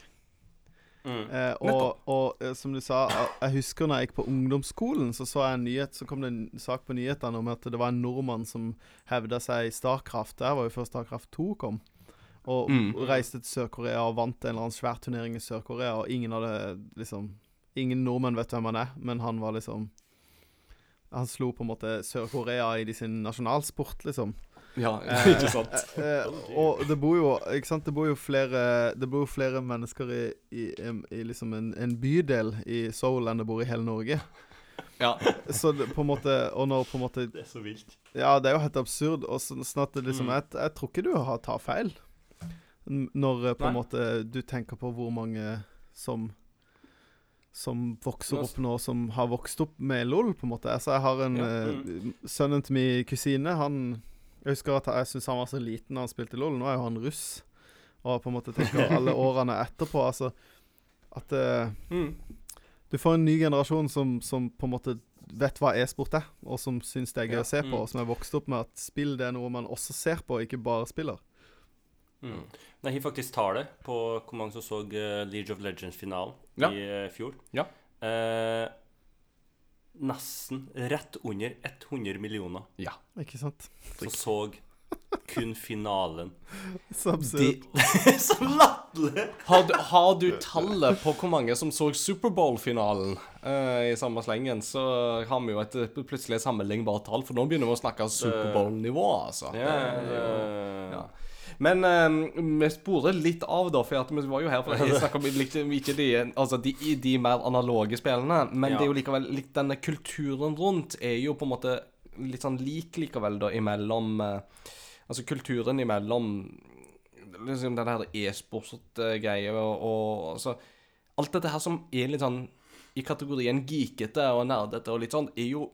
Mm. Eh, og og eh, som du sa, jeg husker når jeg gikk på ungdomsskolen, så så jeg en nyhet, så kom det en sak på nyhetene om at det var en nordmann som hevda seg i Starcraft. Der var jo før Starcraft 2 kom. Og Mm. reiste til Sør-Korea og vant en eller annen svær turnering i Sør-Korea, og ingen hadde liksom Ingen nordmenn vet hvem han er, men han var liksom Han slo på en måte Sør-Korea i de sin nasjonalsport, liksom. Ja, Eh, ikke sant? Eh, og det bor jo Ikke sant, det bor jo flere Det bor jo flere mennesker i, i, i liksom en, en bydel i Seoul enn det bor i hele Norge. Ja. Så det, på en måte Og når på en måte Det er så vilt. Ja, det er jo helt absurd. Og så, sånn at det liksom Mm. jeg, jeg tror ikke du har tar feil. Når eh, på en måte du tenker på hvor mange som som vokser opp nå, som har vokst opp med LOL, på en måte. Altså, jeg har en Ja, mm. Sønnen til min kusine, han Jeg husker at jeg syntes han var så liten da han spilte LOL. Nå er jo han russ. Og på en måte tenker alle årene etterpå, altså At uh, Mm. du får en ny generasjon som, som på en måte vet hva e-sport er, og som syns det er gøy Ja, å se på, mm. og som er vokst opp med at spill det er noe man også ser på, ikke bare spiller. Mm. Jeg har faktisk tallet på hvor mange som så eh, League of Legends-finalen Ja. i eh, fjor. Ja. Eh, nesten rett under 100 millioner ja. Ikke sant? som så kun finalen. Så absurd. Så latterlig! har, du, har du tallet på hvor mange som så Superbowl-finalen uh, i samme slengen, så har vi jo et eh, plutselig sammenlignbart tall, for nå begynner vi å snakke Superbowl-nivå, altså. Det er jo- ja. Men um, vi sporer litt av, da, for vi var jo her for å snakke om ikke de, altså de, de mer analoge spillene, men Ja. det er jo likevel litt denne kulturen rundt er jo på en måte litt sånn lik likevel, da, imellom eh, Altså kulturen imellom liksom den her e-sport-greia og, og altså Alt dette her som er litt sånn i kategorien geekete og nerdete og litt sånn, er jo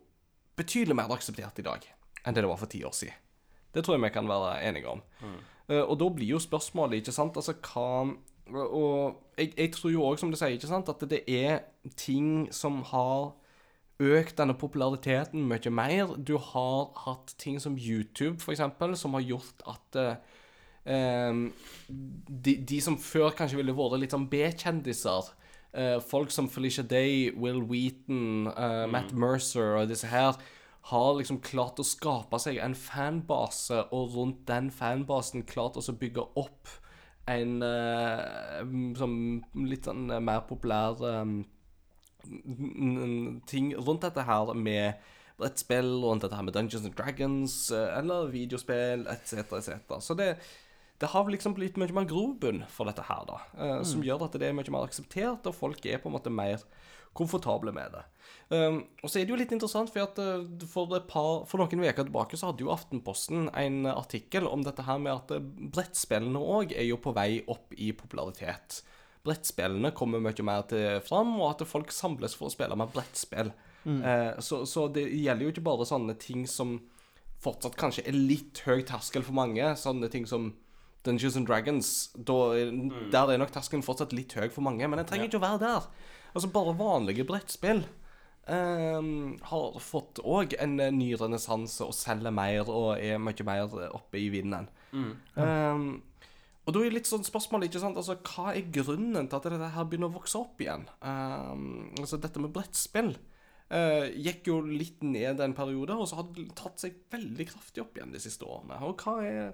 betydelig mer akseptert i dag enn det det var for ti år siden. Det tror jeg vi kan være enige om. Eh, og da blir jo spørsmålet, ikke sant, altså hva Og jeg, jeg tror jo òg, som du sier, ikke sant, at det er ting som har økt denne populariteten mye mer. Du har hatt ting som YouTube, eksempel, som har gjort at eh, de, de som før kanskje ville vært litt sånn B-kjendiser eh, Folk som Felicia Day, Will Wheaton, eh, Matt Mercer og disse her har liksom klart å skape seg en fanbase, og rundt den fanbasen klart å bygge opp en eh, som litt sånn eh, mer populær eh, ting rundt dette her med brettspill, rundt dette her med Dungeons and Dragons, eller videospill, etc., etc. Så det, det har liksom blitt mye mer grobunn for dette her, da. Som gjør at det er mye mer akseptert, og folk er på en måte mer komfortable med det. Um, og så er det jo litt interessant, for at eh, for, et par, for noen uker tilbake så hadde jo Aftenposten en artikkel om dette her med at eh, brettspillene òg er jo på vei opp i popularitet. Brettspillene kommer mye mer til fram, og at folk samles for å spille med brettspill. Eh, så, så det gjelder jo ikke bare sånne ting som fortsatt kanskje er litt høy terskel for mange. Sånne ting som Dungeons and Dragons. Da, mm. Der er nok terskelen fortsatt litt høy for mange, men den trenger ikke å være der. Altså Bare vanlige brettspill ehm, har fått òg en eh, ny renessanse og selger mer og er mye mer oppe i vinden. Ehm, og da er litt sånn spørsmål, ikke sant, altså hva er grunnen til at dette her begynner å vokse opp igjen? Um, altså dette med brettspill uh, gikk jo litt ned en periode, og så har det tatt seg veldig kraftig opp igjen de siste årene. Og hva er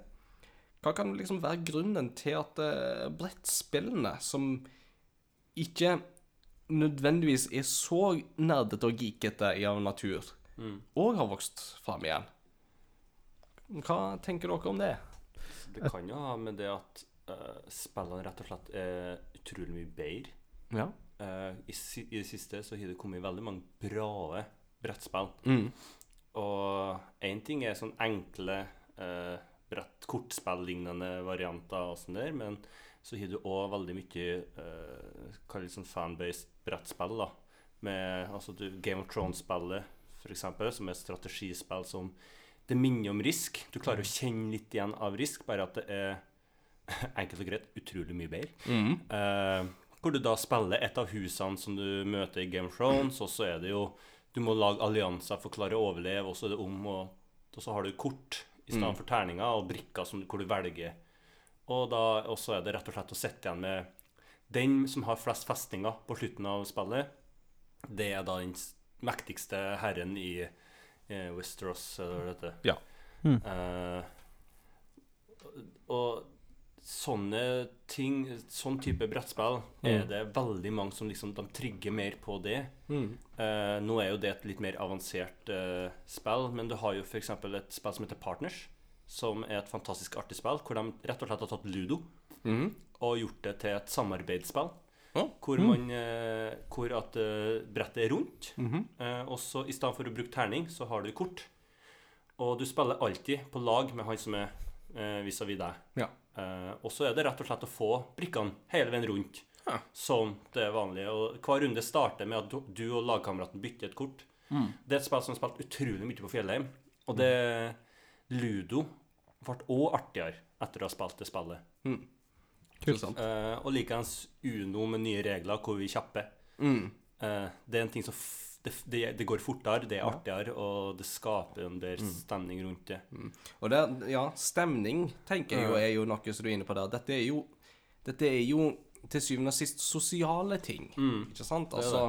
hva kan liksom være grunnen til at uh, brettspillene, som ikke nødvendigvis er så nerdete og geekete i av natur, òg har vokst fram igjen? Hva tenker dere om det? Det kan jo ha med det at uh, spillene rett og slett er utrolig mye bedre. Ja. Uh, i, I det siste så har det kommet veldig mange bra brettspill. Mm. Og én ting er sånn enkle uh, brett, kortspillignende varianter og sånn der, men så har du òg veldig mye uh, Kall det sånn fanbased brettspill, da. Med altså du, Game of Thrones-spillet, f.eks., som er et strategispill som Det minner om Risk. Du klarer å kjenne litt igjen av Risk, bare at det er enkelt og greit utrolig mye bedre. Mm. Uh, hvor du da spiller et av husene som du møter i Game of Thrones, og så er det jo Du må lage allianser for å klare å overleve, og så er det om og, og så har du kort i stedet for terninger og brikker som, hvor du velger. Og da også er det rett og slett å sitte igjen med den som har flest festinger på slutten av spillet. Det er da den mektigste herren i eh, Westeros, eller hva det heter. Ja. Eh, og sånne ting, sånn type brettspill, er det veldig mange som liksom De trigger mer på det. Eh, nå er jo det et litt mer avansert eh, spill, men du har jo f.eks. et spill som heter Partners, som er et fantastisk artig spill, hvor de rett og slett har tatt ludo Mhm. og gjort det til et samarbeidsspill. Oh. Hvor, man, eh, hvor at eh, brettet er rundt, eh, og så i stedet for å bruke terning, så har du kort. Og du spiller alltid på lag med han som er vis-à-vis deg. Ja. Og så er det rett og slett å få brikkene hele veien rundt, Ja. som det er vanlig. Og hver runde starter med at du, du og lagkameraten bytter et kort. Det er et spill som er spilt utrolig mye på Fjellheim. Og det Ludo ble òg artigere etter å ha spilt det spillet. Kult. Sant. Eh, og likeens Uno med nye regler hvor vi kjapper. Mm. Eh, det er en ting som f det, det, det går fortere, det er artigere, og det skaper en bedre stemning rundt det. Og det, ja, stemning tenker jeg jo er jo noe som du er inne på der. Dette er jo, dette er jo til syvende og sist sosiale ting. Ikke sant? Altså,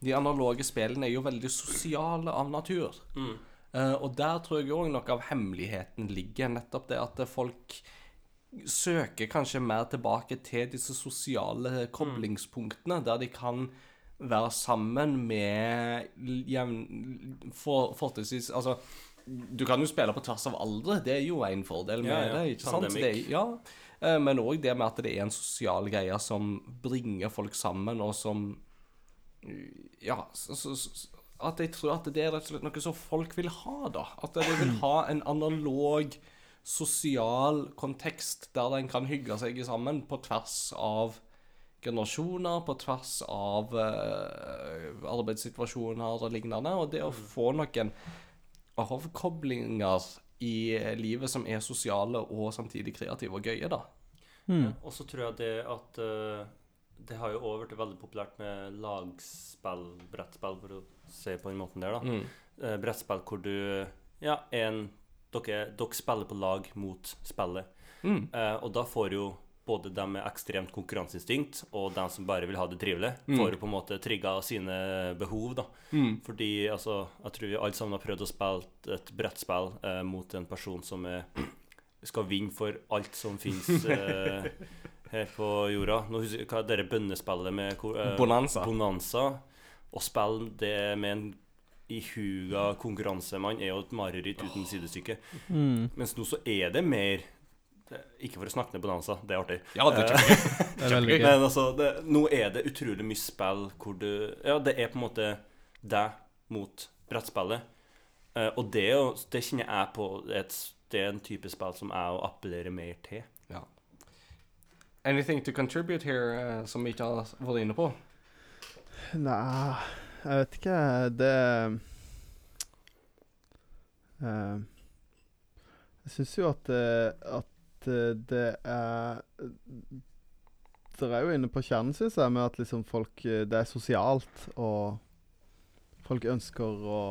de analoge spillene er jo veldig sosiale av natur. Eh, og der tror jeg òg noe av hemmeligheten ligger. Nettopp det at folk søker kanskje mer tilbake til disse sosiale koblingspunktene, der de kan være sammen med jevn, for, fortrinnsvis Altså, du kan jo spille på tvers av aldre, det er jo en fordel med Ja, ja. det. ikke sant? Det, ja, Eh, Men òg det med at det er en sosial greie som bringer folk sammen, og som Ja, så, så, at jeg tror at det er rett og slett noe som folk vil ha, da. At de vil ha en analog, sosial kontekst der en kan hygge seg sammen på tvers av generasjoner, på tvers av uh, arbeidssituasjoner og lignende. Og det å få noen avkoblinger i livet som er sosiale og samtidig kreative og gøye, da. Og så tror jeg det at uh, det har jo òg blitt veldig populært med lagspill, brettspill, for å si på den måten der, da. Eh, brettspill hvor du Ja, en, dere, dere spiller på lag mot spillet. Eh, og da får jo både dem med ekstremt konkurranseinstinkt og dem som bare vil ha det trivelig, får jo på en måte trigga sine behov, da. Fordi altså, jeg tror vi alle sammen har prøvd å spille et brettspill eh, mot en person som er skal vinne for alt som fins eh, her på jorda. Nå husker jeg hva det bønnespillet med eh, Bonanza. Bonanza. Å spille det med en ihuga konkurransemann er jo et mareritt uten sidestykke. Mens nå så er det mer Ikke for å snakke ned Bonanza, det er artig. Ja, det er. Det er veldig gøy. Men altså, det, nå er det utrolig mye spill hvor du Ja, det er på en måte deg mot brettspillet. Eh, og det, det kjenner jeg på et, Det er en type spill som jeg appellerer mer til. Ja. Anything to contribute here uh, som vi ikke har vært inne på? Nei, jeg vet ikke. Det uh, Jeg syns jo at, eh, at eh, det er Dere er jo inne på kjernen, syns jeg, med at liksom folk Det er sosialt, og folk ønsker å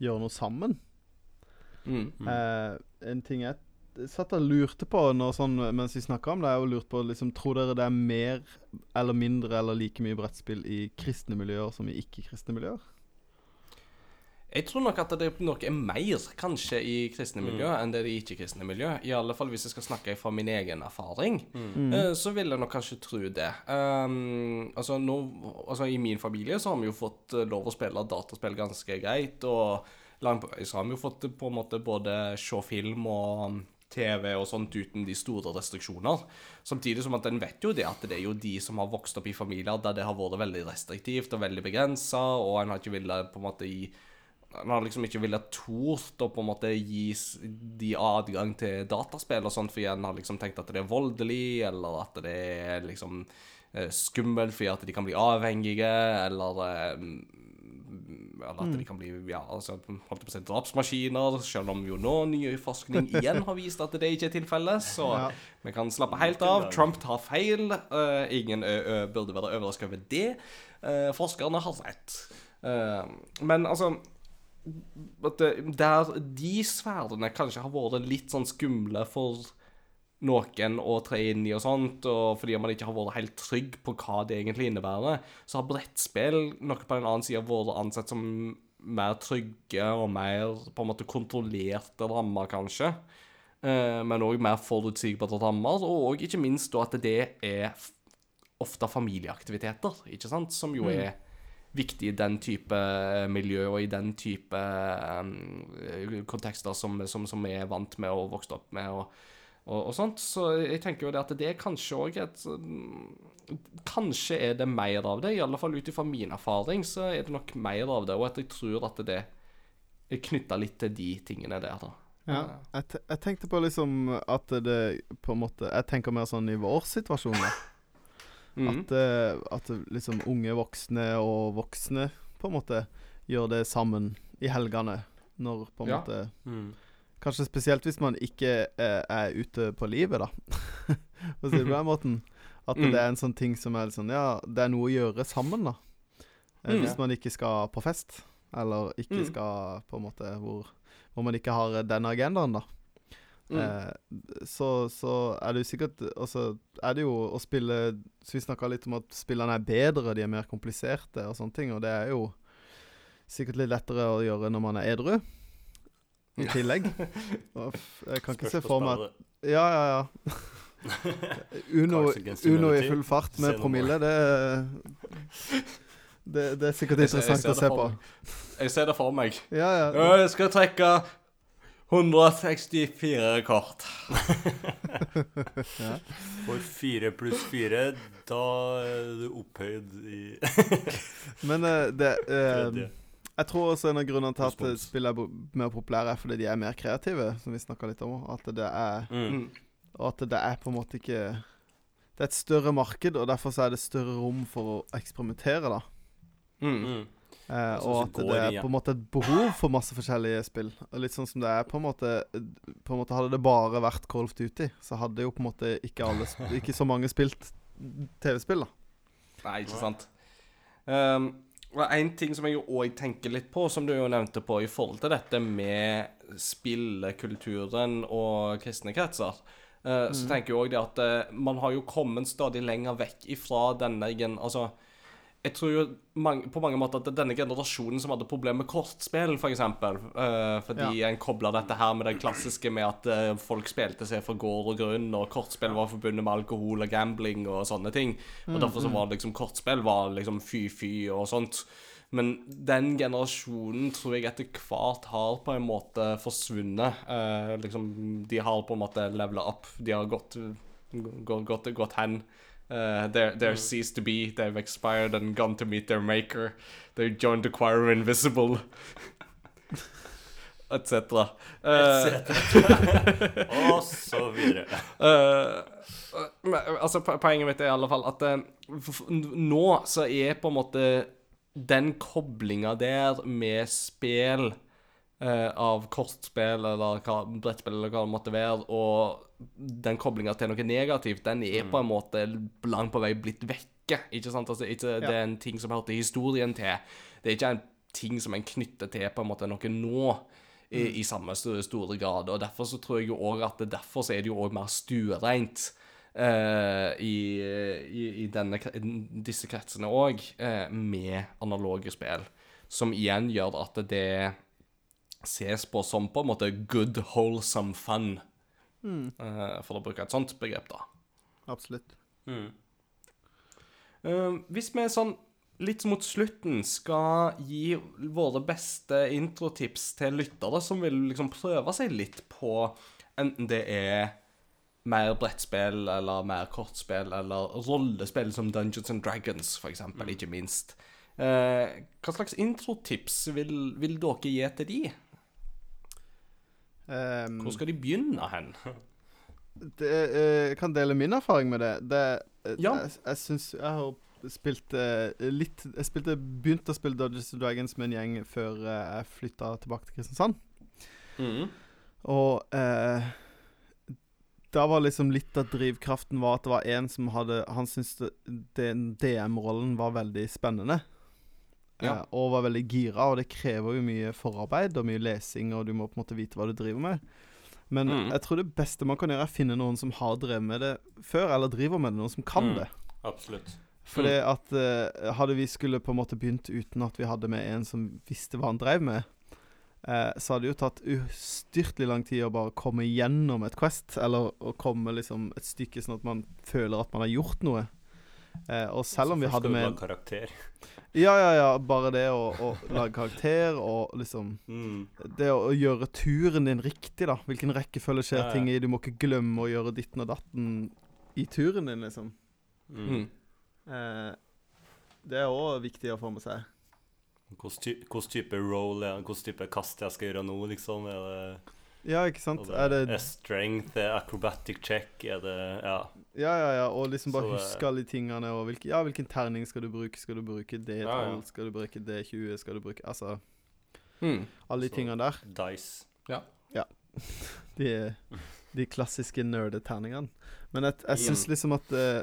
gjøre noe sammen. Mm. Eh, en ting jeg satt og lurte på når, sånn, mens vi snakka om det, jo lurt på liksom, Tror dere det er mer eller mindre eller like mye brettspill i kristne miljøer som i ikke-kristne miljøer? Jeg tror nok at det nok er mer kanskje i kristne Mm. enn det er i ikke-kristne miljø. I alle fall hvis jeg skal snakke fra min egen erfaring, Mm. uh, så vil jeg nok kanskje tro det. Um, altså, nå, altså I min familie så har vi jo fått eh, lov å spille dataspill ganske greit. Og langt på vei så har vi jo fått eh, på en måte både se film og TV og sånt uten de store restriksjoner. Samtidig som at en vet jo det at det er jo de som har vokst opp i familier der det har vært veldig restriktivt og veldig begrensa, og en har ikke villet på en måte gi en har liksom ikke villet tort å på en måte gi de adgang til dataspill og sånt, fordi en har liksom tenkt at det er voldelig, eller at det er liksom eh, skummelt fordi at de kan bli avhengige, eller eh, eller at de kan bli ja, altså, holdt på å si, drapsmaskiner, selv om jo nå ny forskning igjen har vist at det ikke er tilfellet. Så Ja. vi kan slappe helt av. Trump tar feil. Uh, ingen burde være overrasket over det. Uh, forskerne har rett. Uh, men altså Der de sfærene kanskje har vært litt sånn skumle for noen å tre inn i og sånt, og fordi man ikke har vært helt trygg på hva det egentlig innebærer, så har brettspill nok på den annen side vært ansett som mer trygge og mer på en måte kontrollerte rammer, kanskje. Eh, men òg mer forutsigbare rammer, og ikke minst da at det er ofte familieaktiviteter, ikke sant, som jo er viktig i den type miljø og i den type um, kontekster som, som, som vi er vant med og vokst opp med. og og, og sånt, Så jeg tenker jo det at det er kanskje òg et um, Kanskje er det mer av det, i alle fall ut ifra min erfaring, så er det nok mer av det. Og at jeg tror at det er knytta litt til de tingene der, da. Ja. Jeg, jeg tenkte på liksom at det på en måte Jeg tenker mer sånn i vår situasjon, da. Mm. At, eh, at liksom unge voksne og voksne på en måte gjør det sammen i helgene. Når på en Ja. måte Mm. Kanskje spesielt hvis man ikke eh, er ute på livet, da. For å si det på den måten. At Mm. det er en sånn ting som er sånn Ja, det er noe å gjøre sammen, da. Eh, Mm. Hvis man ikke skal på fest, eller ikke Mm. skal på en måte hvor, hvor man ikke har denne agendaen, da. Mm. Eh, så, så er det jo sikkert Og så er det jo å spille Så vi snakka litt om at spillene er bedre, de er mer kompliserte og sånne ting, og det er jo sikkert litt lettere å gjøre når man er edru. I tillegg. Jeg kan ikke se for meg at Ja, ja, ja. Uno, Uno i full fart med promille, det det, det er sikkert interessant ser å se på. Jeg ser det for meg. Ja, ja. Ja, Jeg skal trekke 164 kort. For fire pluss fire, da er du opphøyd i Men uh, det tredje. Jeg tror også en av grunnene til at spill er mer populære, er fordi de er mer kreative, som vi snakka litt om. At det er Mm. Mm. Og at det er på en måte ikke Det er et større marked, og derfor så er det større rom for å eksperimentere, da. Mm. Mm. Eh, og at det er på en måte et behov for masse forskjellige spill. Og litt sånn som det er på en måte På en måte Hadde det bare vært Call of Duty, så hadde jo på en måte ikke alle Ikke så mange spilt TV-spill, da. Nei, ikke sant. Um, og En ting som jeg òg tenker litt på, som du jo nevnte på i forhold til dette med spillekulturen og kristne kretser, eh, så tenker jeg òg det at eh, man har jo kommet stadig lenger vekk ifra denne. Altså, jeg tror jo mange, på mange måter at det er denne generasjonen som hadde problemer med kortspill, f.eks. Uh, fordi en kobla dette her med det klassiske med at uh, folk spilte seg for gård og grunn, og kortspill var forbundet med alkohol og gambling og sånne ting. Og derfor så var det liksom kortspill var liksom fy-fy og sånt. Men den generasjonen tror jeg etter hvert har på en måte forsvunnet. Uh, liksom, de har på en måte levela opp. De har gått, gått, gått, gått hen. Uh, they're, they're ceased to be. They've expired and gone to meet their maker. They joined the choir invisible. Etc. Uh, Og så videre. Uh, altså, poenget mitt er i alle fall at eh, nå så er på en måte den koblinga der med spill eh, av kortspill eller hva, brettspill eller hva det måtte være, og den koblinga til noe negativt, den er på en måte langt på vei blitt vekke. Ikke sant? Altså, ikke, Det er en ting som hørte historien til. Det er ikke en ting som en knytter til på en måte noe nå. I, i samme sto- store grad. Og derfor så tror jeg jo òg at det, derfor så er det jo òg mer stuereint Uh, i, i, i denne, disse kretsene òg, uh, med analoge spill. Som igjen gjør at det ses på som på en måte good, wholesome fun. Eh, for å bruke et sånt begrep, da. Absolutt. Eh, hvis vi sånn litt mot slutten skal gi våre beste introtips til lyttere som vil liksom prøve seg litt på enten det er mer brettspill eller mer kortspill eller rollespill som Dungeons and Dragons, for eksempel, ikke minst. Eh, hva slags introtips vil, vil dere gi til de? Um, Hvor skal de begynne hen? det, eh, jeg kan dele min erfaring med det. det eh, Ja. Jeg, jeg syns Jeg har spilt eh, litt Jeg spilte, begynte å spille Dodgers and Dragons med en gjeng før jeg flytta tilbake til Kristiansand. Mm. Og eh, da var liksom litt av drivkraften var at det var en som hadde Han syntes DM-rollen var veldig spennende. Ja. Eh, og var veldig gira, og det krever jo mye forarbeid og mye lesing, og du må på en måte vite hva du driver med. Men Mm. jeg tror det beste man kan gjøre, er å finne noen som har drevet med det før, eller driver med det, noen som kan Mm. det. Absolutt. Fordi at uh, hadde vi skulle på en måte begynt uten at vi hadde med en som visste hva han drev med, uh, så hadde det jo tatt ustyrtelig lang tid å bare komme gjennom et Quest, eller å komme liksom et stykke sånn at man føler at man har gjort noe. Eh, og selv om vi hadde med karakter. Ja, ja, ja, bare det å, å lage karakter og liksom Mm. Det å, å gjøre turen din riktig, da. Hvilken rekkefølge skjer Ja, ja. ting i. Du må ikke glemme å gjøre ditten og datten i turen din, liksom. Mm. Mm. Eh, det er òg viktig å få med seg. Hvilken hvilken type role er det? Hvilken type kast jeg skal gjøre nå, liksom? Er det, Ja, ikke sant? og det, Er det er strength, er acrobatic check, er det Ja. Ja, ja, ja. Og liksom bare Så, huske alle de tingene. Og hvilke, ja, hvilken terning skal du bruke? Skal du bruke D12? Ja, ja. Skal du bruke D20? Skal du bruke Altså, Mm. alle de Så- tingene der. Dice. De, de klassiske nerdeterningene. Men jeg, jeg syns Mm. liksom at eh,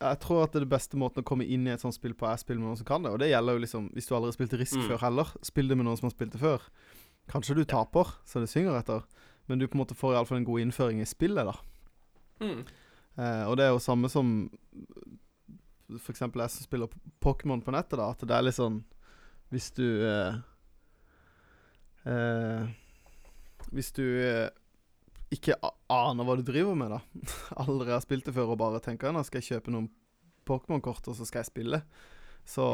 Jeg tror at det er det beste måten å komme inn i et sånt spill på, er å spille med noen som kan det. Og det gjelder jo liksom Hvis du aldri har spilt Risk Mm. før heller, spill det med noen som har spilt det før. Kanskje du taper, så det synger etter, men du på en måte får iallfall en god innføring i spillet, da. Mm. Eh, og det er jo samme som For eksempel jeg som spiller Pokémon på nettet, da. At det er litt sånn Hvis du eh, eh, Hvis du eh, ikke aner hva du driver med, da. Aldri har spilt det før og bare tenker nå skal jeg kjøpe noen Pokémon-kort, og så skal jeg spille. Så,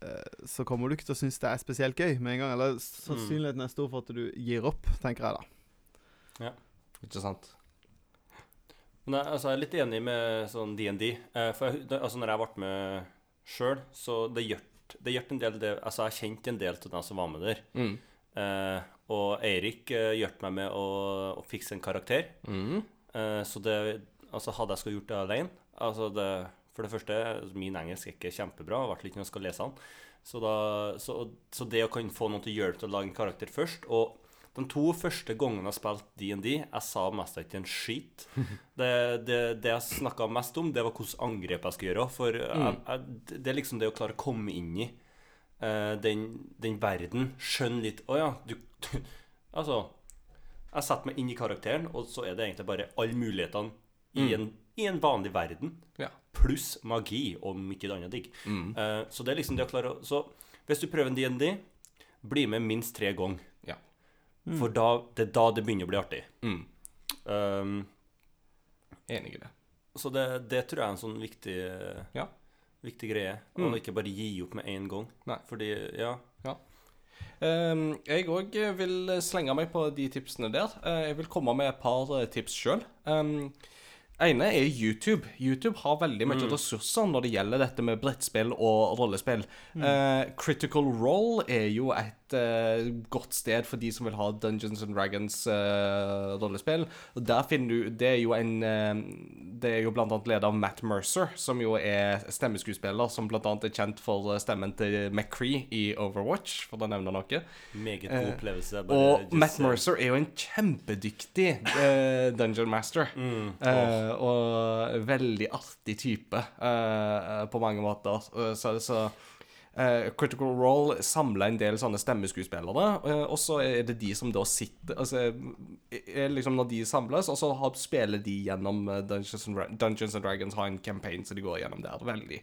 eh, så kommer du ikke til å synes det er spesielt gøy med en gang. Eller sannsynligheten er stor for at du gir opp, tenker jeg da. Ikke sant? Men jeg, altså, jeg er litt enig med sånn DND. Eh, for jeg, altså, når jeg ble med sjøl, så det gjort, det gjort en del det, Altså, jeg kjente en del av dem som var med der. Mm. Eh, og Eirik uh, hjalp meg med å, å fikse en karakter. Mm. Eh, så det Altså, hadde jeg skulle gjort det alene Altså, det For det første, min engelsk er ikke kjempebra, Jeg ikke noe skal lese den. Så, da, så, så det å kunne få noen til å hjelpe til å lage en karakter først Og de to første gangene jeg spilte DND, jeg sa mest ikke en skit. Det, det, det jeg snakka mest om, det var hvilke angrep jeg skulle gjøre. For jeg, jeg, det er liksom det å klare å komme inn i uh, den, den verden. Skjønne litt Å ja, du, Altså Jeg setter meg inn i karakteren, og så er det egentlig bare alle mulighetene i, en, i en vanlig verden. Ja. Pluss magi, og det annet digg. Eh, så det er liksom det å klare å Så hvis du prøver en DND, bli med minst tre ganger. Ja. For da, det er da det begynner å bli artig. Mm. Um, Enig i det. så det, det tror jeg er en sånn viktig, Ja. viktig greie. Mm. Og ikke bare gi opp med en gang. Nei. Fordi, ja Ehm, jeg òg vil slenge meg på de tipsene der. Eh, jeg vil komme med et par eh, tips sjøl. Um, ene er YouTube. YouTube har veldig mye ressurser når det gjelder dette med brettspill og rollespill. Eh, Critical Role er jo et eh, godt sted for de som vil ha Dungeons and Dragons eh. Og der finner du Det er jo en eh, Det er jo blant annet leder av Matt Mercer, som jo er stemmeskuespiller, som blant annet er kjent for stemmen til McCree i Overwatch, for å nevne noe. Meget god opplevelse. Og just, Matt Mercer er jo en kjempedyktig dungeon master. Mm, Eh, og veldig artig type på mange måter. Så så eh, Critical Role samler en del sånne stemmeskuespillere, uh, og så er det de som da sitter Altså, er liksom når de samles, og så har, spiller de gjennom eh, Dungeons and, Dungeons and Dragons har en campaign så de går gjennom der. Veldig,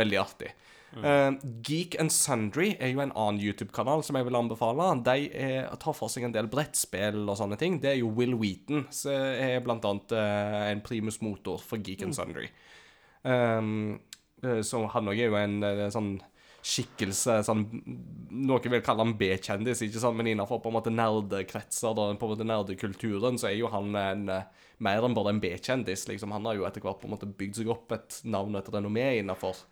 veldig artig. Eh, Geek and Sundry er jo en annen YouTube-kanal som jeg vil anbefale. De er, tar for seg en del brettspill og sånne ting. Det er jo Will Wheaton, som er blant annet eh, en primus motor for Geek and Sundry. Um, eh, så han òg er jo en eh, sånn skikkelse sånn, Noen vil kalle han B-kjendis, ikke sant? men innenfor på en måte nerdekretser, da, på en måte nerdekulturen, så er jo han en, mer enn bare en B-kjendis. liksom. Han har jo etter hvert på en måte bygd seg opp et navn og et renommé innenfor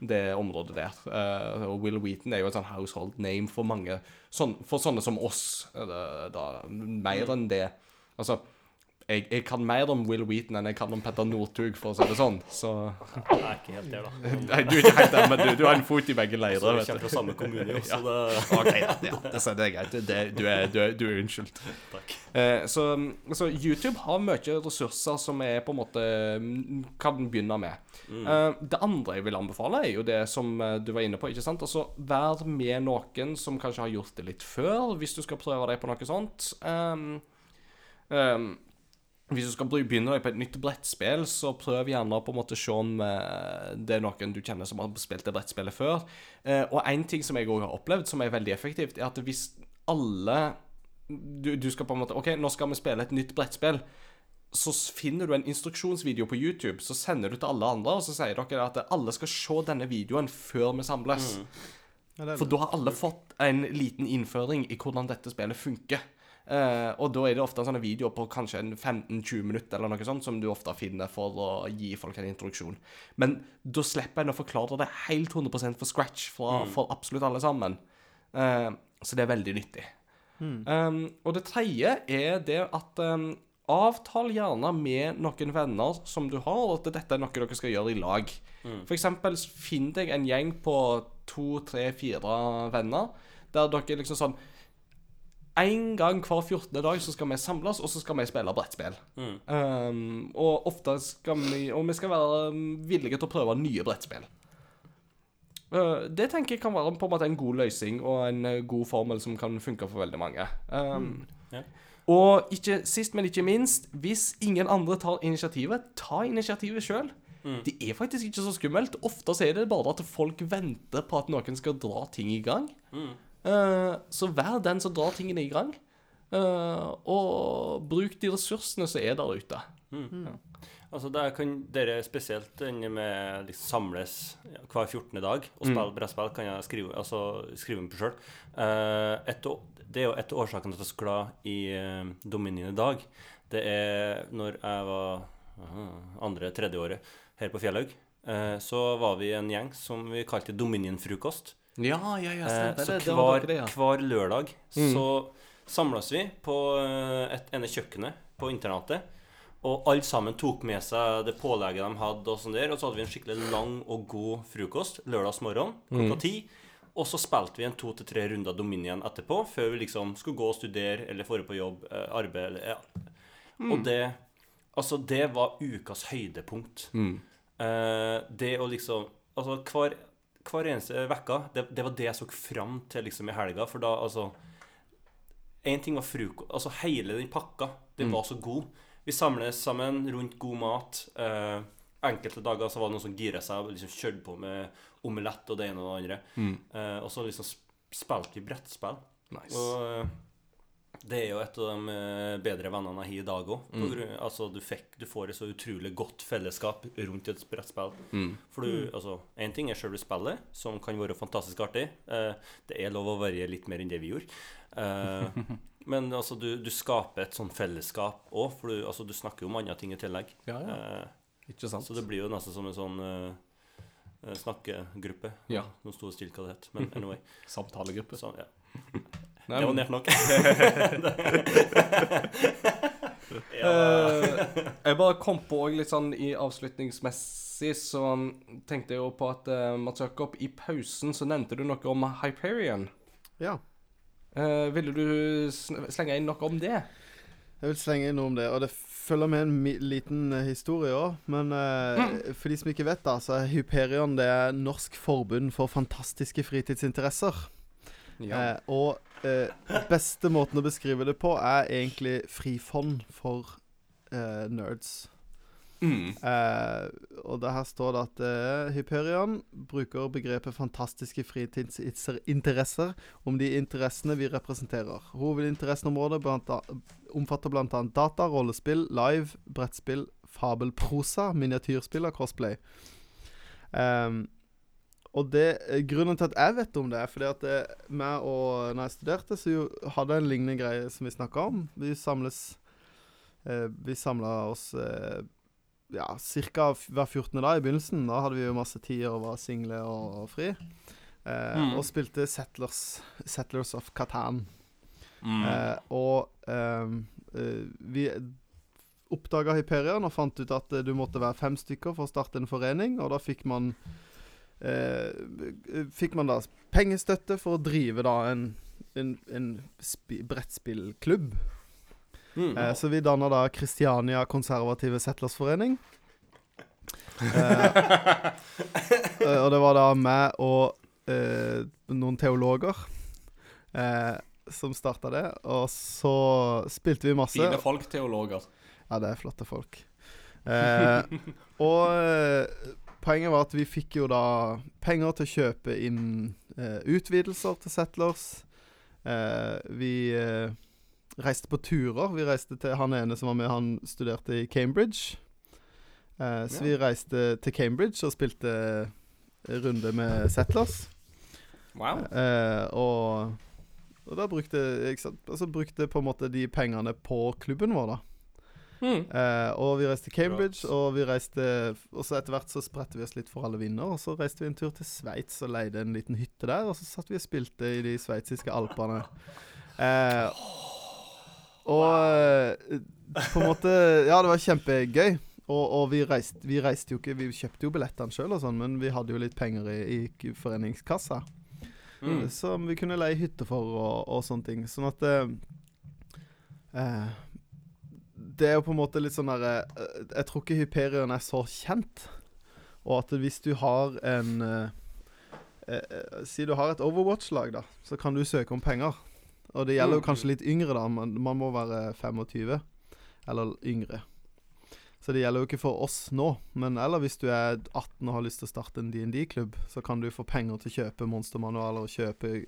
det området der. Uh, og Will Wheaton er jo et sånn household name for mange, sånn, for sånne som oss. eh, da, mer enn det. Altså, jeg, jeg kan mer om Will Wheaton enn jeg kan om Petter Northug, for å si det sånn. Så Jeg er ikke helt der, da. Nei, du er ikke helt der, men du, du har en fot i begge Så leirer. vi kommer fra samme kommune, jo, så det OK, ja, ja, det, så det er greit. Det, du, er, du, er, du er unnskyldt. Takk. Eh, så, så YouTube har mye ressurser som jeg på en måte mm, kan begynne med. Eh, det andre jeg vil anbefale, er jo det som eh, du var inne på. ikke sant? Altså, Vær med noen som kanskje har gjort det litt før, hvis du skal prøve deg på noe sånt. Um, um, hvis du skal begynne deg på et nytt brettspill, så prøv gjerne på en måte å se om eh, det er noen du kjenner som har spilt det brettspillet før. Eh, og en ting som jeg òg har opplevd, som er veldig effektivt, er at hvis alle du, du skal på en måte OK, nå skal vi spille et nytt brettspill. Så finner du en instruksjonsvideo på YouTube, så sender du til alle andre, og så sier dere at alle skal se denne videoen før vi samles. Ja, er For da har alle fått en liten innføring i hvordan dette spillet funker. Eh, og da er det ofte sånne videoer på kanskje 15-20 minutter eller noe sånt, som du ofte finner for å gi folk en introduksjon. Men da slipper en å forklare det helt 100% for scratch fra, for absolutt alle sammen. Eh, så det er veldig nyttig. Um, og det tredje er det at um, avtal gjerne med noen venner som du har, at dette er noe dere skal gjøre i lag. For eksempel finn deg en gjeng på to, tre, fire venner, der dere liksom sånn En gang hver 14. dag så skal vi samles, og så skal vi spille brettspill. Um, og ofte skal vi Og vi skal være um, villige til å prøve nye brettspill. Uh, det tenker jeg kan være på en måte en god løsning og en uh, god formel som kan funke for veldig mange. Um, ja. Og ikke sist, men ikke minst, hvis ingen andre tar initiativet, ta initiativet sjøl. Det er faktisk ikke så skummelt. Ofte er det bare at folk venter på at noen skal dra ting i gang. Uh, så vær den som drar tingene i gang. Uh, og bruk de ressursene som er der ute. Altså der kan dere spesielt den med liksom samles hver 14. dag og spille brettspill, kan jeg skrive, altså, skrive meg på sjøl. det er jo et av årsakene til at jeg er så glad i uh, Dominion i dag. Det er når jeg var aha, andre, tredje året her på Fjellhaug, eh, så var vi en gjeng som vi kalte Dominion-frokost. Ja, ja, ja, Eh, stemmer så det. Det hver, det, ja. hver lørdag så samles vi på eh, et ene kjøkkenet på internatet. Og alle sammen tok med seg det pålegget de hadde, og sånn der, og så hadde vi en skikkelig lang og god frokost lørdagsmorgen klokka ti. Og så spilte vi en to til tre runder Dominion etterpå, før vi liksom skulle gå og studere eller dra på jobb, eh, arbeid eller ja. Og det Altså, det var ukas høydepunkt. Eh, det å liksom Altså, hver, hver eneste vekka, det, det var det jeg så fram til liksom i helga, for da altså Én ting var frokost Altså, hele den pakka, det var så god. Vi samles sammen rundt god mat. Eh, enkelte dager så var det noen som gira seg og liksom kjørte på med omelett og det ene og det andre. Eh, og så liksom sp- spilte vi brettspill. Nice. Og eh, det er jo et av de eh, bedre vennene jeg har i dag òg. Altså, du, fikk, du får et så utrolig godt fellesskap rundt et brettspill. For du, altså, Én ting er selve spillet, som kan være fantastisk artig. Eh, det er lov å være litt mer enn det vi gjorde. Eh, men altså, du, du skaper et sånn fellesskap òg, for du, altså, du snakker jo om andre ting i tillegg. Ja, ja. Ikke sant? så det blir jo nesten som en sånn snakkegruppe. Ja. Nå sto det stille hva det het, men anyway. Samtalegruppe. Så, ja. Nei, Det var nært nok. uh, jeg bare kom på litt sånn i avslutningsmessig, så tenkte jeg jo på at uh, Mats Jakob, i pausen så nevnte du noe om Hyperion. Ja. Uh, ville du slenge inn noe om det? Jeg vil slenge inn noe om det. Og det følger med en mi liten eh, historie òg. Men eh, for de som ikke vet, da, så er Hyperion det er Norsk forbund for fantastiske fritidsinteresser. Ja. Eh, og eh, beste måten å beskrive det på er egentlig frifond for eh, nerds. Mm. Eh, og det her står det at eh, Hyperion bruker begrepet fantastiske fritidsinteresser om de interessene vi representerer. Hovedinteresseområdet blant omfatter bl.a. data, rollespill, live, brettspill, fabelprosa, miniatyrspill og cosplay. Ehm, og det, eh, Grunnen til at jeg vet om det, er fordi at det, meg og når jeg studerte, så jo, hadde jeg en lignende greie som vi snakka om. Vi samles eh, Vi samla oss eh, ja, ca. hver 14. dag i begynnelsen. Da hadde vi jo masse tid og var single og, og fri. Eh, Mm. Og spilte Settlers, Settlers of Catan. Mm. Eh, og ehm, eh, vi oppdaga Hyperion og fant ut at eh, du måtte være fem stykker for å starte en forening, og da fikk man eh, Fikk man da pengestøtte for å drive da en, en, en brettspillklubb. Mm. Eh, så vi danna da Kristiania konservative settlersforening. Eh, eh, og det var da meg og eh, noen teologer eh, som starta det. Og så spilte vi masse. Fine folk, teologer. Ja, det er flotte folk. Eh, og poenget var at vi fikk jo da penger til å kjøpe inn eh, utvidelser til Settlers. Eh, vi eh, reiste på turer. Vi reiste til Han ene som var med, han studerte i Cambridge. Eh, så Ja. vi reiste til Cambridge og spilte eh, runde med Settlers. Wow. Eh, og, og da brukte sant? Altså brukte på en måte de pengene på klubben vår, da. Mm. Eh, og vi reiste til Cambridge, Bra. og vi reiste Og så etter hvert så spredte vi oss litt for alle vinder. Og så reiste vi en tur til Sveits og leide en liten hytte der. Og så satt vi og spilte i de sveitsiske alpene. Uh, og wow. på en måte Ja, det var kjempegøy. Og, og vi, reiste, vi reiste jo ikke Vi kjøpte jo billettene sjøl sånn, men vi hadde jo litt penger i, i foreningskassa. Mm. Som vi kunne leie hytte for og, og sånne ting. Sånn at uh, eh, Det er jo på en måte litt sånn derre eh, Jeg tror ikke Hyperion er så kjent. Og at hvis du har en eh, eh, eh, Si du har et Overwatch-lag, da, så kan du søke om penger. Og det gjelder jo Mm. kanskje litt yngre, da. Man, man må være 25 eller yngre. Så det gjelder jo ikke for oss nå. Men eller hvis du er 18 og har lyst til å starte en DND-klubb, så kan du få penger til å kjøpe monstermanualer og kjøpe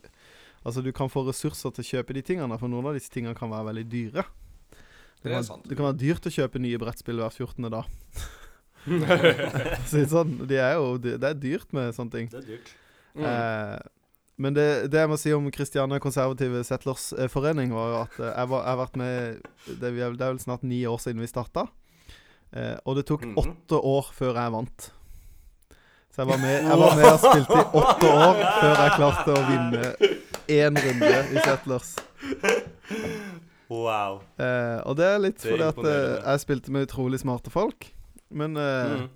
Altså du kan få ressurser til å kjøpe de tingene, for noen av disse tingene kan være veldig dyre. Det er kan, sant. det kan være dyrt å kjøpe nye brettspill hver 14. dag. Så sånn, de er jo, det, det er dyrt med sånne ting. Det er dyrt. Mm. Eh, men det, det jeg må si om Kristiania konservative settlers eh, forening, var jo at eh, jeg, var, jeg har vært med det, er vel- det er vel snart ni år siden vi starta. Eh, og det tok Mhm. åtte år før jeg vant. Så jeg var, med, jeg var med og spilte i åtte år før jeg klarte å vinne én runde i settlers. Wow. Eh, og det er litt Det er fordi at eh, jeg spilte med utrolig smarte folk. Men eh, Mm.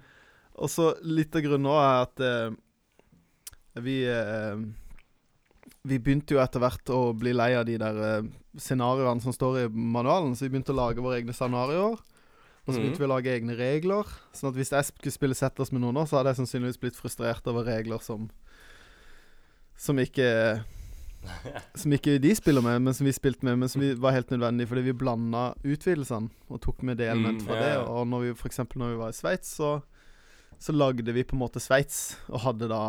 Og så litt av grunnen òg er at eh, vi eh, Vi begynte jo etter hvert å bli lei av de der eh, scenarioene som står i manualen, så vi begynte å lage våre egne scenarioer. Og så begynte begynte vi å lage egne regler. Sånn at hvis jeg skulle spille Settlers med noen, nå, så hadde jeg sannsynligvis blitt frustrert over regler som Som ikke Som ikke de spiller med, men som vi spilte med, men som vi var helt nødvendig fordi vi blanda utvidelsene og tok med det element Mm, fra det. Og når vi f.eks. når vi var i Sveits, så så lagde vi på en måte Sveits, og hadde da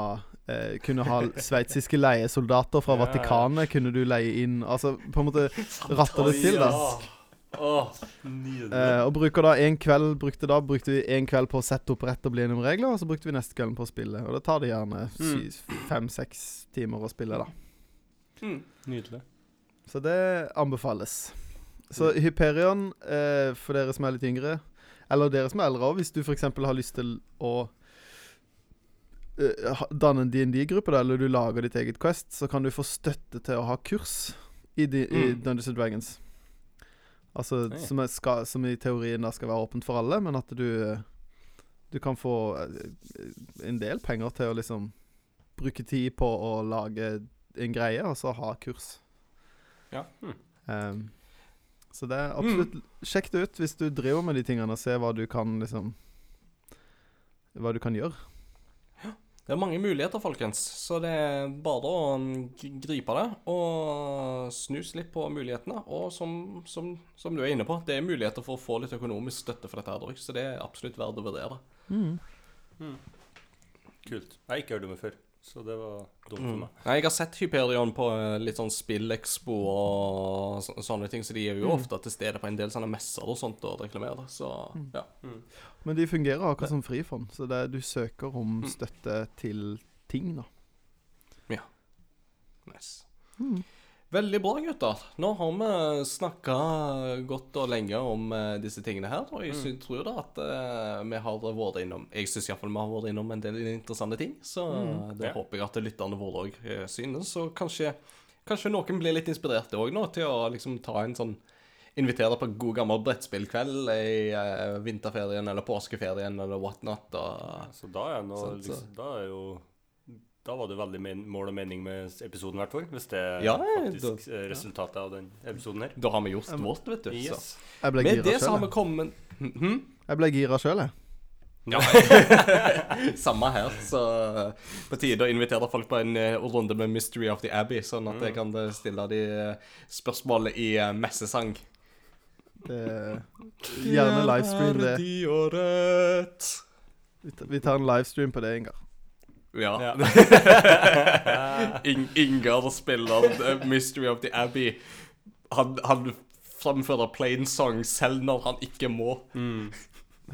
eh, Kunne ha sveitsiske leiesoldater fra. Vatikanet. Kunne du leie inn Altså på en måte ratte det til, da. Nydelig. Eh, og bruker da en kveld Brukte da Brukte vi en kveld på å sette opp rett og bli enige om regler, og så brukte vi neste kvelden på å spille. Og da tar det gjerne fem-seks timer å spille, da. Mm. Nydelig. Så det anbefales. Så Hyperion, eh, for dere som er litt yngre, eller dere som er eldre òg, hvis du f.eks. har lyst til å eh, danne en DND-gruppe, eller du lager ditt eget Quest, så kan du få støtte til å ha kurs i, di- i Mm. Dungeons and Dragons. Altså hey. som, er, skal, som i teorien da skal være åpent for alle, men at du eh, Du kan få eh, en del penger til å liksom bruke tid på å lage en greie, og så ha kurs. Ja. Um, Så det er absolutt Sjekk det ut hvis du driver med de tingene, og se hva du kan liksom Hva du kan gjøre. Det er mange muligheter, folkens. Så det er bare å gripe det og snus litt på mulighetene. Og som, som, som du er inne på, det er muligheter for å få litt økonomisk støtte for dette her òg, så det er absolutt verdt å vurdere. Kult. Jeg har ikke hørt om det før, så det var dumt for meg. Nei, jeg har sett Hyperion på eh, litt sånn spillekspo og så, sånne ting, så de er jo ofte til stede på en del sånne messer og sånt og reklamerer. Så ja. Men de fungerer akkurat som frifond, så det er, du søker om Mm. støtte til ting, da. Ja. Nice. Veldig bra, gutter. Nå har vi snakka godt og lenge om eh, disse tingene her. Og jeg mm. tror da at eh, vi har vært innom Jeg syns iallfall vi har vært innom en del interessante ting. Så det Ja. håper jeg at lytterne våre òg synes. Så kanskje, kanskje noen blir litt inspirerte òg nå til å liksom ta en sånn Invitere på god gammel brettspillkveld i eh, vinterferien eller påskeferien eller whatnot. Og Så da er, nå, Sant, så- liksom, da er jo Da var det veldig men, mål og mening med episoden, hvert fall. Hvis det er Ja, faktisk da, resultatet av den episoden her. da har vi gjort vårt, vet du. Så. Yes. Jeg ble Med gira det så har sjøl. vi kommet hm? Jeg ble gira sjøl, jeg. Ja, Samme her. Så eh, på tide å invitere folk på en eh, runde med Mystery of the Abbey, sånn at jeg kan eh, stille de eh, spørsmålet i eh, messesang. Det, gjerne livestream det. Vi tar- en livestream på det, Ingar. Ja. Ja. In Ingar spiller eh, Mystery of the Abbey. Han, han framfører plain song selv når han ikke må.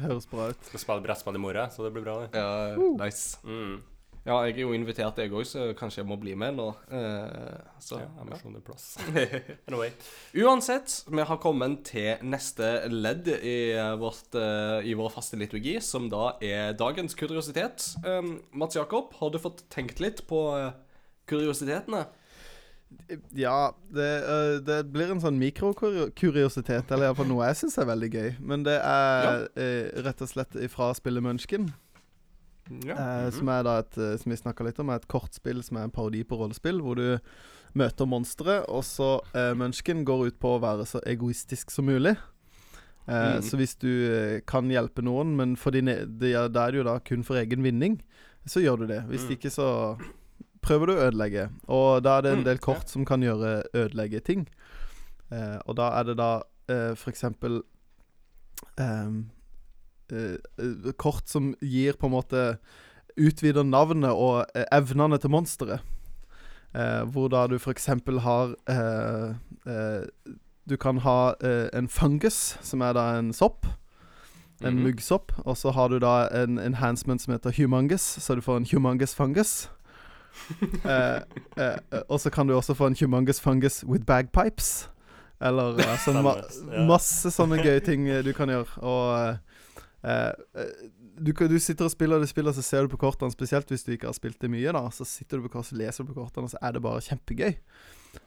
Høres bra ut. Skal spille brettspill i morgen, så det blir bra, det. Ja, nice. Mm. Ja, jeg er jo invitert, jeg òg, så kanskje jeg må bli med nå. Eh, så, Ja, jeg må ja. er plass. Anyway. Uansett, vi har kommet til neste ledd i, eh, vårt, eh, i vår faste liturgi, som da er dagens kuriositet. Um, Mats Jakob, har du fått tenkt litt på eh, kuriositetene? Ja, det, øh, det blir en sånn mikrokuriositet, eller iallfall noe jeg syns er veldig gøy. Men det er eh, rett og slett ifra spillet Munchkin. Ja. Eh, Som er da et eh, Som vi snakka litt om, er et kortspill som er en parodi på rollespill, hvor du møter monstre, og så eh, Munchkin går ut på å være så egoistisk som mulig. Eh, mm. Så hvis du eh, kan hjelpe noen, men for din, e- det, er- det jo da kun for egen vinning, så gjør du det. Hvis Mm. ikke, så prøver du å ødelegge. Og da er det en Mm, del kort som kan gjøre ødelegge ting. Eh, og da er det da eh, eksempel ehm, eh, eh, kort som gir på en måte Utvider navnet og eh, evnene til monsteret. Eh, hvor da du f.eks. har eh, Du kan ha en fungus, som er da en sopp. En Mhm. muggsopp. Og så har du da en enhancement som heter humangus, så du får en humangus fungus. eh, eh, og så kan du også få en humangus fungus with bagpipes. Eller altså ma masse sånne gøye ting du kan gjøre. Og eh, eh, du, du sitter og spiller det spillet, så ser du på kortene, spesielt hvis du ikke har spilt det mye, da. Så sitter du på kortet, leser du på kortene, og så er det bare kjempegøy.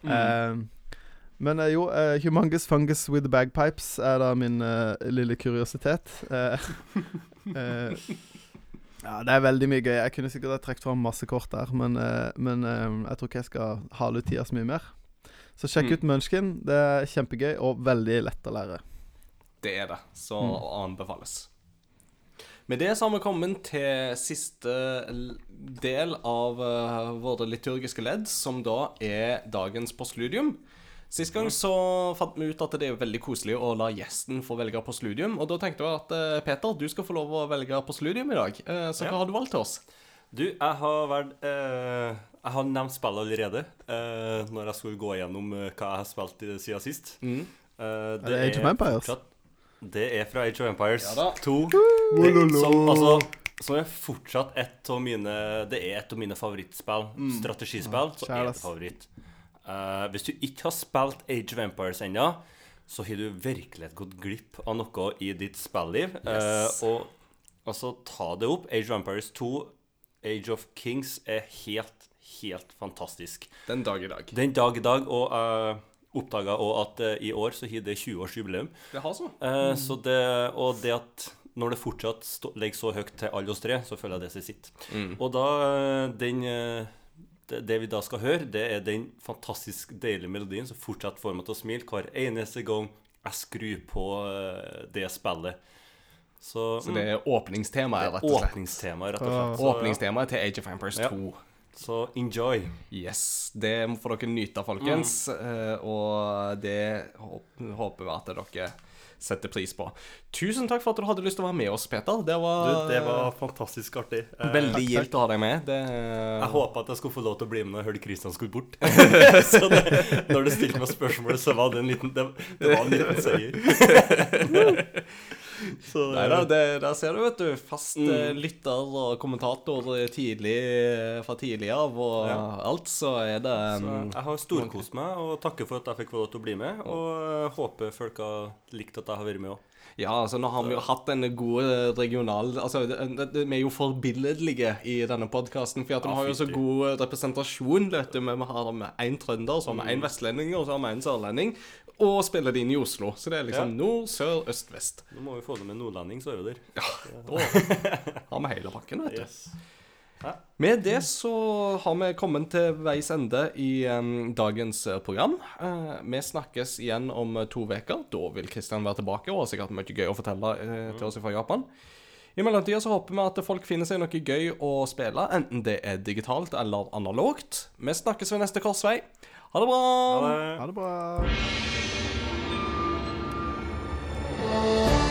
Mm. Uh, men uh, jo, Humongous Fungus with bagpipes er da min lille kuriositet. Ja, det er veldig mye gøy. Jeg kunne sikkert trukket fram masse kort der, men, men jeg tror ikke jeg skal hale ut tida så mye mer. Så sjekk Mm. ut Munchkin. Det er kjempegøy og veldig lett å lære. Det er det, så Mm. anbefales. Med det så har vi kommet til siste del av uh, våre liturgiske ledd, som da er dagens postludium. Sist gang så fant vi ut at det er veldig koselig å la gjesten få velge postludium, og da tenkte jeg at uh, Peter, du skal få lov å velge postludium i dag. Uh, Så Ja. hva har du valgt til oss? Du, jeg har vært eh, Jeg har nevnt spillet allerede eh, når jeg skulle gå gjennom hva jeg har spilt siden sist. Mm. Eh, det Age of Empires? fortsatt- Det er fra Age of Empires Ja 2. Det, som, altså, som er fortsatt et av mine Det er et av mine favorittspill. Strategispill. Så er det favoritt. Uh, hvis du ikke har spilt Age of Empires ennå, så har du virkelig gått glipp av noe i ditt spilliv. Yes. Uh, og altså, ta det opp. Age of Empires 2, Age of Kings, er helt, helt fantastisk. Den dag i dag. Den dag i dag, og jeg oppdaga òg at eh, i år så har det 20-årsjubileum. Det har så. Eh, så det, og det at når det fortsatt stå, ligger så høyt til alle oss tre, så føler jeg det seg sitt. Mm. Og da eh, den det, vi da skal høre, det er den fantastisk deilige melodien som fortsatt får meg til å smile hver eneste gang jeg skrur på det spillet. Så, Så det er åpningstemaet, mm, rett og slett. åpningstema, rett og slett. Så. Åpningstemaet til Age of Empires Ja. 2. Så enjoy. Yes, det får dere nyte, folkens. Mm. Og det håper vi at dere setter pris på. Tusen takk for at du hadde lyst til å være med oss, Peter. Det Du, var, det var fantastisk artig. Eh, veldig gildt å ha deg med. Det, Jeg håpa at jeg skulle få lov til å bli med når jeg hørte Kristian skulle bort. så det, når du stilte meg spørsmålet, så var det en liten Det, det var en liten seier. så Nei da, det, der ser du, vet du. Fast Mm. eh, lytter og kommentator tidlig eh, fra tidlig av og Ja. alt, så er det Så jeg har storkost meg og takker for at jeg fikk få lov til å bli med. Og håper folk har likt at jeg har vært med òg. Ja, altså nå har vi jo hatt denne gode regional Altså, det, det, det, vi er jo forbilledlige i denne podkasten, for at vi har jo så god representasjon, vet du. Vi har med én trønder, så har vi én vestlending, og så har vi en sørlending. Og spiller det inn i Oslo. Så det er liksom Ja. nord, sør, øst, vest. Nå må vi få det med nordlending, så er vi der. Da har vi hele pakken, vet du. Yes. Med det så har vi kommet til veis ende i um, dagens eh, program. Uh, vi snakkes igjen om eh, to uker. Da vil Kristian være tilbake og har sikkert mye gøy å fortelle uh, til oss fra Japan. I mellomtida så håper vi at folk finner seg noe gøy å spille, enten det er digitalt eller analogt. Vi snakkes ved neste korsvei. Ha det bra! Ha det. Ha det bra.